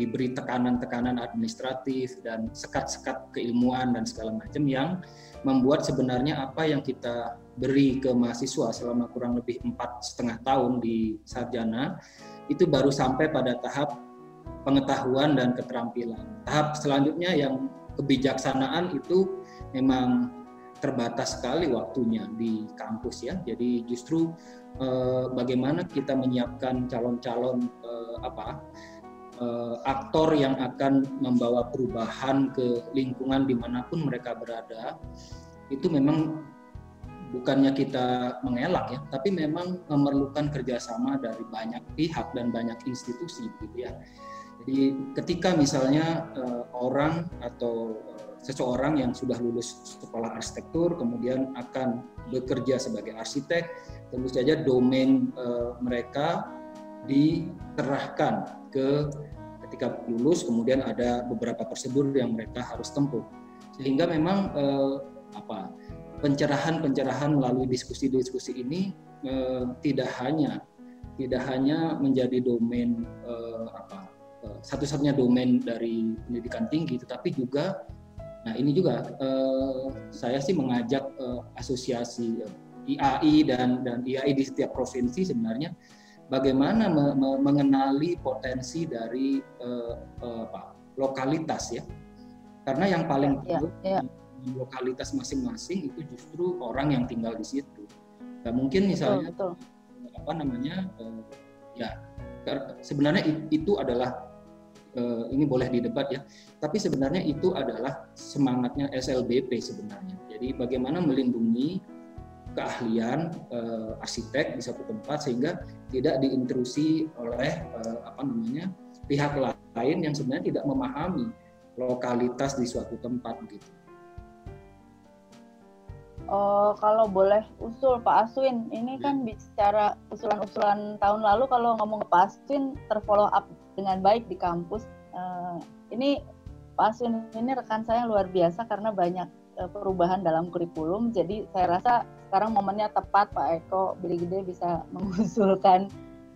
diberi tekanan-tekanan administratif dan sekat-sekat keilmuan dan segala macam yang membuat sebenarnya apa yang kita beri ke mahasiswa selama kurang lebih empat setengah tahun di sarjana itu baru sampai pada tahap pengetahuan dan keterampilan. Tahap selanjutnya yang kebijaksanaan itu memang terbatas sekali waktunya di kampus ya. Jadi justru eh, bagaimana kita menyiapkan calon-calon eh, apa eh, aktor yang akan membawa perubahan ke lingkungan di mana pun mereka berada itu memang bukannya kita mengelak ya, tapi memang memerlukan kerjasama dari banyak pihak dan banyak institusi gitu ya. Jadi ketika misalnya uh, orang atau uh, seseorang yang sudah lulus sekolah arsitektur kemudian akan bekerja sebagai arsitek, tentu saja domain uh, mereka diserahkan ke ketika lulus kemudian ada beberapa prosedur yang mereka harus tempuh. Sehingga memang uh, apa pencerahan-pencerahan melalui diskusi-diskusi ini uh, tidak hanya tidak hanya menjadi domain uh, apa Eh, satu-satunya domain dari pendidikan tinggi, tetapi juga, nah ini juga eh, saya sih mengajak eh, asosiasi eh, IAI dan dan IAI di setiap provinsi sebenarnya bagaimana me, me, mengenali potensi dari eh, eh, apa, lokalitas ya, karena yang paling ya, ya, ya. lokalitas masing-masing itu justru orang yang tinggal di situ. Nah, mungkin misalnya betul, betul. apa namanya eh, ya sebenarnya itu adalah uh, ini boleh didebat ya. Tapi sebenarnya itu adalah semangatnya SLBP sebenarnya. Jadi bagaimana melindungi keahlian uh, arsitek di satu tempat sehingga tidak diintrusi oleh uh, apa namanya pihak lain yang sebenarnya tidak memahami lokalitas di suatu tempat gitu.
Oh, kalau boleh usul Pak Aswin, ini kan ya. bicara usulan-usulan tahun lalu kalau ngomong ke Pak Aswin terfollow up dengan baik di kampus. Uh, ini Pak Aswin ini rekan saya luar biasa karena banyak uh, perubahan dalam kurikulum. Jadi saya rasa sekarang momennya tepat Pak Eko Beli Gede bisa mengusulkan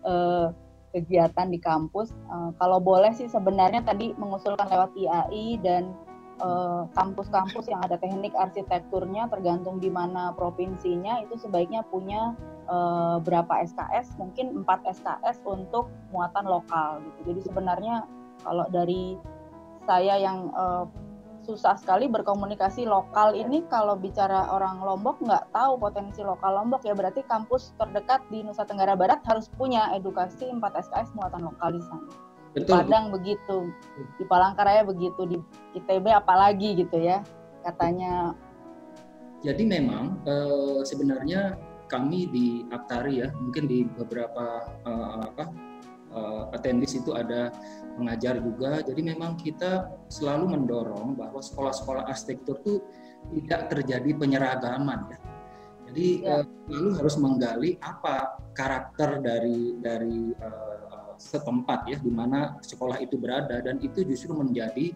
uh, kegiatan di kampus. Uh, kalau boleh sih sebenarnya tadi mengusulkan lewat IAI dan Eh, kampus-kampus yang ada teknik arsitekturnya tergantung di mana provinsinya itu sebaiknya punya uh, berapa SKS mungkin 4 SKS untuk muatan lokal gitu. Jadi sebenarnya kalau dari saya yang uh, susah sekali berkomunikasi lokal ini kalau bicara orang Lombok nggak tahu potensi lokal Lombok. Ya berarti kampus terdekat di Nusa Tenggara Barat harus punya edukasi 4 SKS muatan lokal di sana Betul. Di Padang begitu, di Palangkaraya begitu, di ITB apalagi gitu ya katanya.
Jadi memang eh, sebenarnya kami di Aktari ya, mungkin di beberapa eh, apa eh, atendis itu ada mengajar juga. Jadi memang kita selalu mendorong bahwa sekolah-sekolah arsitektur itu tidak terjadi penyeragaman ya. Jadi ya. eh, lalu harus menggali apa karakter dari dari eh, setempat ya di mana sekolah itu berada dan itu justru menjadi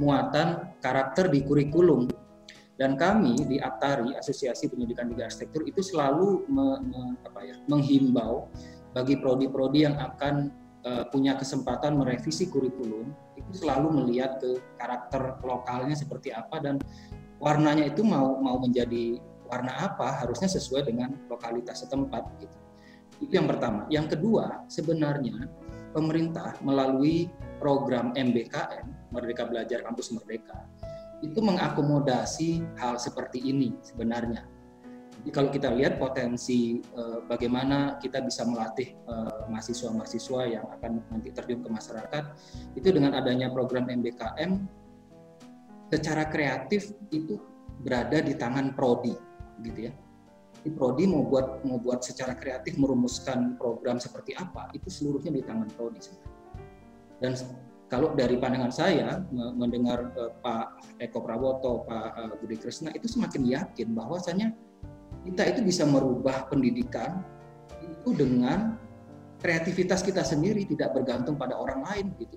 muatan karakter di kurikulum dan kami di Atari Asosiasi Pendidikan Tiga Arsitektur itu selalu me, me, apa ya, menghimbau bagi prodi-prodi yang akan uh, punya kesempatan merevisi kurikulum itu selalu melihat ke karakter lokalnya seperti apa dan warnanya itu mau mau menjadi warna apa harusnya sesuai dengan lokalitas setempat gitu. Itu yang pertama. Yang kedua, sebenarnya pemerintah melalui program MBKM, Merdeka Belajar Kampus Merdeka, itu mengakomodasi hal seperti ini sebenarnya. Jadi kalau kita lihat potensi eh, bagaimana kita bisa melatih eh, mahasiswa-mahasiswa yang akan nanti terjun ke masyarakat, itu dengan adanya program MBKM secara kreatif itu berada di tangan prodi, gitu ya di prodi mau buat mau buat secara kreatif merumuskan program seperti apa itu seluruhnya di tangan prodi dan kalau dari pandangan saya mendengar uh, Pak Eko Prabowo, Pak uh, Budi Krisna itu semakin yakin bahwasanya kita itu bisa merubah pendidikan itu dengan kreativitas kita sendiri tidak bergantung pada orang lain gitu.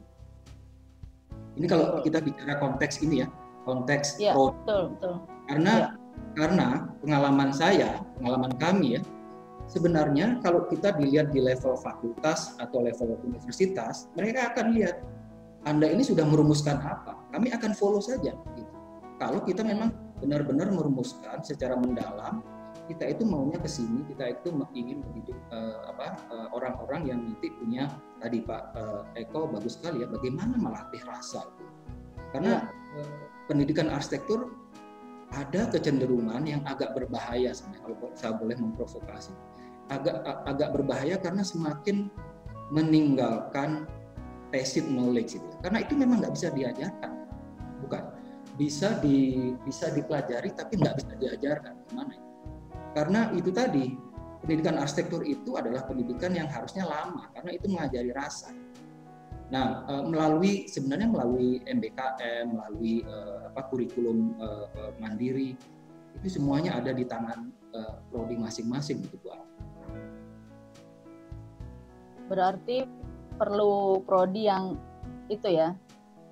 Ini kalau kita bicara konteks ini ya, konteks
ya, pro. Betul, betul.
Karena ya. Karena pengalaman saya, pengalaman kami ya, sebenarnya kalau kita dilihat di level fakultas atau level universitas, mereka akan lihat Anda ini sudah merumuskan apa. Kami akan follow saja gitu. Kalau kita memang benar-benar merumuskan secara mendalam kita itu maunya ke sini, kita itu ingin mendidik uh, apa uh, orang-orang yang nanti punya tadi Pak uh, Eko bagus sekali ya bagaimana melatih rasa itu. Karena ya. uh, pendidikan arsitektur ada kecenderungan yang agak berbahaya sebenarnya kalau saya boleh memprovokasi. Agak agak berbahaya karena semakin meninggalkan tacit knowledge itu. Karena itu memang nggak bisa diajarkan. Bukan. Bisa di bisa dipelajari tapi nggak bisa diajarkan. Gimana itu? Karena itu tadi, pendidikan arsitektur itu adalah pendidikan yang harusnya lama karena itu mengajari rasa. Nah, e, melalui sebenarnya melalui MBKM, melalui uh, apa kurikulum uh, mandiri itu semuanya ada di tangan prodi masing-masing gitu, Bu.
Berarti perlu prodi yang itu ya.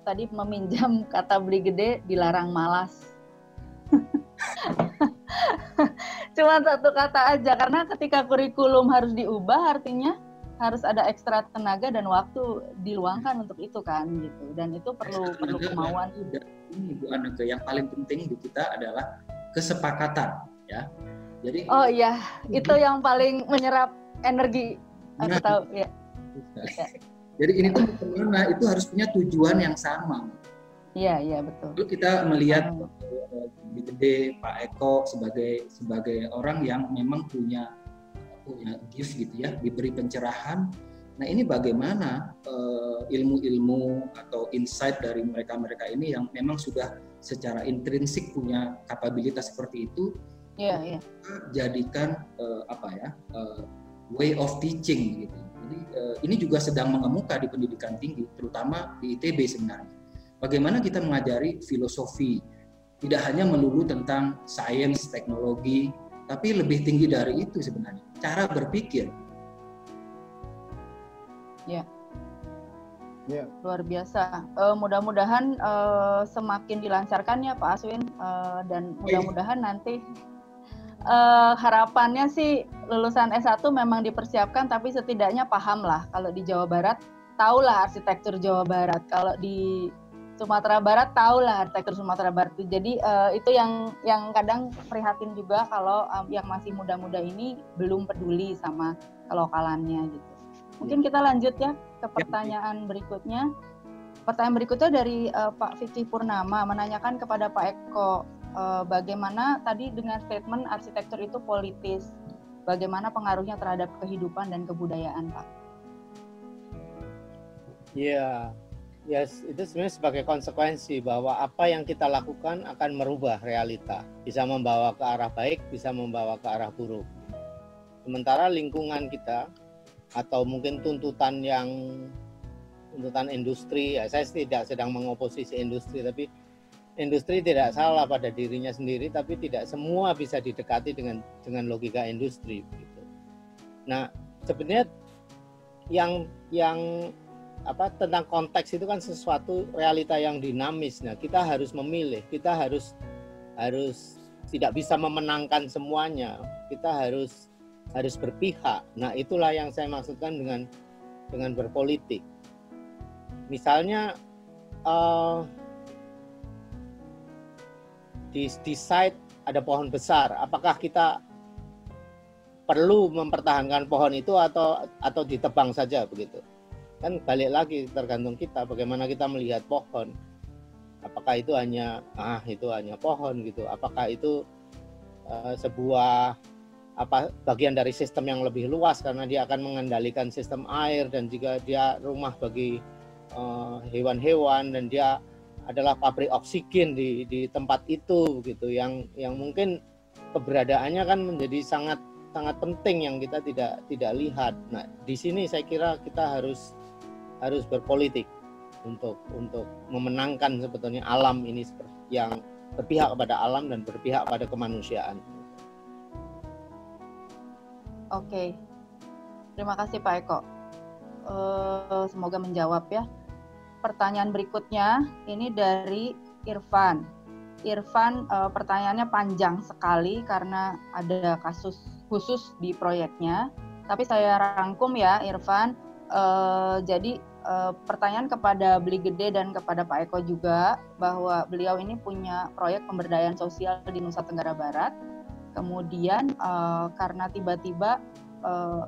Tadi meminjam kata beli gede dilarang malas. Cuma satu kata aja karena ketika kurikulum harus diubah artinya harus ada ekstra tenaga dan waktu diluangkan untuk itu kan gitu. Dan itu perlu perlu kemauan
ini Bu Aneke yang paling penting di kita adalah kesepakatan ya.
Jadi oh iya. Itu yang paling menyerap energi. Aku nah, tahu ya.
ya jadi ini tuh ke mana itu harus punya tujuan yang sama.
Iya, iya betul.
Lalu kita melihat di gede Pak Eko sebagai sebagai orang yang memang punya punya gift gitu ya, diberi pencerahan. Nah ini bagaimana uh, ilmu-ilmu atau insight dari mereka-mereka ini yang memang sudah secara intrinsik punya kapabilitas seperti itu,
yeah, yeah.
jadikan uh, apa ya uh, way of teaching gitu. Jadi uh, ini juga sedang mengemuka di pendidikan tinggi, terutama di ITB sebenarnya bagaimana kita mengajari filosofi tidak hanya melulu tentang sains, teknologi, tapi lebih tinggi dari itu sebenarnya cara berpikir.
Ya, ya. luar biasa. Uh, mudah-mudahan uh, semakin dilancarkan ya Pak Aswin uh, dan mudah-mudahan nanti uh, harapannya sih lulusan S1 memang dipersiapkan, tapi setidaknya paham lah kalau di Jawa Barat tahulah arsitektur Jawa Barat. Kalau di Sumatera Barat tahu lah arsitektur Sumatera Barat itu. Jadi uh, itu yang yang kadang prihatin juga kalau um, yang masih muda-muda ini belum peduli sama kelokalannya gitu. Mungkin kita lanjut ya ke ya. pertanyaan berikutnya. Pertanyaan berikutnya dari uh, Pak Vicky Purnama menanyakan kepada Pak Eko uh, bagaimana tadi dengan statement arsitektur itu politis, bagaimana pengaruhnya terhadap kehidupan dan kebudayaan, Pak?
Iya, yes, itu sebenarnya sebagai konsekuensi bahwa apa yang kita lakukan akan merubah realita, bisa membawa ke arah baik, bisa membawa ke arah buruk. Sementara lingkungan kita atau mungkin tuntutan yang tuntutan industri, ya saya tidak sedang mengoposisi industri, tapi industri tidak salah pada dirinya sendiri, tapi tidak semua bisa didekati dengan dengan logika industri. Gitu. Nah, sebenarnya yang yang apa tentang konteks itu kan sesuatu realita yang dinamis. Nah, kita harus memilih, kita harus harus tidak bisa memenangkan semuanya. Kita harus harus berpihak. Nah, itulah yang saya maksudkan dengan dengan berpolitik. Misalnya uh, di di site ada pohon besar, apakah kita perlu mempertahankan pohon itu atau atau ditebang saja begitu? Kan balik lagi tergantung kita bagaimana kita melihat pohon. Apakah itu hanya ah itu hanya pohon gitu. Apakah itu uh, sebuah apa bagian dari sistem yang lebih luas karena dia akan mengendalikan sistem air dan juga dia rumah bagi eh, hewan-hewan uh, dan dia adalah pabrik oksigen di di tempat itu gitu. Yang yang mungkin keberadaannya kan menjadi sangat sangat penting yang kita tidak tidak lihat. Nah, di sini saya kira kita harus harus berpolitik untuk untuk memenangkan sebetulnya alam ini yang berpihak kepada alam dan berpihak pada kemanusiaan.
Oke, terima kasih Pak Eko. uh, semoga menjawab ya. Pertanyaan berikutnya ini dari Irfan. Irfan uh, pertanyaannya panjang sekali karena ada kasus khusus di proyeknya. Tapi saya rangkum ya Irfan. Uh, jadi uh, pertanyaan kepada Beli Gede dan kepada Pak Eko juga bahwa beliau ini punya proyek pemberdayaan sosial di Nusa Tenggara Barat. Kemudian uh, karena tiba-tiba uh,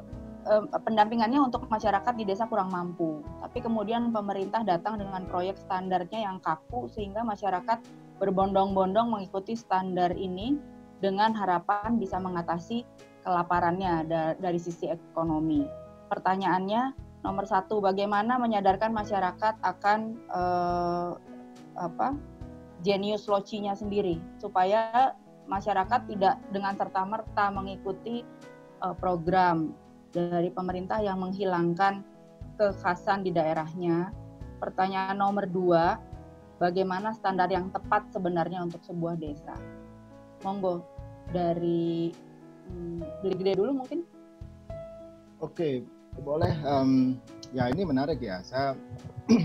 pendampingannya untuk masyarakat di desa kurang mampu. Tapi kemudian pemerintah datang dengan proyek standarnya yang kaku sehingga masyarakat berbondong-bondong mengikuti standar ini dengan harapan bisa mengatasi kelaparannya dari sisi ekonomi. Pertanyaannya nomor satu, bagaimana menyadarkan masyarakat akan eh, apa genius locinya sendiri supaya masyarakat tidak dengan serta merta mengikuti eh, program dari pemerintah yang menghilangkan kekhasan di daerahnya. Pertanyaan nomor dua, bagaimana standar yang tepat sebenarnya untuk sebuah desa? Monggo dari hmm, beli gede dulu mungkin.
Oke, boleh. Um, ya ini menarik ya. Saya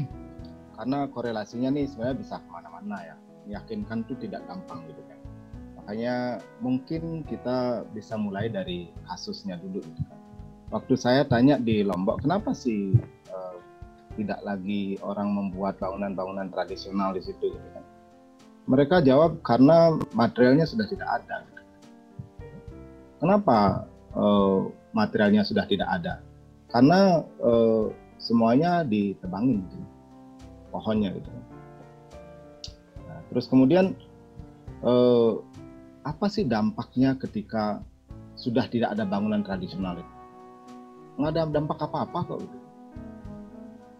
karena korelasinya nih sebenarnya bisa ke mana-mana ya. Meyakinkan tuh tidak gampang gitu kan. Makanya mungkin kita bisa mulai dari kasusnya dulu gitu kan waktu saya tanya di Lombok, kenapa sih uh, tidak lagi orang membuat bangunan-bangunan tradisional di situ? Gitu kan? Mereka jawab karena materialnya sudah tidak ada. Kenapa uh, materialnya sudah tidak ada? Karena uh, semuanya ditebangin, gitu. pohonnya gitu. Nah, terus kemudian uh, apa sih dampaknya ketika sudah tidak ada bangunan tradisional itu? nggak ada dampak apa-apa kok gitu.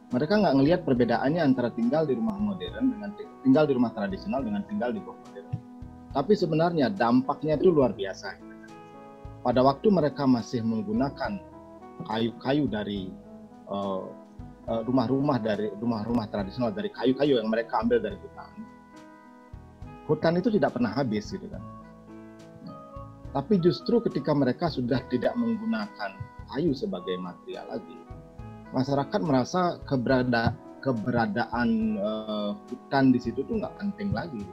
Mereka nggak ngelihat perbedaannya antara tinggal di rumah modern dengan tinggal di rumah tradisional dengan tinggal di rumah modern. Tapi sebenarnya dampaknya itu luar biasa. Pada waktu mereka masih menggunakan kayu-kayu dari uh, rumah-rumah dari rumah-rumah tradisional dari kayu-kayu yang mereka ambil dari hutan. Hutan itu tidak pernah habis gitu kan. Tapi justru ketika mereka sudah tidak menggunakan kayu sebagai material lagi. Masyarakat merasa keberada, keberadaan uh, hutan di situ tuh nggak penting lagi.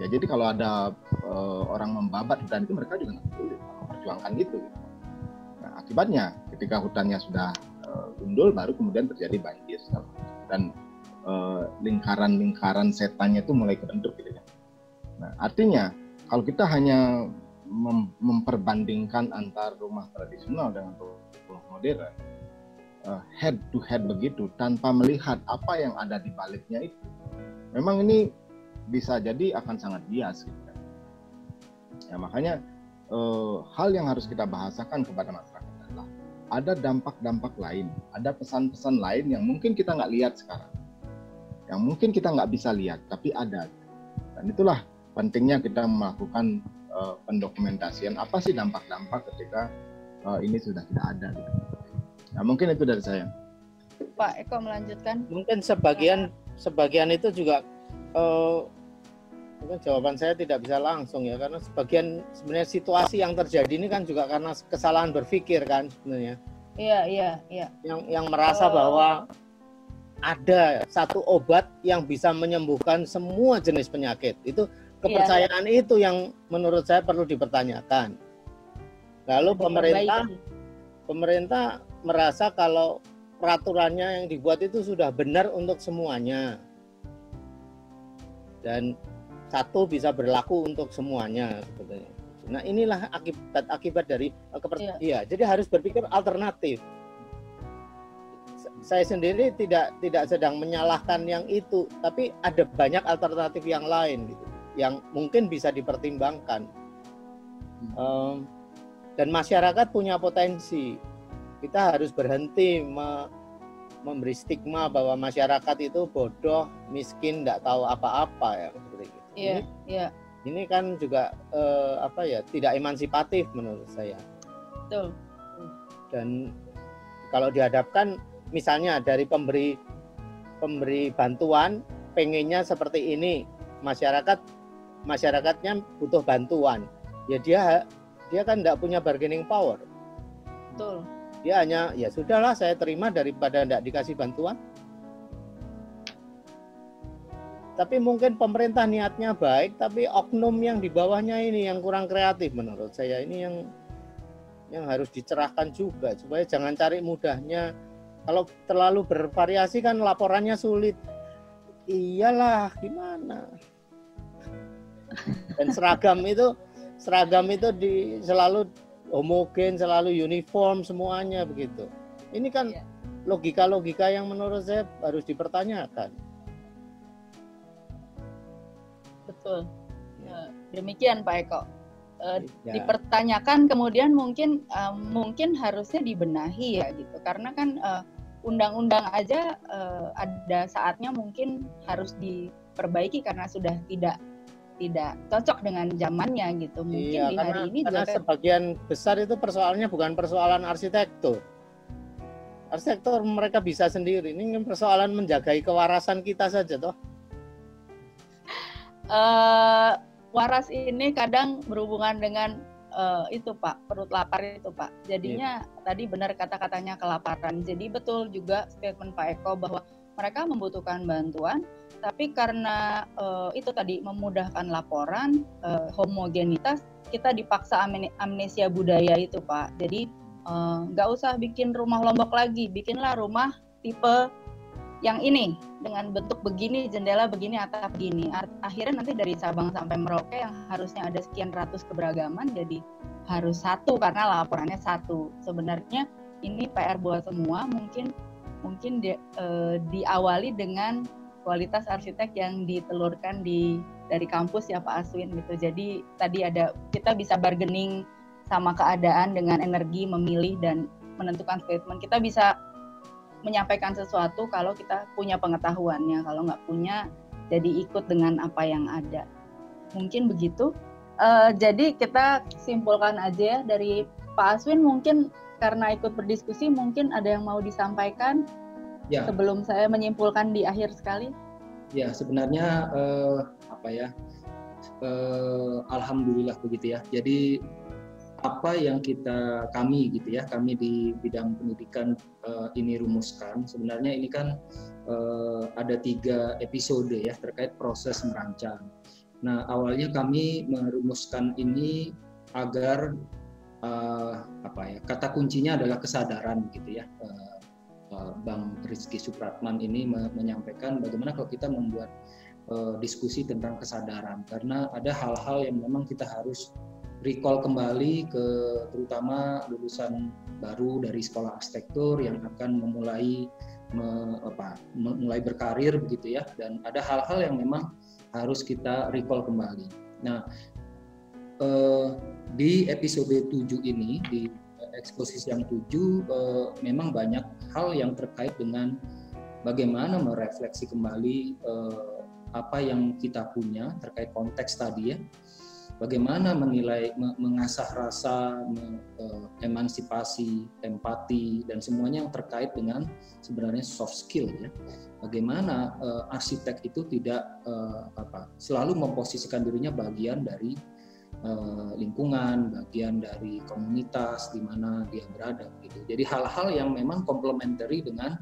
Ya jadi kalau ada uh, orang membabat hutan itu mereka juga nggak peduli memperjuangkan itu. Nah, akibatnya ketika hutannya sudah uh, gundul baru kemudian terjadi banjir dan lingkaran-lingkaran uh, setannya itu mulai kebentuk gitu kan. Nah, artinya kalau kita hanya mem memperbandingkan antar rumah tradisional dengan rumah modern uh, head to head begitu tanpa melihat apa yang ada di baliknya itu memang ini bisa jadi akan sangat bias gitu kan. ya makanya uh, hal yang harus kita bahasakan kepada masyarakat ada dampak-dampak lain ada pesan-pesan lain yang mungkin kita nggak lihat sekarang yang mungkin kita nggak bisa lihat tapi ada dan itulah pentingnya kita melakukan uh, pendokumentasian apa sih dampak-dampak ketika uh, ini sudah tidak ada gitu. Nah, mungkin itu dari saya.
Pak Eko melanjutkan.
Mungkin sebagian sebagian itu juga uh, mungkin jawaban saya tidak bisa langsung ya karena sebagian sebenarnya situasi yang terjadi ini kan juga karena kesalahan berpikir kan sebenarnya.
Iya, iya, iya.
Yang yang merasa uh, bahwa ada satu obat yang bisa menyembuhkan semua jenis penyakit. Itu kepercayaan iya. itu yang menurut saya perlu dipertanyakan. Lalu pemerintah pemerintah merasa kalau peraturannya yang dibuat itu sudah benar untuk semuanya. Dan satu bisa berlaku untuk semuanya Nah, inilah akibat akibat dari uh, kepercayaan. Iya. jadi harus berpikir alternatif. Saya sendiri tidak tidak sedang menyalahkan yang itu, tapi ada banyak alternatif yang lain gitu yang mungkin bisa dipertimbangkan. Um, dan masyarakat punya potensi. Kita harus berhenti me memberi stigma bahwa masyarakat itu bodoh, miskin, tidak tahu apa-apa ya seperti itu.
Iya, iya.
Ini kan juga uh, apa ya tidak emansipatif menurut saya.
Betul.
Dan kalau dihadapkan misalnya dari pemberi pemberi bantuan pengennya seperti ini masyarakat masyarakatnya butuh bantuan ya dia dia kan tidak punya bargaining power
betul
dia hanya ya sudahlah saya terima daripada tidak dikasih bantuan tapi mungkin pemerintah niatnya baik tapi oknum yang di bawahnya ini yang kurang kreatif menurut saya. Ini yang yang harus dicerahkan juga supaya jangan cari mudahnya. Kalau terlalu bervariasi kan laporannya sulit. Iyalah gimana? Dan seragam itu seragam itu di selalu homogen selalu uniform semuanya begitu. Ini kan iya. logika-logika yang menurut saya harus dipertanyakan
betul. Ya, demikian Pak Eko. Uh, ya. Dipertanyakan kemudian mungkin uh, mungkin harusnya dibenahi ya gitu karena kan uh, undang-undang aja uh, ada saatnya mungkin harus diperbaiki karena sudah tidak tidak cocok dengan zamannya gitu mungkin iya, di hari ini
karena juga sebagian besar itu persoalannya bukan persoalan arsitektur arsitektur mereka bisa sendiri ini persoalan menjagai kewarasan kita saja toh
uh, waras ini kadang berhubungan dengan uh, itu Pak, perut lapar itu Pak. Jadinya yeah. tadi benar kata-katanya kelaparan. Jadi betul juga statement Pak Eko bahwa mereka membutuhkan bantuan, tapi karena uh, itu tadi memudahkan laporan, uh, homogenitas, kita dipaksa amnesia budaya itu Pak. Jadi nggak uh, usah bikin rumah lombok lagi, bikinlah rumah tipe yang ini dengan bentuk begini, jendela begini, atap begini. Akhirnya nanti dari Sabang sampai Merauke yang harusnya ada sekian ratus keberagaman jadi harus satu karena laporannya satu. Sebenarnya ini PR buat semua. Mungkin mungkin di, eh, diawali dengan kualitas arsitek yang ditelurkan di dari kampus ya Pak Aswin gitu. Jadi tadi ada kita bisa bargaining sama keadaan dengan energi memilih dan menentukan statement. Kita bisa menyampaikan sesuatu kalau kita punya pengetahuannya kalau nggak punya jadi ikut dengan apa yang ada. Mungkin begitu. Uh, jadi kita simpulkan aja ya dari Pak Aswin mungkin karena ikut berdiskusi mungkin ada yang mau disampaikan ya. sebelum saya menyimpulkan di akhir sekali?
Ya sebenarnya uh, apa ya uh, alhamdulillah begitu ya. Jadi apa yang kita kami gitu ya kami di bidang pendidikan uh, ini rumuskan sebenarnya ini kan uh, ada tiga episode ya terkait proses merancang. Nah awalnya kami merumuskan ini agar uh, apa ya kata kuncinya adalah kesadaran gitu ya. Uh, Bang Rizky Supratman ini menyampaikan bagaimana kalau kita membuat uh, diskusi tentang kesadaran karena ada hal-hal yang memang kita harus recall kembali ke terutama lulusan baru dari sekolah arsitektur yang akan memulai me, apa, mulai berkarir begitu ya dan ada hal-hal yang memang harus kita recall kembali. Nah, eh, di episode 7 ini di eksposisi yang 7 eh, memang banyak hal yang terkait dengan bagaimana merefleksi kembali eh, apa yang kita punya terkait konteks tadi ya bagaimana menilai mengasah rasa eh, emansipasi empati dan semuanya yang terkait dengan sebenarnya soft skill ya. Bagaimana uh, arsitek itu tidak uh, apa selalu memposisikan dirinya bagian dari uh, lingkungan bagian dari komunitas di mana dia berada gitu. Jadi hal-hal yang memang komplementari dengan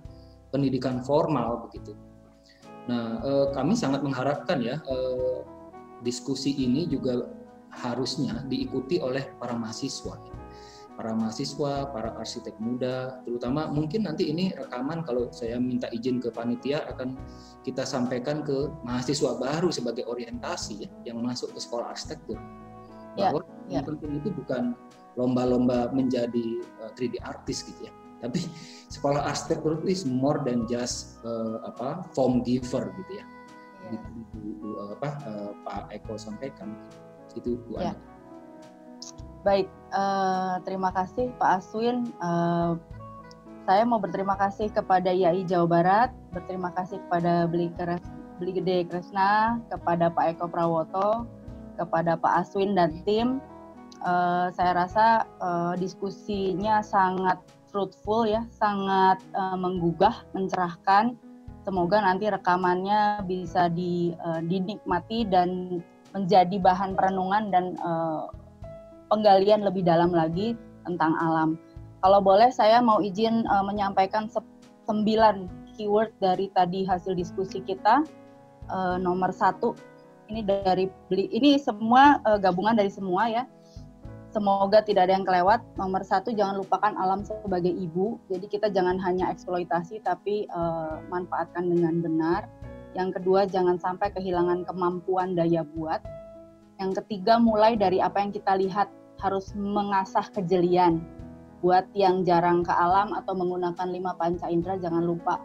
pendidikan formal begitu. Nah uh, kami sangat mengharapkan ya uh, diskusi ini juga harusnya diikuti oleh para mahasiswa para mahasiswa, para arsitek muda, terutama mungkin nanti ini rekaman kalau saya minta izin ke panitia akan kita sampaikan ke mahasiswa baru sebagai orientasi ya, yang masuk ke sekolah arsitektur. Ya, Bahwa ya, yang penting itu bukan lomba-lomba menjadi 3D eh, artist gitu ya, tapi sekolah arsitektur itu is more than just uh, apa form giver gitu ya. ya. Itu, apa uh, Pak Eko sampaikan. Itu Bu ya.
Baik, uh, terima kasih Pak Aswin. Uh, saya mau berterima kasih kepada IAI Jawa Barat, berterima kasih kepada Beli, Keres, Beli Gede Kresna, kepada Pak Eko Prawoto, kepada Pak Aswin dan tim. Uh, saya rasa uh, diskusinya sangat fruitful ya, sangat uh, menggugah, mencerahkan. Semoga nanti rekamannya bisa di, uh, dinikmati dan menjadi bahan perenungan dan uh, penggalian lebih dalam lagi tentang alam. Kalau boleh saya mau izin uh, menyampaikan sembilan keyword dari tadi hasil diskusi kita. Uh, nomor satu ini dari beli ini semua uh, gabungan dari semua ya. Semoga tidak ada yang kelewat. Nomor satu jangan lupakan alam sebagai ibu. Jadi kita jangan hanya eksploitasi tapi uh, manfaatkan dengan benar. Yang kedua jangan sampai kehilangan kemampuan daya buat. Yang ketiga mulai dari apa yang kita lihat harus mengasah kejelian buat yang jarang ke alam atau menggunakan lima panca indera jangan lupa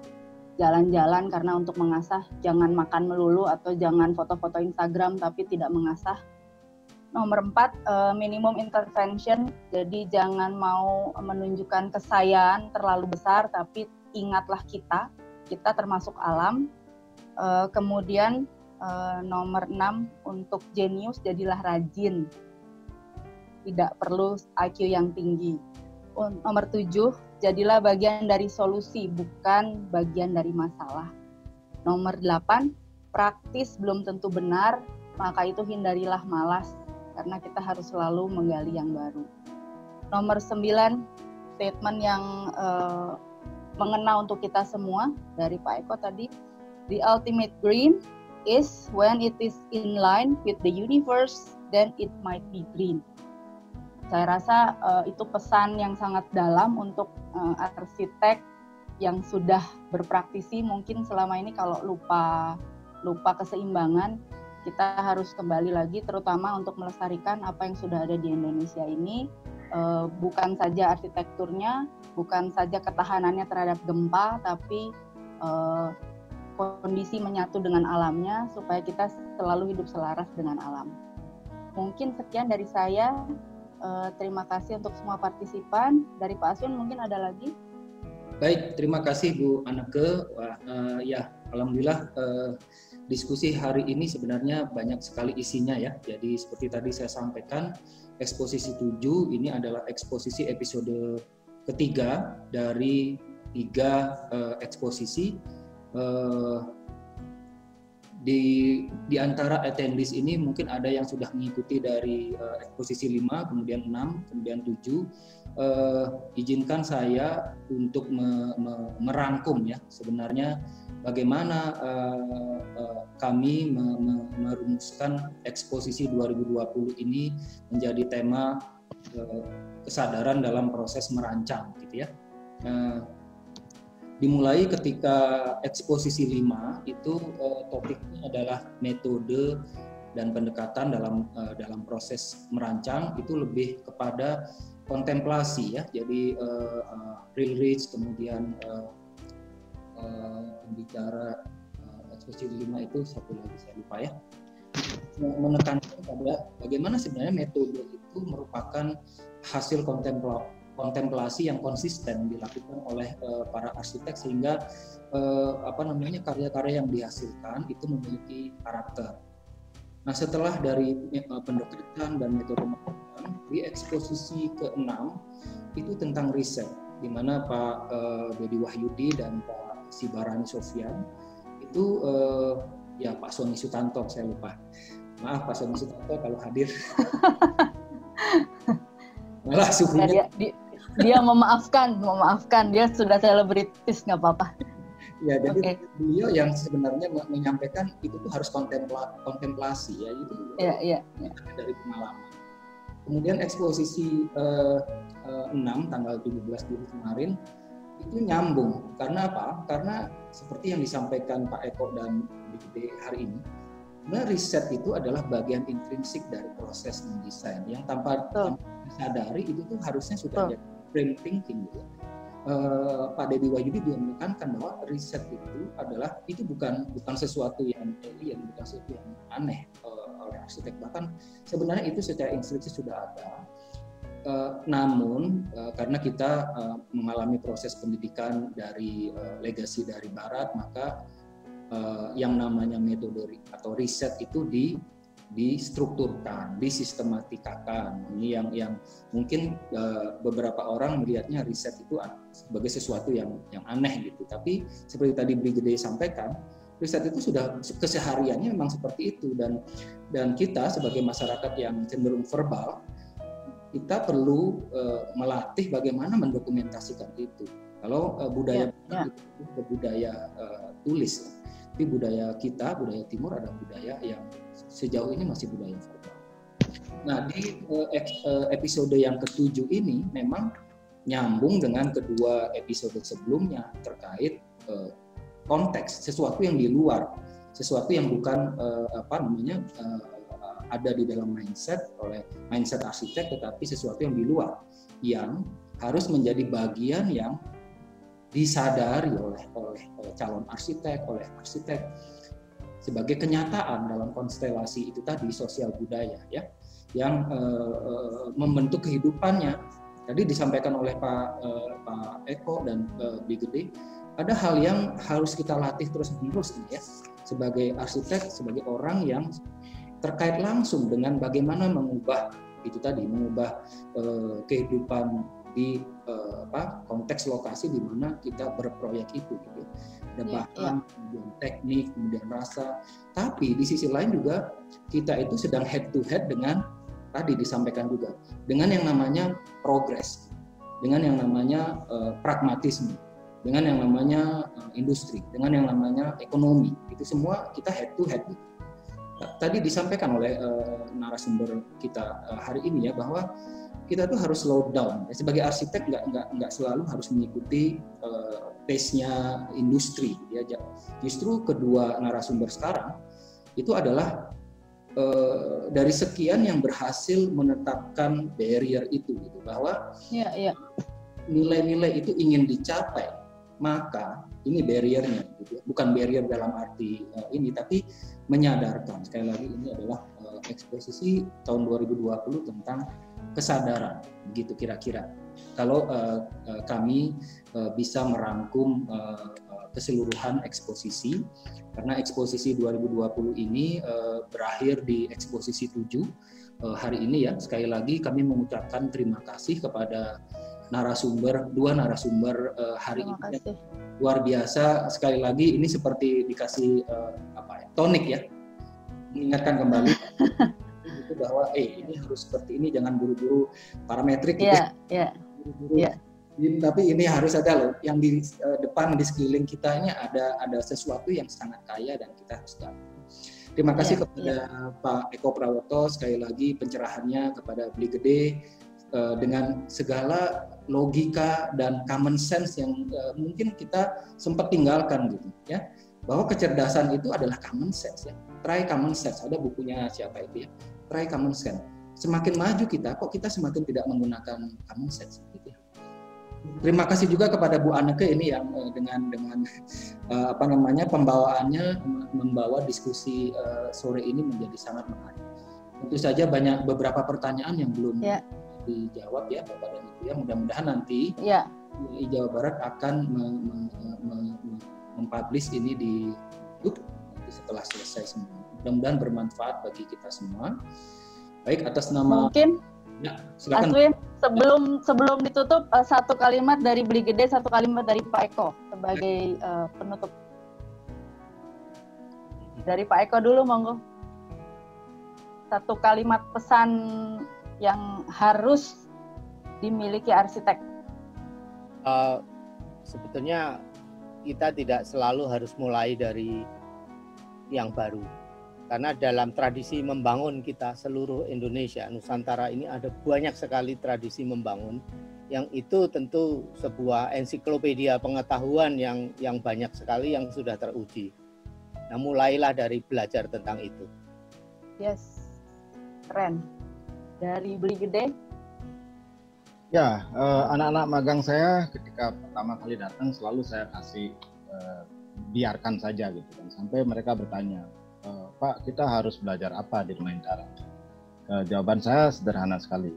jalan-jalan karena untuk mengasah jangan makan melulu atau jangan foto-foto Instagram tapi tidak mengasah. Nomor empat, eh, minimum intervention. Jadi jangan mau menunjukkan kesayaan terlalu besar tapi ingatlah kita, kita termasuk alam. Eh, kemudian eh, nomor enam untuk jenius jadilah rajin. Tidak perlu IQ yang tinggi nomor tujuh, jadilah bagian dari solusi, bukan bagian dari masalah. Nomor delapan, praktis belum tentu benar, maka itu hindarilah malas, karena kita harus selalu menggali yang baru. Nomor sembilan, statement yang uh, mengena untuk kita semua dari Pak Eko tadi, the ultimate green is when it is in line with the universe, then it might be green. Saya rasa uh, itu pesan yang sangat dalam untuk uh, arsitek yang sudah berpraktisi mungkin selama ini kalau lupa lupa keseimbangan kita harus kembali lagi terutama untuk melestarikan apa yang sudah ada di Indonesia ini. Uh, bukan saja arsitekturnya bukan saja ketahanannya terhadap gempa tapi uh, kondisi menyatu dengan alamnya supaya kita selalu hidup selaras dengan alam. Mungkin sekian dari saya. Uh, terima kasih untuk semua partisipan. Dari Pak Aswin mungkin ada lagi?
Baik, terima kasih Bu Anake. Wah, uh, ya, alhamdulillah uh, diskusi hari ini sebenarnya banyak sekali isinya ya. Jadi seperti tadi saya sampaikan, eksposisi 7 ini adalah eksposisi episode ketiga dari tiga uh, eksposisi. Uh, di di antara attendees ini mungkin ada yang sudah mengikuti dari uh, eksposisi 5, kemudian 6, kemudian 7. Uh, eh, izinkan saya untuk me, me, merangkum ya sebenarnya bagaimana uh, uh, kami me, me, merumuskan eksposisi 2020 ini menjadi tema uh, kesadaran dalam proses merancang gitu ya. Uh, dimulai ketika eksposisi 5 itu uh, topiknya adalah metode dan pendekatan dalam uh, dalam proses merancang itu lebih kepada kontemplasi ya. Jadi uh, uh, real rich kemudian uh, uh, pembicara uh, eksposisi 5 itu satu lagi saya lupa ya. Menekankan pada bagaimana sebenarnya metode itu merupakan hasil kontempla kontemplasi yang konsisten dilakukan oleh uh, para arsitek sehingga uh, apa namanya karya-karya yang dihasilkan itu memiliki karakter. Nah setelah dari uh, pendekatan dan metode pendekatan di eksposisi ke-6 itu tentang riset di mana Pak uh, Dedi Wahyudi dan Pak Sibarani Sofian itu uh, ya Pak Sony Sutanto saya lupa. Maaf Pak Sony Sutanto kalau hadir. malah suhunya
dia, dia memaafkan, memaafkan. Dia sudah selebritis, nggak apa-apa.
Ya, jadi okay. beliau yang sebenarnya menyampaikan itu tuh harus kontempla, kontemplasi ya itu
yeah, yeah, yeah.
dari pengalaman. Kemudian eksposisi uh, uh, 6 tanggal 17 Juli kemarin itu nyambung karena apa? Karena seperti yang disampaikan Pak Eko dan BGD hari ini, sebenarnya riset itu adalah bagian intrinsik dari proses mendesain yang tanpa, tanpa disadari itu tuh harusnya sudah jadi frame thinking gitu. Uh, Pak Deddy Wahyudi juga menekankan bahwa riset itu adalah itu bukan bukan sesuatu yang alien, bukan sesuatu yang aneh uh, oleh arsitek. Bahkan sebenarnya itu secara instruksi sudah ada. Uh, namun uh, karena kita uh, mengalami proses pendidikan dari uh, legasi dari Barat, maka uh, yang namanya metode atau riset itu di distrukturkan, disistematikan. Ini yang yang mungkin uh, beberapa orang melihatnya riset itu sebagai sesuatu yang yang aneh gitu. Tapi seperti tadi Brigade sampaikan, riset itu sudah kesehariannya memang seperti itu dan dan kita sebagai masyarakat yang cenderung verbal kita perlu uh, melatih bagaimana mendokumentasikan itu. Kalau uh, budaya ya, ya. itu budaya uh, tulis, tapi budaya kita, budaya timur adalah budaya yang sejauh ini masih budaya verbal. Nah di uh, episode yang ketujuh ini memang nyambung dengan kedua episode sebelumnya terkait uh, konteks sesuatu yang di luar, sesuatu yang bukan apa namanya ada di dalam mindset oleh mindset arsitek tetapi sesuatu yang di luar yang harus menjadi bagian yang disadari oleh oleh calon arsitek oleh arsitek sebagai kenyataan dalam konstelasi itu tadi sosial budaya ya yang uh, membentuk kehidupannya. Tadi disampaikan oleh Pak uh, Pak Eko dan Gede ada hal yang harus kita latih terus menerus ini ya sebagai arsitek sebagai orang yang terkait langsung dengan bagaimana mengubah itu tadi mengubah uh, kehidupan di uh, apa konteks lokasi di mana kita berproyek itu gitu. Ada yeah, bahan yeah. kemudian teknik kemudian rasa. Tapi di sisi lain juga kita itu sedang head to head dengan tadi disampaikan juga dengan yang namanya progres dengan yang namanya uh, pragmatisme dengan yang namanya uh, industri dengan yang namanya ekonomi. Itu semua kita head to head gitu tadi disampaikan oleh uh, narasumber kita uh, hari ini ya bahwa kita tuh harus slow down. Sebagai arsitek nggak nggak nggak selalu harus mengikuti uh, pace-nya industri. Ya. Justru kedua narasumber sekarang itu adalah uh, dari sekian yang berhasil menetapkan barrier itu, gitu, bahwa
ya, ya.
nilai-nilai itu ingin dicapai, maka ini barriernya, gitu. Ya. bukan barrier dalam arti uh, ini, tapi menyadarkan sekali lagi ini adalah uh, eksposisi tahun 2020 tentang kesadaran begitu kira-kira kalau uh, uh, kami uh, bisa merangkum uh, uh, keseluruhan eksposisi karena eksposisi 2020 ini uh, berakhir di eksposisi 7 uh, hari ini ya sekali lagi kami mengucapkan terima kasih kepada narasumber dua narasumber uh, hari ini. Luar biasa. Sekali lagi ini seperti dikasih uh, apa ya tonik ya. Mengingatkan kembali itu bahwa eh ini harus seperti ini jangan buru-buru parametrik
gitu yeah, yeah,
buru-buru. Yeah. tapi ini harus ada loh yang di uh, depan di sekeliling kita ini ada ada sesuatu yang sangat kaya dan kita harus tahu. Terima kasih yeah, kepada yeah. Pak Eko Prawoto sekali lagi pencerahannya kepada Beli Gede uh, dengan segala logika dan common sense yang uh, mungkin kita sempat tinggalkan gitu ya bahwa kecerdasan itu adalah common sense ya try common sense ada bukunya siapa itu ya try common sense semakin maju kita kok kita semakin tidak menggunakan common sense gitu ya. Terima kasih juga kepada Bu Aneke ini yang uh, dengan dengan uh, apa namanya pembawaannya membawa diskusi uh, sore ini menjadi sangat menarik. Tentu saja banyak beberapa pertanyaan yang belum ya. Dijawab ya Bapak dan Ibu ya. Mudah-mudahan nanti ya. Jawa Barat akan mempublish ini di YouTube setelah selesai semua. Mudah-mudahan bermanfaat bagi kita semua. Baik atas nama
mungkin ya, silakan. Aswin sebelum sebelum ditutup uh, satu kalimat dari Beli Gede, satu kalimat dari Pak Eko sebagai uh, penutup. Dari Pak Eko dulu monggo. Satu kalimat pesan yang harus dimiliki arsitek.
Uh, sebetulnya kita tidak selalu harus mulai dari yang baru. Karena dalam tradisi membangun kita seluruh Indonesia, Nusantara ini ada banyak sekali tradisi membangun yang itu tentu sebuah ensiklopedia pengetahuan yang yang banyak sekali yang sudah teruji. Nah, mulailah dari belajar tentang itu.
Yes. Keren. Dari beli gede?
Ya, eh, anak-anak magang saya ketika pertama kali datang selalu saya kasih eh, biarkan saja gitu kan sampai mereka bertanya e, Pak kita harus belajar apa di Rumaintara e, jawaban saya sederhana sekali.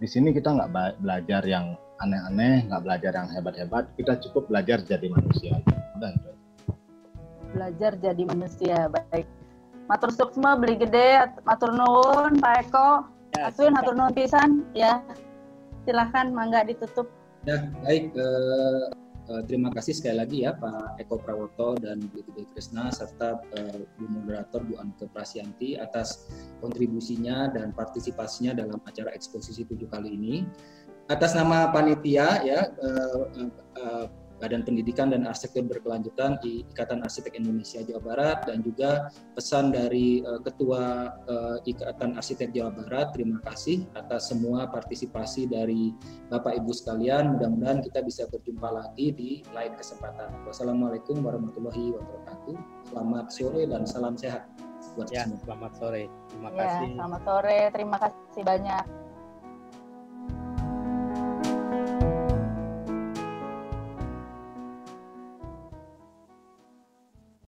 Di sini kita nggak belajar yang aneh-aneh nggak belajar yang hebat-hebat kita cukup belajar jadi manusia. Itu
belajar jadi manusia baik. Matur suksma beli gede matur nuwun Pak Eko Aswin matur nuwun pisan ya. Silahkan mangga ditutup.
Ya baik eh, uh, terima kasih sekali lagi ya Pak Eko Prawoto dan Bu Tibi Krisna serta uh, Bu Moderator Bu Anke Prasyanti atas kontribusinya dan partisipasinya dalam acara eksposisi tujuh kali ini. Atas nama panitia ya uh, uh, Badan Pendidikan dan Arsitektur Berkelanjutan di Ikatan Arsitek Indonesia Jawa Barat dan juga pesan dari uh, Ketua uh, Ikatan Arsitek Jawa Barat. Terima kasih atas semua partisipasi dari Bapak Ibu sekalian. Mudah-mudahan kita bisa berjumpa lagi di lain kesempatan. Wassalamualaikum warahmatullahi wabarakatuh. Selamat sore dan salam sehat
buat ya, semua. Selamat sore.
Terima ya, kasih. Selamat sore. Terima kasih banyak.